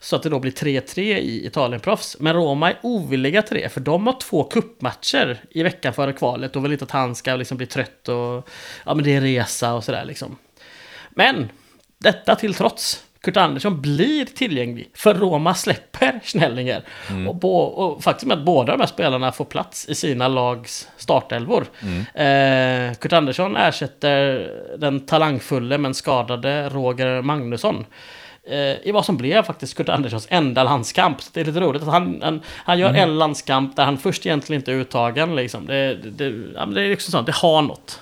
Så att det då blir 3-3 i Italienproffs. Men Roma är ovilliga till det, för de har två kuppmatcher i veckan före kvalet och vill inte att han ska liksom bli trött och... Ja, men det är resa och sådär liksom. Men, detta till trots, Kurt Andersson blir tillgänglig. För Roma släpper Schnellinger. Och, bo, och faktiskt med att båda de här spelarna får plats i sina lags startelvor. Eh, Kurt Andersson ersätter den talangfulle men skadade Roger Magnusson. Eh, I vad som blev faktiskt Kurt Anderssons enda landskamp. Så det är lite roligt att han, han, han gör en landskamp där han först egentligen inte är uttagen. Liksom. Det, det, det, det är liksom sånt, det har något.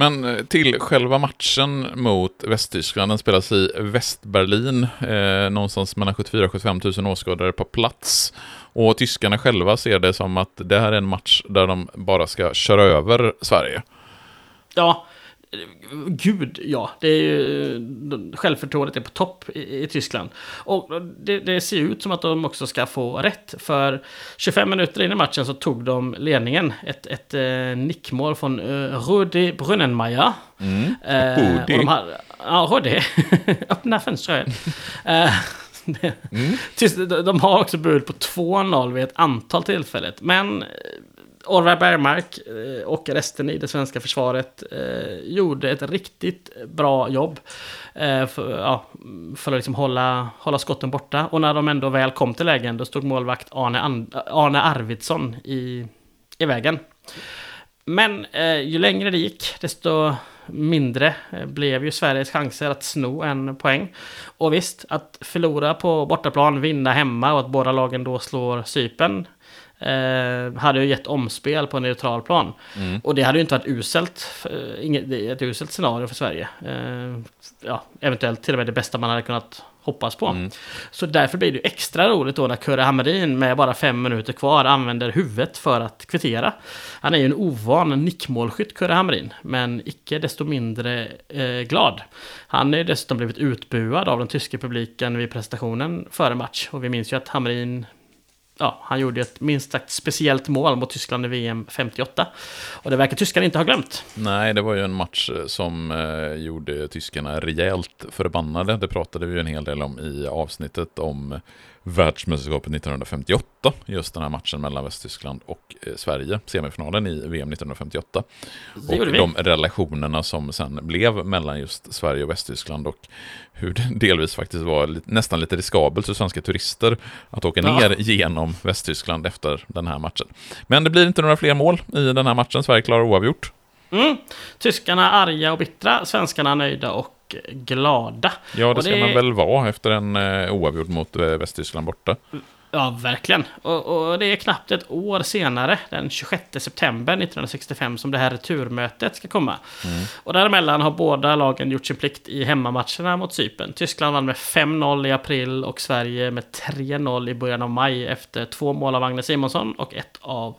Men eh, till själva matchen mot Västtyskland, den spelas i Västberlin, eh, någonstans mellan 74 och 75 000 åskådare på plats. Och tyskarna själva ser det som att det här är en match där de bara ska köra över Sverige. Ja, gud ja. Det är ju, självförtroendet är på topp i, i Tyskland. Och det, det ser ut som att de också ska få rätt. För 25 minuter in i matchen så tog de ledningen. Ett, ett eh, nickmål från eh, Rudi Brunnenmeier. Mm. Eh, Rudi. ja, Rudi. Öppna fönstret. Eh, Mm. De har också bud på 2-0 vid ett antal tillfällen. Men Orvar Bergmark eh, och resten i det svenska försvaret eh, gjorde ett riktigt bra jobb eh, för, ja, för att liksom hålla, hålla skotten borta. Och när de ändå väl kom till lägen då stod målvakt Arne, And- Arne Arvidsson i, i vägen. Men eh, ju längre det gick, desto mindre blev ju Sveriges chanser att sno en poäng. Och visst, att förlora på bortaplan, vinna hemma och att båda lagen då slår Cypern eh, hade ju gett omspel på en neutral plan. Och det hade ju inte varit uselt, eh, inget, ett uselt scenario för Sverige. Eh, ja, eventuellt till och med det bästa man hade kunnat hoppas på. Så därför blir det ju extra roligt då när Kurre Hamrin med bara fem minuter kvar använder huvudet för att kvittera. Han är ju en ovan nickmålskytt, Kurre Hamrin, men icke desto mindre eh, glad. Han är ju dessutom blivit utbuad av den tyska publiken vid prestationen före match. Och vi minns ju att Hamrin Ja, han gjorde ett minst sagt speciellt mål mot Tyskland i VM 58. Och det verkar tyskarna inte ha glömt. Nej, det var ju en match eh, som eh, gjorde tyskarna rejält förbannade. Det pratade vi ju en hel del om i avsnittet om världsmästerskapet 1958. Just den här matchen mellan Västtyskland och eh, Sverige, semifinalen i VM 1958. Det gjorde och vi. de relationerna som sen blev mellan just Sverige och Västtyskland och hur det delvis faktiskt var nästan lite riskabelt för svenska turister att åka Ja. ner genom Västtyskland efter den här matchen. Men det blir inte några fler mål i den här matchen. Sverige klarar oavgjort. Mm. Tyskarna arga och bittra, svenskarna nöjda och glada. Ja, det Och ska man väl vara efter en eh, oavgjord mot eh, Västtyskland borta. Ja, verkligen. Och, och, det är knappt ett år senare, den 26 september 1965, som det här returmötet ska komma. Mm. Och däremellan har båda lagen gjort sin plikt i hemmamatcherna mot Cypern. Tyskland vann med 5-0 i april och Sverige med 3-0 i början av maj efter två mål av Agne Simonsson och ett av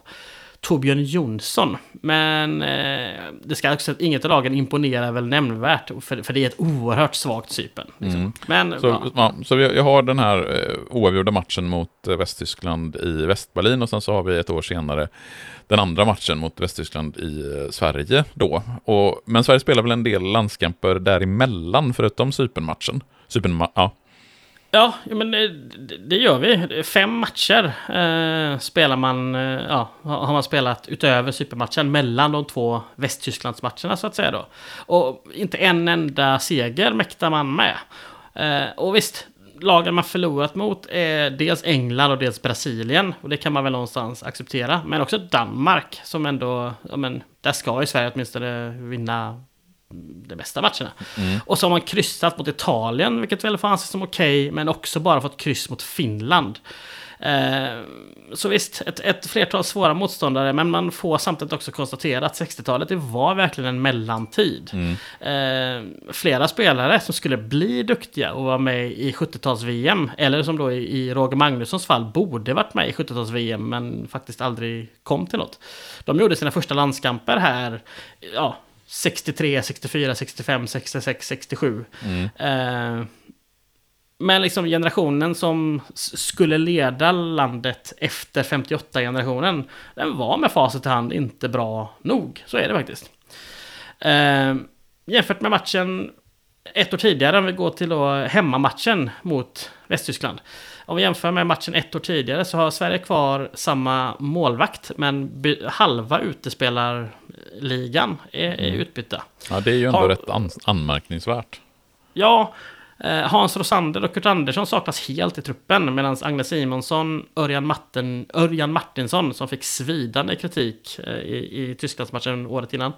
Torbjörn Jonsson. Men eh, det ska också att inget av lagen imponerar väl nämnvärt. För, för det är ett oerhört svagt Cypern. Liksom. Mm. Men, så ja. ja så vi, jag har den här eh, oavgjorda matchen mot eh, Västtyskland i Västberlin och sen så har vi ett år senare den andra matchen mot Västtyskland i eh, Sverige då. Och, men Sverige spelar väl en del landskamper däremellan förutom Cypernmatchen. Cypern, ja, Ja, men eh, det, det, gör vi. Fem matcher eh, spelar man, eh, ja, har man spelat utöver supermatchen mellan de två Västtysklandsmatcherna så att säga då. Och inte en enda seger mäktar man med. Eh, och visst, lagen man förlorat mot är dels England och dels Brasilien. Och det kan man väl någonstans acceptera. Men också Danmark som ändå, ja men, där ska ju Sverige åtminstone vinna de bästa matcherna. Mm. Och så har man kryssat mot Italien, vilket väl får anses som okej, okay, men också bara fått kryss mot Finland. Eh, så visst, ett, ett flertal svåra motståndare, men man får samtidigt också konstatera att 60-talet det var verkligen en mellantid. Mm. Eh, flera spelare som skulle bli duktiga och vara med i 70-tals-VM, eller som då i, i Roger Magnussons fall borde varit med i 70-tals-VM, men faktiskt aldrig kom till något. De gjorde sina första landskamper här, ja, 63, 64, 65, 66, 67. Mm. Eh, men liksom generationen som skulle leda landet efter 58-generationen, den var med facit i hand inte bra nog. Så är det faktiskt. Eh, jämfört med matchen ett år tidigare, om vi går till då hemmamatchen mot Västtyskland. Om vi jämför med matchen ett år tidigare så har Sverige kvar samma målvakt, men halva utespelarligan är, är mm. utbytta. Ja, det är ju ändå har, rätt an anmärkningsvärt. Ja, eh, Hans Rosander och Kurt Andersson saknas helt i truppen, medan Agnes Simonsson, Örjan, Martin, Örjan Martinsson, som fick svidande kritik eh, i, i Tysklandsmatchen året innan,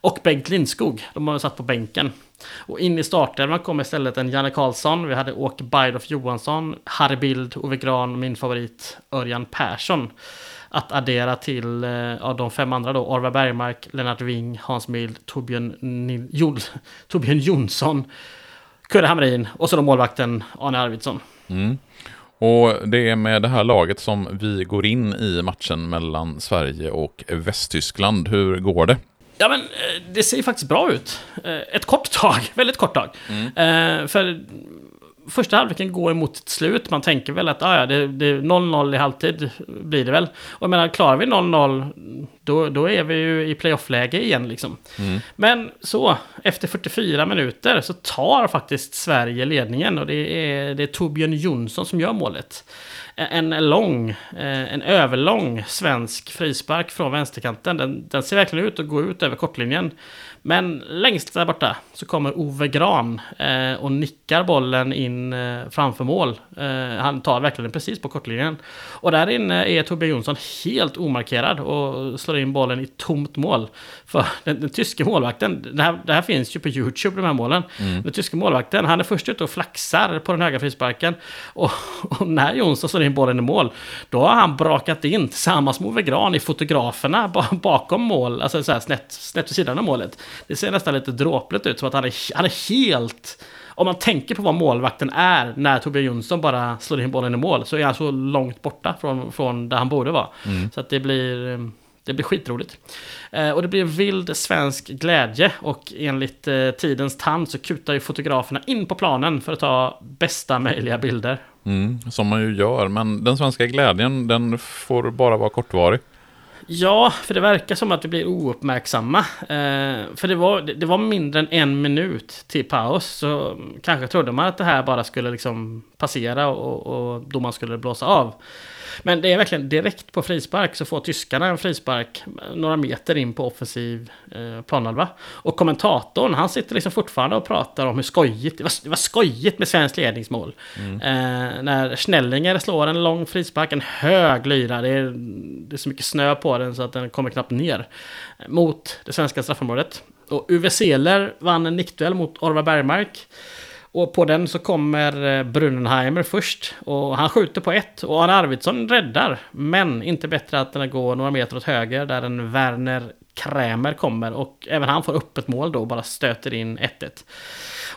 och Bengt Lindskog, de har satt på bänken. Och in i startelvan kom istället en Janne Karlsson, vi hade Åke Bajdoff Johansson, Harry Bild, Ove Gran och min favorit Örjan Persson. Att addera till eh, ja, de fem andra då, Orvar Bergmark, Lennart Wing, Hans Mild, Torbjörn, Jol, Torbjörn Jonsson, Kurre Hamrin och så då målvakten Arne Arvidsson. Mm. Och det är med det här laget som vi går in i matchen mellan Sverige och Västtyskland. Hur går det? Ja men eh, det ser faktiskt bra ut. Eh, ett kort tag, väldigt kort tag. Mm. För första halvleken går emot ett slut. Man tänker väl att ah, ja, det, det 0-0 i halvtid blir det väl. Och jag menar, klarar vi 0-0 då, då är vi ju i playoff-läge igen liksom. Mm. Men så, efter 44 minuter så tar faktiskt Sverige ledningen och det är, det är Torbjörn Jonsson som gör målet en lång, eh, en överlång svensk frispark från vänsterkanten. Den, den ser verkligen ut att gå ut över kortlinjen. Men längst där borta så kommer Ove Gran eh, och nickar bollen in eh, framför mål. Han tar verkligen precis på kortlinjen. Och där inne är Torbjörn Jonsson helt omarkerad och slår in bollen i tomt mål. För den, den tyska målvakten, det här, det här, finns ju på YouTube, de här målen. Mm. Den tyska målvakten, han är först ute och flaxar på den höga frisparken. Och, och när Jonsson slår in bollen i mål, då har han brakat in tillsammans med Ove Gran i fotograferna bakom mål, alltså så här snett, snett vid sidan av målet. Det ser nästan lite dråpligt ut, som att han är, han är helt... Om man tänker på vad målvakten är när Torbjörn Jonsson bara slår in bollen i mål, så är han så långt borta från, från där han borde vara. Mm. Så att det blir... Det blir skitroligt. Eh, och det blir vild svensk glädje och enligt eh, tidens tand så kutar ju fotograferna in på planen för att ta bästa möjliga bilder. Mm, som man ju gör, men den svenska glädjen den får bara vara kortvarig. Ja, för det verkar som att vi blir ouppmärksamma. Eh, för det var, det var mindre än en minut till paus. Så kanske trodde man att det här bara skulle liksom passera och, och domaren skulle blåsa av. Men det är verkligen direkt på frispark så får tyskarna en frispark några meter in på offensiv eh, planhalva. Och kommentatorn, han sitter liksom fortfarande och pratar om hur skojigt, det var, det var skojigt med svenskt ledningsmål. Mm. Eh, när Schnellinger slår en lång frispark, en hög lyra, det är, det är så mycket snö på den så att den kommer knappt ner. Mot det svenska straffområdet. Och Uwe Seeler vann en nickduell mot Orvar Bergmark. Och på den så kommer eh, Brunenheimer först. Och han skjuter på ett. Och Arne Arvidsson räddar. Men inte bättre att den går några meter åt höger där en Werner Krämer kommer. Och även han får upp ett mål då och bara stöter in 1-1.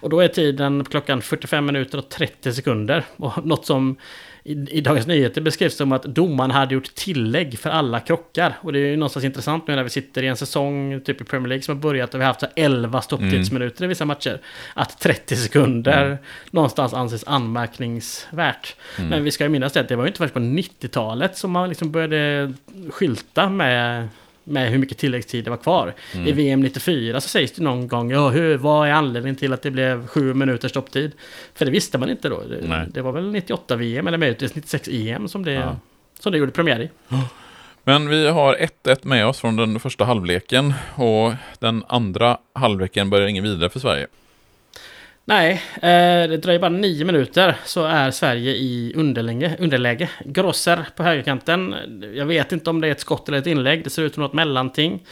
Och då är tiden klockan 45 minuter och 30 sekunder. Och något som i, i Dagens Nyheter beskrevs som att domaren hade gjort tillägg för alla krockar. Och det är ju någonstans intressant nu när vi sitter i en säsong, typ i Premier League, som har börjat och vi har haft så 11 stopptidsminuter i vissa matcher. Att 30 sekunder mm. någonstans anses anmärkningsvärt. Mm. Men vi ska ju minnas det, att det var ju inte först på 90-talet som man liksom började skylta med med hur mycket tilläggstid det var kvar. Mm. I VM 94 så sägs det någon gång, ja, hur, vad är anledningen till att det blev sju minuters stopptid? För det visste man inte då. Det, det var väl 98 VM eller möjligtvis 96 EM som det, ja. som det gjorde premiär i. Men vi har 1-1 med oss från den första halvleken och den andra halvleken börjar ingen vidare för Sverige. Nej, eh, det dröjer bara nio minuter så är Sverige i underläge. underläge. Grosser på högerkanten. Jag vet inte om det är ett skott eller ett inlägg. Det ser ut som något mellanting.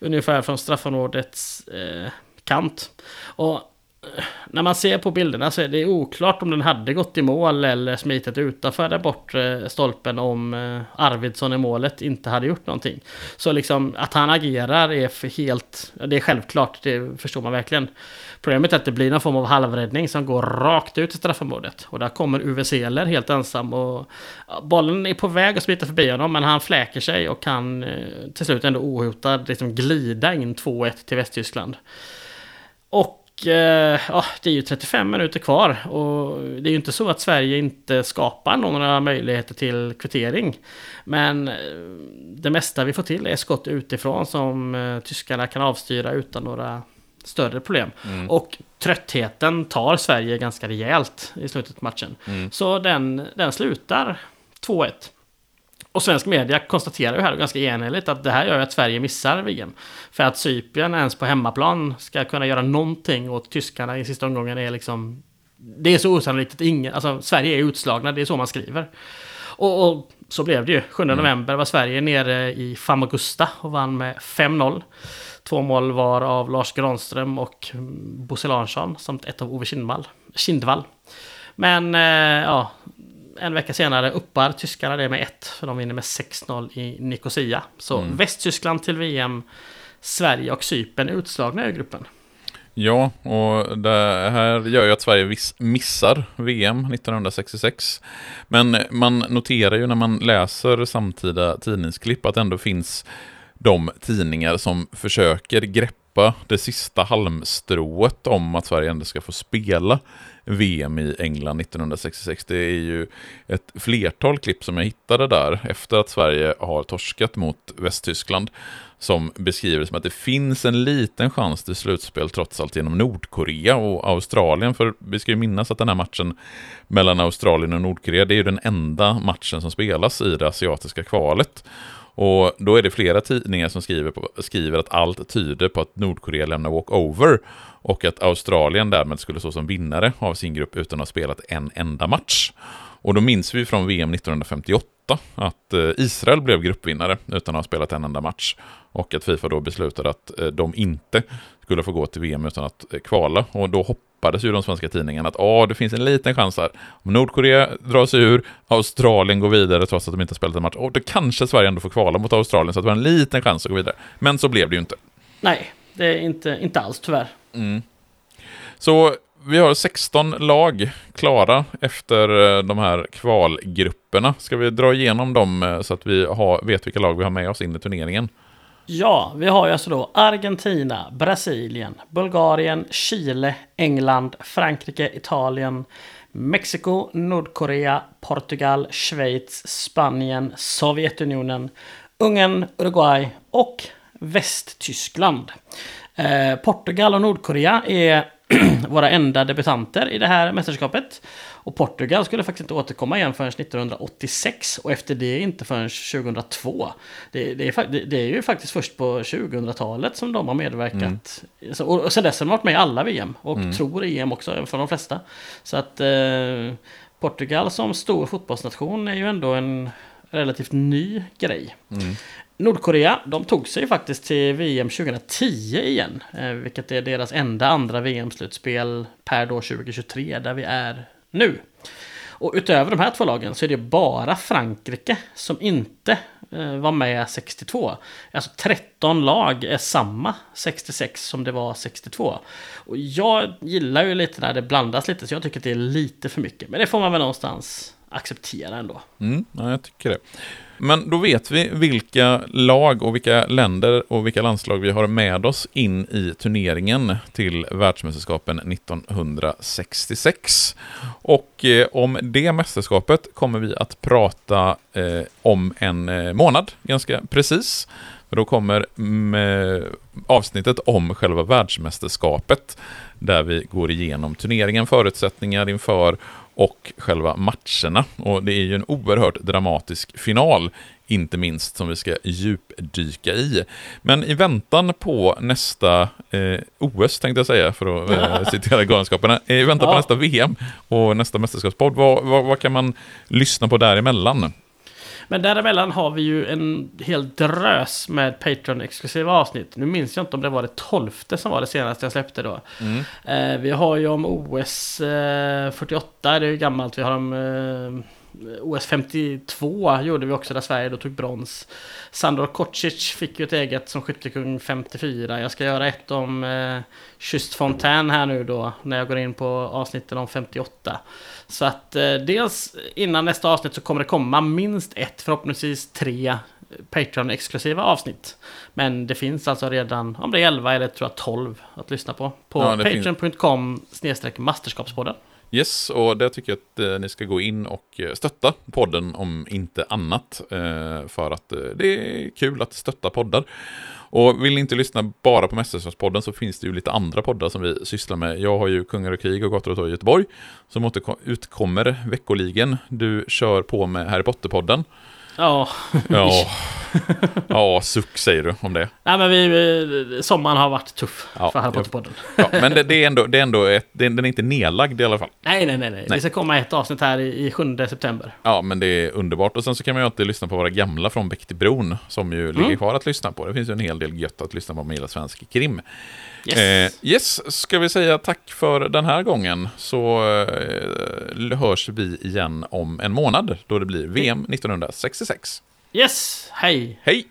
Ungefär från straffområdets eh, kant. Och eh, när man ser på bilderna så är det oklart om den hade gått i mål eller smitit utanför där bort stolpen om eh, Arvidsson i målet inte hade gjort någonting. Så liksom att han agerar är för helt, det är självklart, det förstår man verkligen. Problemet är att det blir någon form av halvräddning som går rakt ut i straffområdet. Och där kommer Uwe Seeler helt ensam och bollen är på väg att smita förbi honom men han fläker sig och kan eh, till slut ändå ohotad liksom glida in 2-1 till Västtyskland. Och eh, ja, det är ju 35 minuter kvar och det är ju inte så att Sverige inte skapar några möjligheter till kvittering. Men eh, det mesta vi får till är skott utifrån som tyskarna kan avstyra utan några större problem. Mm. Och tröttheten tar Sverige ganska rejält i slutet av matchen. Mm. Så den, den slutar 2-1. Och svensk media konstaterar ju här ganska enhälligt att det här gör att Sverige missar VM. För att Cypern ens på hemmaplan ska kunna göra någonting åt tyskarna i sista omgången är liksom... Det är så osannolikt att ingen... Alltså Sverige är utslagna, det är så man skriver. Och, och så blev det ju. 7 mm. november var Sverige nere i Famagusta och vann med 5-0. Två mål var av Lars Granström och Bosse Larsson samt ett av Ove Kindvall. Kindvall. Men eh, ja, en vecka senare uppar tyskarna det med ett. För de vinner med 6-0 i Nicosia. Så mm. Västtyskland till VM. Sverige och Cypern är utslagna i gruppen. Ja, och det här gör ju att Sverige missar VM 1966. Men man noterar ju när man läser samtida tidningsklipp att det ändå finns de tidningar som försöker greppa det sista halmstrået om att Sverige ändå ska få spela VM i England 1966. Det är ju ett flertal klipp som jag hittade där efter att Sverige har torskat mot Västtyskland som beskriver det som att det finns en liten chans till slutspel trots allt genom Nordkorea och Australien. För vi ska ju minnas att den här matchen mellan Australien och Nordkorea, det är ju den enda matchen som spelas i det asiatiska kvalet. Och då är det flera tidningar som skriver, på, skriver att allt tyder på att Nordkorea lämnar walkover och att Australien därmed skulle stå som vinnare av sin grupp utan att ha spelat en enda match. Och då minns vi från VM 1958 att eh, Israel blev gruppvinnare utan att ha spelat en enda match. Och att Fifa då beslutade att eh, de inte skulle få gå till VM utan att eh, kvala. Och då hoppades ju de svenska tidningarna att ah, det finns en liten chans här. Om Nordkorea drar sig ur, Australien går vidare trots att de inte har spelat en match. Och då kanske Sverige ändå får kvala mot Australien så att det var en liten chans att gå vidare. Men så blev det ju inte. Nej, det är inte, inte alls tyvärr. Mm. Så vi har 16 lag klara efter eh, de här kvalgrupperna. Ska vi dra igenom dem eh, så att vi har, vet vilka lag vi har med oss in i turneringen? Ja, vi har ju alltså då Argentina, Brasilien, Bulgarien, Chile, England, Frankrike, Italien, Mexiko, Nordkorea, Portugal, Schweiz, Spanien, Sovjetunionen, Ungern, Uruguay och Västtyskland. Eh, Portugal och Nordkorea är våra enda debutanter i det här mästerskapet. Och Portugal skulle faktiskt inte återkomma igen förrän 1986 och efter det inte förrän 2002. Det, det, är, det är, ju faktiskt först på 2000-talet som de har medverkat. Mm. Så, och, och sen dess har de varit med i alla VM och mm. tror EM också för de flesta. Så att eh, Portugal som stor fotbollsnation är ju ändå en relativt ny grej. Mm. Nordkorea, de tog sig faktiskt till VM 2010 igen. Eh, vilket är deras enda andra VM-slutspel per då 2023, där vi är nu. Och utöver de här två lagen så är det bara Frankrike som inte eh, var med 62. Alltså 13 lag är samma 66 som det var 62. Och jag gillar ju lite när det blandas lite, så jag tycker att det är lite för mycket. Men det får man väl någonstans acceptera ändå. Mm, ja, jag tycker det. Men då vet vi vilka lag och vilka länder och vilka landslag vi har med oss in i turneringen till världsmästerskapen 1966. Och eh, om det mästerskapet kommer vi att prata eh, om en eh, månad, ganska precis. Då kommer mm, eh, avsnittet om själva världsmästerskapet, där vi går igenom turneringen, förutsättningar inför och själva matcherna. Och det är ju en oerhört dramatisk final, inte minst, som vi ska djupdyka i. Men i väntan på nästa eh, OS, tänkte jag säga, för att eh, citera Galenskaparna, i väntan ja. på nästa VM och nästa mästerskapspodd, vad, vad, vad kan man lyssna på däremellan? Men däremellan har vi ju en hel drös med Patreon-exklusiva avsnitt. Nu minns jag inte om det var det tolfte som var det senaste jag släppte då. Mm. Eh, vi har ju om OS eh, 48, det är ju gammalt. Vi har om eh, OS 52 gjorde vi också där Sverige då tog brons. Sandor Kocic fick ju ett eget som skyttekung 54. Jag ska göra ett om eh, Kystfontän här nu då när jag går in på avsnitten om 58. Så att eh, dels innan nästa avsnitt så kommer det komma minst ett, förhoppningsvis tre Patreon-exklusiva avsnitt. Men det finns alltså redan, om det är 11 eller tror jag 12 att lyssna på. På ja, patreon.com snedstreck masterskapspodden. Yes, och det tycker jag att eh, ni ska gå in och eh, stötta podden om inte annat. Eh, för att eh, det är kul att stötta poddar. Och vill ni inte lyssna bara på Mästerskapspodden så finns det ju lite andra poddar som vi sysslar med. Jag har ju Kungar och krig och Gator och torg i Göteborg som utkommer veckoligen. Du kör på med Harry Potter-podden. Ja. Ja. ja, suck säger du om det. Nej, men vi, sommaren har varit tuff ja, för Harry Potter-podden. Ja, men det, det, är ändå, det är ändå ett, det, den är inte nedlagd i alla fall. Nej, nej, nej, nej. Det ska komma ett avsnitt här i, i 7 september. Ja, men det är underbart. Och sen så kan man ju alltid lyssna på våra gamla från Bäck till bron, som ju mm. ligger kvar att lyssna på. Det finns ju en hel del gött att lyssna på med hela svensk krim. Yes. Eh, yes, ska vi säga tack för den här gången så eh, hörs vi igen om en månad då det blir VM 1966. Yes, hej! Hej!